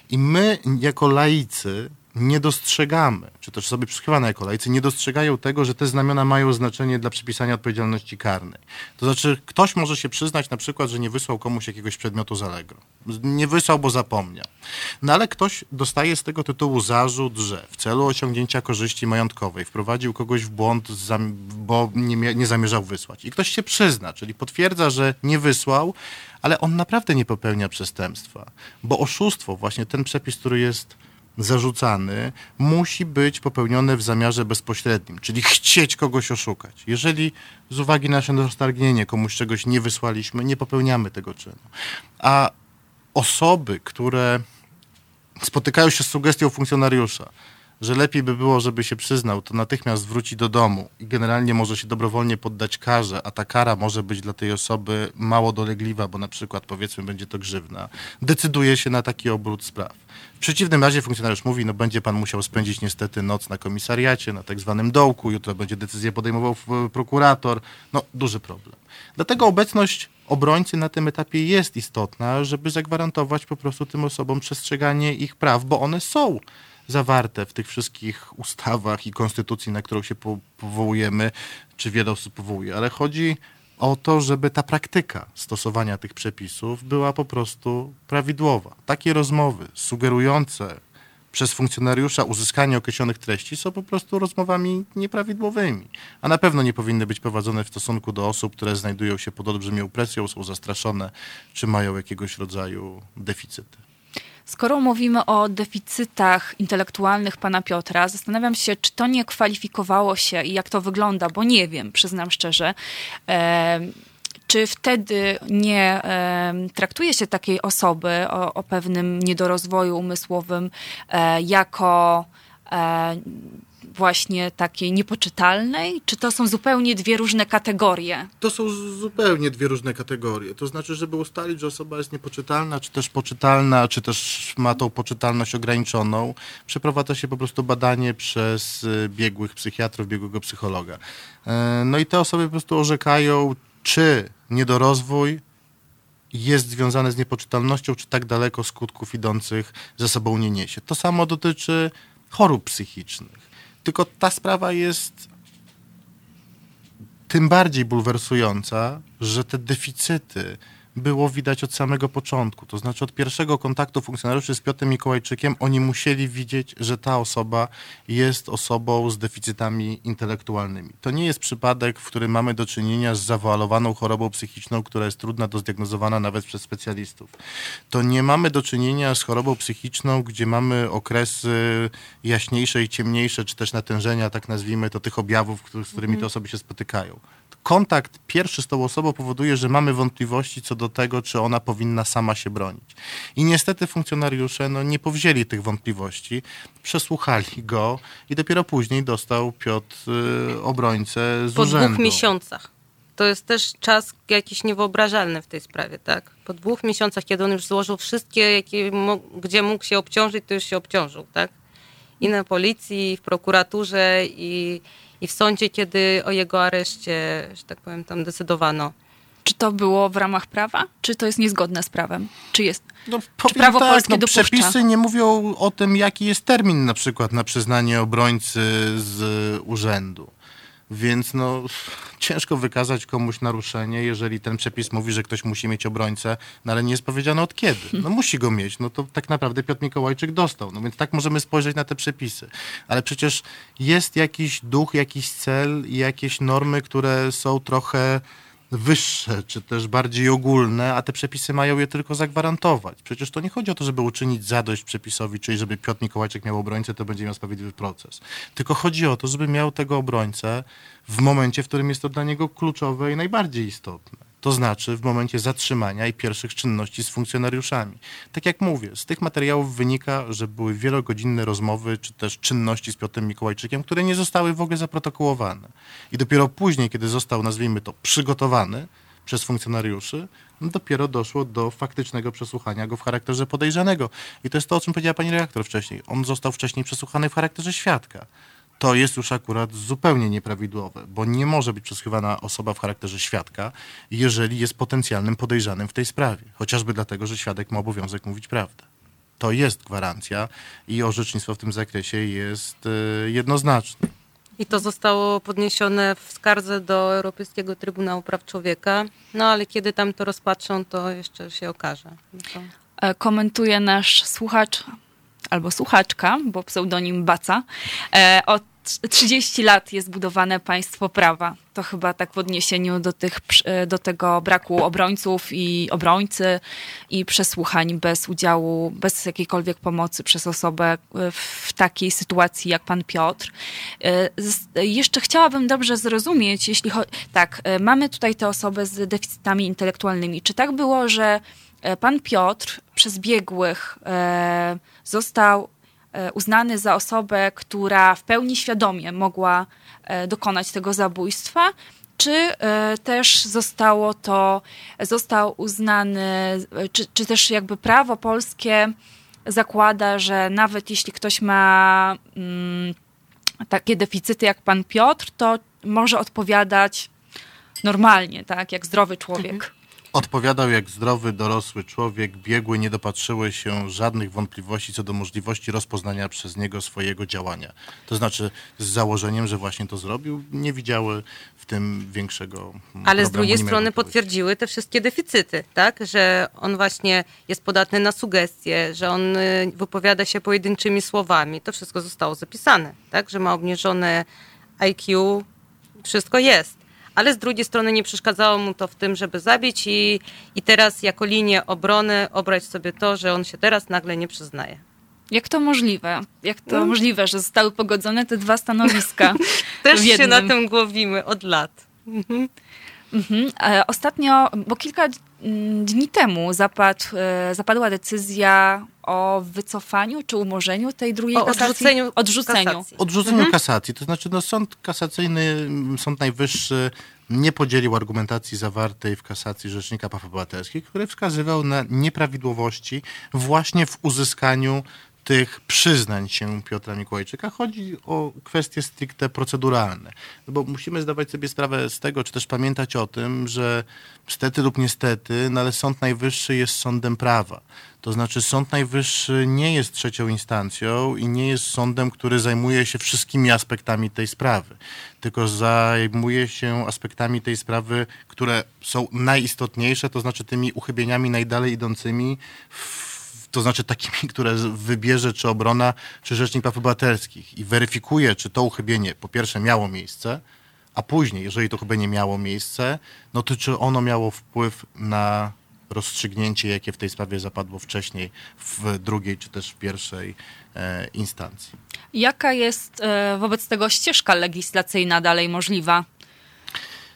I my, jako laicy, nie dostrzegamy, czy też osoby przesłuchiwane jako laicy, nie dostrzegają tego, że te znamiona mają znaczenie dla przypisania odpowiedzialności karnej. To znaczy, ktoś może się przyznać na przykład, że nie wysłał komuś jakiegoś przedmiotu z Allegro. Nie wysłał, bo zapomniał. No ale ktoś dostaje z tego tytułu zarzut, że w celu osiągnięcia korzyści majątkowej wprowadził kogoś w błąd, bo nie zamierzał wysłać. I ktoś się przyzna, czyli potwierdza, że nie wysłał, ale on naprawdę nie popełnia przestępstwa, bo oszustwo, właśnie ten przepis, który jest zarzucany, musi być popełnione w zamiarze bezpośrednim, czyli chcieć kogoś oszukać. Jeżeli z uwagi na nasze roztargnienie komuś czegoś nie wysłaliśmy, nie popełniamy tego czynu. A osoby, które spotykają się z sugestią funkcjonariusza, że lepiej by było, żeby się przyznał, to natychmiast wróci do domu i generalnie może się dobrowolnie poddać karze, a ta kara może być dla tej osoby mało dolegliwa, bo na przykład powiedzmy będzie to grzywna, decyduje się na taki obrót spraw. W przeciwnym razie funkcjonariusz mówi, no będzie pan musiał spędzić niestety noc na komisariacie, na tak zwanym dołku, jutro będzie decyzję podejmował prokurator. No, duży problem. Dlatego obecność obrońcy na tym etapie jest istotna, żeby zagwarantować po prostu tym osobom przestrzeganie ich praw, bo one są zawarte w tych wszystkich ustawach i konstytucji, na którą się powołujemy, czy wiele osób powołuje, ale chodzi o to, żeby ta praktyka stosowania tych przepisów była po prostu prawidłowa. Takie rozmowy sugerujące przez funkcjonariusza uzyskanie określonych treści są po prostu rozmowami nieprawidłowymi, a na pewno nie powinny być prowadzone w stosunku do osób, które znajdują się pod olbrzymią presją, są zastraszone, czy mają jakiegoś rodzaju deficyty. Skoro mówimy o deficytach intelektualnych pana Piotra, zastanawiam się, czy to nie kwalifikowało się i jak to wygląda, bo nie wiem, przyznam szczerze. E, czy wtedy nie e, traktuje się takiej osoby o, o pewnym niedorozwoju umysłowym e, jako e, właśnie takiej niepoczytalnej? Czy to są zupełnie dwie różne kategorie? To są zupełnie dwie różne kategorie. To znaczy, żeby ustalić, że osoba jest niepoczytalna, czy też poczytalna, czy też ma tą poczytalność ograniczoną, przeprowadza się po prostu badanie przez y, biegłych psychiatrów, biegłego psychologa. E, no i te osoby po prostu orzekają, czy niedorozwój jest związany z niepoczytalnością, czy tak daleko skutków idących ze sobą nie niesie. To samo dotyczy chorób psychicznych. Tylko ta sprawa jest tym bardziej bulwersująca, że te deficyty było widać od samego początku. To znaczy od pierwszego kontaktu funkcjonariuszy z Piotrem Mikołajczykiem oni musieli widzieć, że ta osoba jest osobą z deficytami intelektualnymi. To nie jest przypadek, w którym mamy do czynienia z zawoalowaną chorobą psychiczną, która jest trudna do zdiagnozowania nawet przez specjalistów. To nie mamy do czynienia z chorobą psychiczną, gdzie mamy okresy jaśniejsze i ciemniejsze, czy też natężenia, tak nazwijmy to, tych objawów, z którymi te osoby się spotykają kontakt pierwszy z tą osobą powoduje, że mamy wątpliwości co do tego, czy ona powinna sama się bronić. I niestety funkcjonariusze no, nie powzięli tych wątpliwości, przesłuchali go i dopiero później dostał Piotr y, obrońcę z po urzędu. Po dwóch miesiącach. To jest też czas jakiś niewyobrażalny w tej sprawie, tak? Po dwóch miesiącach, kiedy on już złożył wszystkie, jakie, gdzie mógł się obciążyć, to już się obciążył, tak? I na policji, i w prokuraturze, i i w sądzie, kiedy o jego areszcie, że tak powiem, tam decydowano. Czy to było w ramach prawa, czy to jest niezgodne z prawem? Czy jest? No, czy prawo tak, polskie no, dopuszcza? Przepisy nie mówią o tym, jaki jest termin na przykład na przyznanie obrońcy z urzędu. Więc no, ciężko wykazać komuś naruszenie, jeżeli ten przepis mówi, że ktoś musi mieć obrońcę, no ale nie jest powiedziane od kiedy. No musi go mieć, no to tak naprawdę Piotr Mikołajczyk dostał. No więc tak możemy spojrzeć na te przepisy. Ale przecież jest jakiś duch, jakiś cel i jakieś normy, które są trochę wyższe, czy też bardziej ogólne, a te przepisy mają je tylko zagwarantować. Przecież to nie chodzi o to, żeby uczynić zadość przepisowi, czyli żeby Piotr Mikołajczyk miał obrońcę, to będzie miał sprawiedliwy proces. Tylko chodzi o to, żeby miał tego obrońcę w momencie, w którym jest to dla niego kluczowe i najbardziej istotne to znaczy w momencie zatrzymania i pierwszych czynności z funkcjonariuszami. Tak jak mówię, z tych materiałów wynika, że były wielogodzinne rozmowy czy też czynności z Piotrem Mikołajczykiem, które nie zostały w ogóle zaprotokołowane. I dopiero później, kiedy został, nazwijmy to, przygotowany przez funkcjonariuszy, dopiero doszło do faktycznego przesłuchania go w charakterze podejrzanego. I to jest to, o czym powiedziała pani redaktor wcześniej. On został wcześniej przesłuchany w charakterze świadka to jest już akurat zupełnie nieprawidłowe, bo nie może być przesłuchiwana osoba w charakterze świadka, jeżeli jest potencjalnym podejrzanym w tej sprawie. Chociażby dlatego, że świadek ma obowiązek mówić prawdę. to jest gwarancja i orzecznictwo w tym zakresie jest e, jednoznaczne. I to zostało podniesione w skardze do Europejskiego Trybunału Praw Człowieka, no ale kiedy tam to rozpatrzą, to jeszcze się okaże. No to... E, komentuje nasz słuchacz albo słuchaczka, bo pseudonim Baca. E, od 30 lat jest budowane państwo prawa. To chyba tak w odniesieniu do, tych, e, do tego braku obrońców i obrońcy i przesłuchań bez udziału, bez jakiejkolwiek pomocy przez osobę w takiej sytuacji jak pan Piotr. Jeszcze chciałabym dobrze zrozumieć, jeśli chodzi. Tak, mamy tutaj te osoby z deficytami intelektualnymi. Czy tak było, że E, pan Piotr przez biegłych e, został e, uznany za osobę, która w pełni świadomie mogła dokonać tego zabójstwa, czy też zostało to, został uznany, czy, czy też jakby prawo polskie zakłada, że nawet jeśli ktoś ma mm, takie deficyty jak pan Piotr, to może odpowiadać normalnie, tak, jak zdrowy człowiek. Mhm. Odpowiadał jak zdrowy, dorosły człowiek, biegły, nie dopatrzyły się żadnych wątpliwości co do możliwości rozpoznania przez niego swojego działania. To znaczy z założeniem, że właśnie to zrobił, nie widziały w tym większego. Ale z drugiej strony potwierdziły te wszystkie deficyty, tak? Że on właśnie jest podatny na sugestie, że on y, wypowiada się pojedynczymi słowami. To wszystko zostało zapisane, tak? Że ma obniżone IQ, wszystko jest ale z drugiej strony nie przeszkadzało mu to w tym, żeby zabić i, i teraz jako linię obrony obrać sobie to, że on się teraz nagle nie przyznaje. Jak to możliwe? Jak to no. możliwe, że zostały pogodzone te dwa stanowiska? Też się na tym głowimy od lat. Mhm. E, ostatnio, bo kilka dni temu zapadł, e, zapadła decyzja o wycofaniu czy umorzeniu tej drugiej o kasacji? Odrzuceniu, odrzuceniu. Kasacji. Odrzuceniu mhm. kasacji. To znaczy no, sąd kasacyjny, Sąd Najwyższy nie podzielił argumentacji zawartej w kasacji Rzecznika Praw Obywatelskich, który wskazywał na nieprawidłowości właśnie w uzyskaniu tych przyznań się Piotra Mikołajczyka. Chodzi o kwestie stricte proceduralne. No bo musimy zdawać sobie sprawę z tego, czy też pamiętać o tym, że stety lub niestety, no ale Sąd Najwyższy jest sądem prawa. To znaczy Sąd Najwyższy nie jest trzecią instancją i nie jest sądem, który zajmuje się wszystkimi aspektami tej sprawy, tylko zajmuje się aspektami tej sprawy, które są najistotniejsze, to znaczy tymi uchybieniami najdalej idącymi w to znaczy takimi, które wybierze czy obrona, czy Rzecznik Praw Obywatelskich i weryfikuje, czy to uchybienie po pierwsze miało miejsce, a później, jeżeli to chyba nie miało miejsce, no to czy ono miało wpływ na rozstrzygnięcie, jakie w tej sprawie zapadło wcześniej w drugiej czy też w pierwszej e, instancji. Jaka jest e, wobec tego ścieżka legislacyjna dalej możliwa?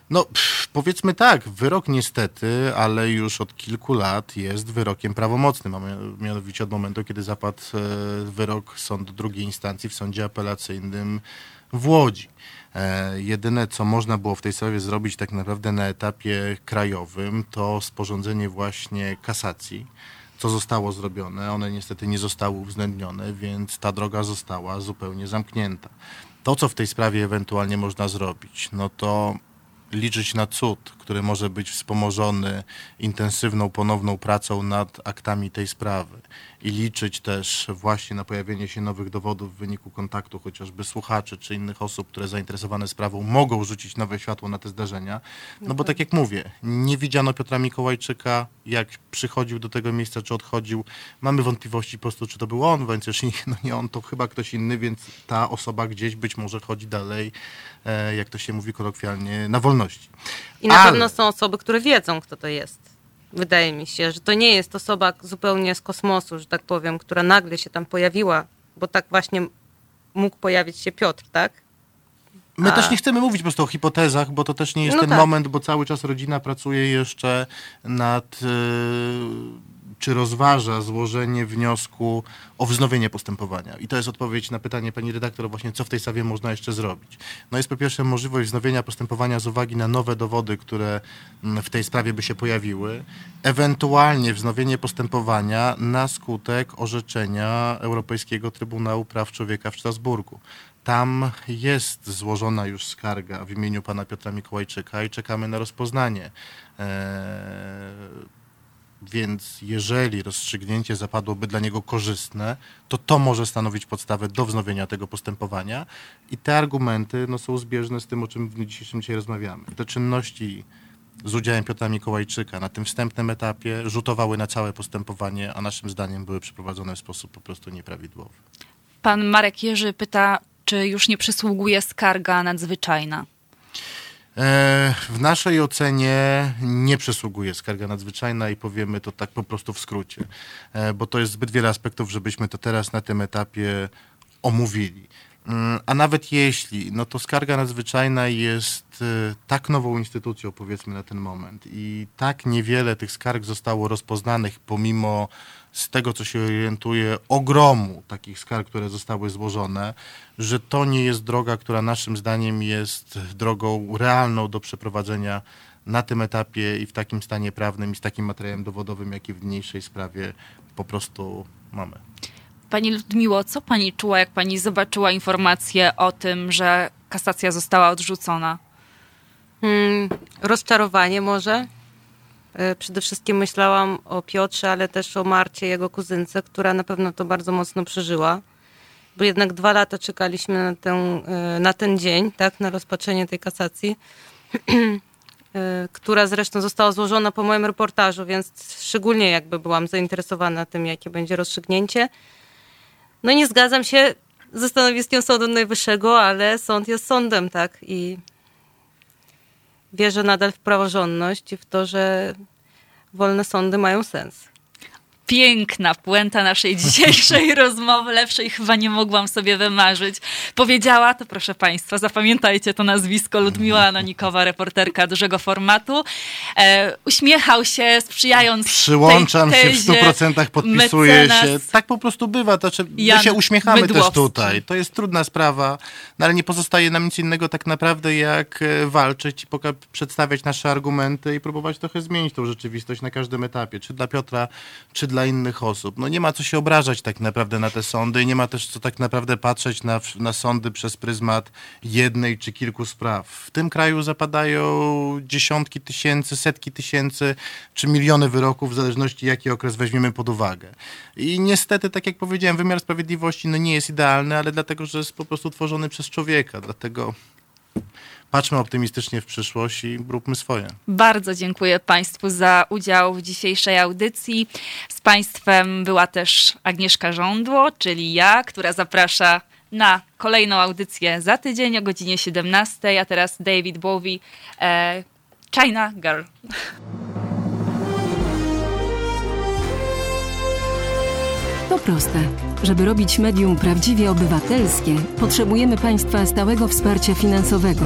No, powiedzmy tak, wyrok niestety, ale już od kilku lat jest wyrokiem prawomocnym, a mianowicie od momentu, kiedy zapadł e, wyrok sądu drugiej instancji w sądzie apelacyjnym w Łodzi. E, jedyne, co można było w tej sprawie zrobić tak naprawdę na etapie krajowym, to sporządzenie właśnie kasacji, co zostało zrobione. One niestety nie zostały uwzględnione, więc ta droga została zupełnie zamknięta. To, co w tej sprawie ewentualnie można zrobić, no to liczyć na cud, który może być wspomożony intensywną, ponowną pracą nad aktami tej sprawy i liczyć też właśnie na pojawienie się nowych dowodów w wyniku kontaktu chociażby słuchaczy czy innych osób, które zainteresowane sprawą mogą rzucić nowe światło na te zdarzenia. No bo tak jak mówię, nie widziano Piotra Mikołajczyka, jak przychodził do tego miejsca, czy odchodził. Mamy wątpliwości po prostu, czy to był on, więc jeśli no nie on, to chyba ktoś inny, więc ta osoba gdzieś być może chodzi dalej, e, jak to się mówi kolokwialnie, na wolności. I na Ale... pewno są osoby, które wiedzą, kto to jest. Wydaje mi się, że to nie jest osoba zupełnie z kosmosu, że tak powiem, która nagle się tam pojawiła, bo tak właśnie mógł pojawić się Piotr, tak? My A... też nie chcemy mówić po prostu o hipotezach, bo to też nie jest no ten tak. moment, bo cały czas rodzina pracuje jeszcze nad. Yy czy rozważa złożenie wniosku o wznowienie postępowania. I to jest odpowiedź na pytanie pani redaktor, właśnie co w tej sprawie można jeszcze zrobić. No jest po pierwsze możliwość wznowienia postępowania z uwagi na nowe dowody, które mm, w tej sprawie by się pojawiły, ewentualnie wznowienie postępowania na skutek orzeczenia Europejskiego Trybunału Praw Człowieka w Strasburgu. Tam jest złożona już skarga w imieniu pana Piotra Mikołajczyka i czekamy na rozpoznanie. Więc jeżeli rozstrzygnięcie zapadłoby dla niego korzystne, to to może stanowić podstawę do wznowienia tego postępowania i te argumenty no, są zbieżne z tym, o czym w dniu dzisiejszym dzisiaj rozmawiamy. Te czynności z udziałem Piotra Mikołajczyka na tym wstępnym etapie rzutowały na całe postępowanie, a naszym zdaniem były przeprowadzone w sposób po prostu nieprawidłowy. Pan Marek Jerzy pyta, czy już nie przysługuje skarga nadzwyczajna? E, w naszej ocenie nie przysługuje skarga nadzwyczajna i powiemy to tak po prostu w skrócie, e, bo to jest zbyt wiele aspektów, żebyśmy to teraz na tym etapie omówili. A nawet jeśli, no to skarga nadzwyczajna jest e, tak nową instytucją, powiedzmy na ten moment, i tak niewiele tych skarg zostało rozpoznanych, pomimo z tego, co się orientuje, ogromu takich skarg, które zostały złożone, że to nie jest droga, która naszym zdaniem jest drogą realną do przeprowadzenia na tym etapie i w takim stanie prawnym i z takim materiałem dowodowym, jaki w niniejszej sprawie po prostu mamy. Pani Ludmiło, co pani czuła, jak pani zobaczyła informację o tym, że kasacja została odrzucona? Hmm, rozczarowanie może. E, przede wszystkim myślałam o Piotrze, ale też o Marcie, jego kuzynce, która na pewno to bardzo mocno przeżyła. Bo jednak dwa lata czekaliśmy na ten, e, na ten dzień, tak, na rozpatrzenie tej kasacji, e, która zresztą została złożona po moim reportażu, więc szczególnie jakby byłam zainteresowana tym, jakie będzie rozstrzygnięcie. No nie zgadzam się ze stanowiskiem Sądu Najwyższego, ale sąd jest sądem, tak? I wierzę nadal w praworządność i w to, że wolne sądy mają sens piękna puenta naszej dzisiejszej rozmowy. Lepszej chyba nie mogłam sobie wymarzyć. Powiedziała, to proszę Państwa, zapamiętajcie to nazwisko, Ludmiła Anonikowa, reporterka dużego formatu. E, uśmiechał się, sprzyjając Przyłączam tej się, w 100% podpisuję się. Tak po prostu bywa. To, czy my się uśmiechamy Mydłowski. też tutaj. To jest trudna sprawa, no ale nie pozostaje nam nic innego tak naprawdę, jak e, walczyć i przedstawiać nasze argumenty i próbować trochę zmienić tą rzeczywistość na każdym etapie. Czy dla Piotra, czy dla dla innych osób. No nie ma co się obrażać tak naprawdę na te sądy, nie ma też co tak naprawdę patrzeć na, na sądy przez pryzmat jednej czy kilku spraw. W tym kraju zapadają dziesiątki tysięcy, setki tysięcy czy miliony wyroków, w zależności jaki okres weźmiemy pod uwagę. I niestety, tak jak powiedziałem, wymiar sprawiedliwości no nie jest idealny, ale dlatego, że jest po prostu tworzony przez człowieka. Dlatego patrzmy optymistycznie w przyszłość i róbmy swoje. Bardzo dziękuję Państwu za udział w dzisiejszej audycji. Z Państwem była też Agnieszka Żądło, czyli ja, która zaprasza na kolejną audycję za tydzień o godzinie 17, a teraz David Bowie, e, China Girl. To proste. Żeby robić medium prawdziwie obywatelskie, potrzebujemy Państwa stałego wsparcia finansowego.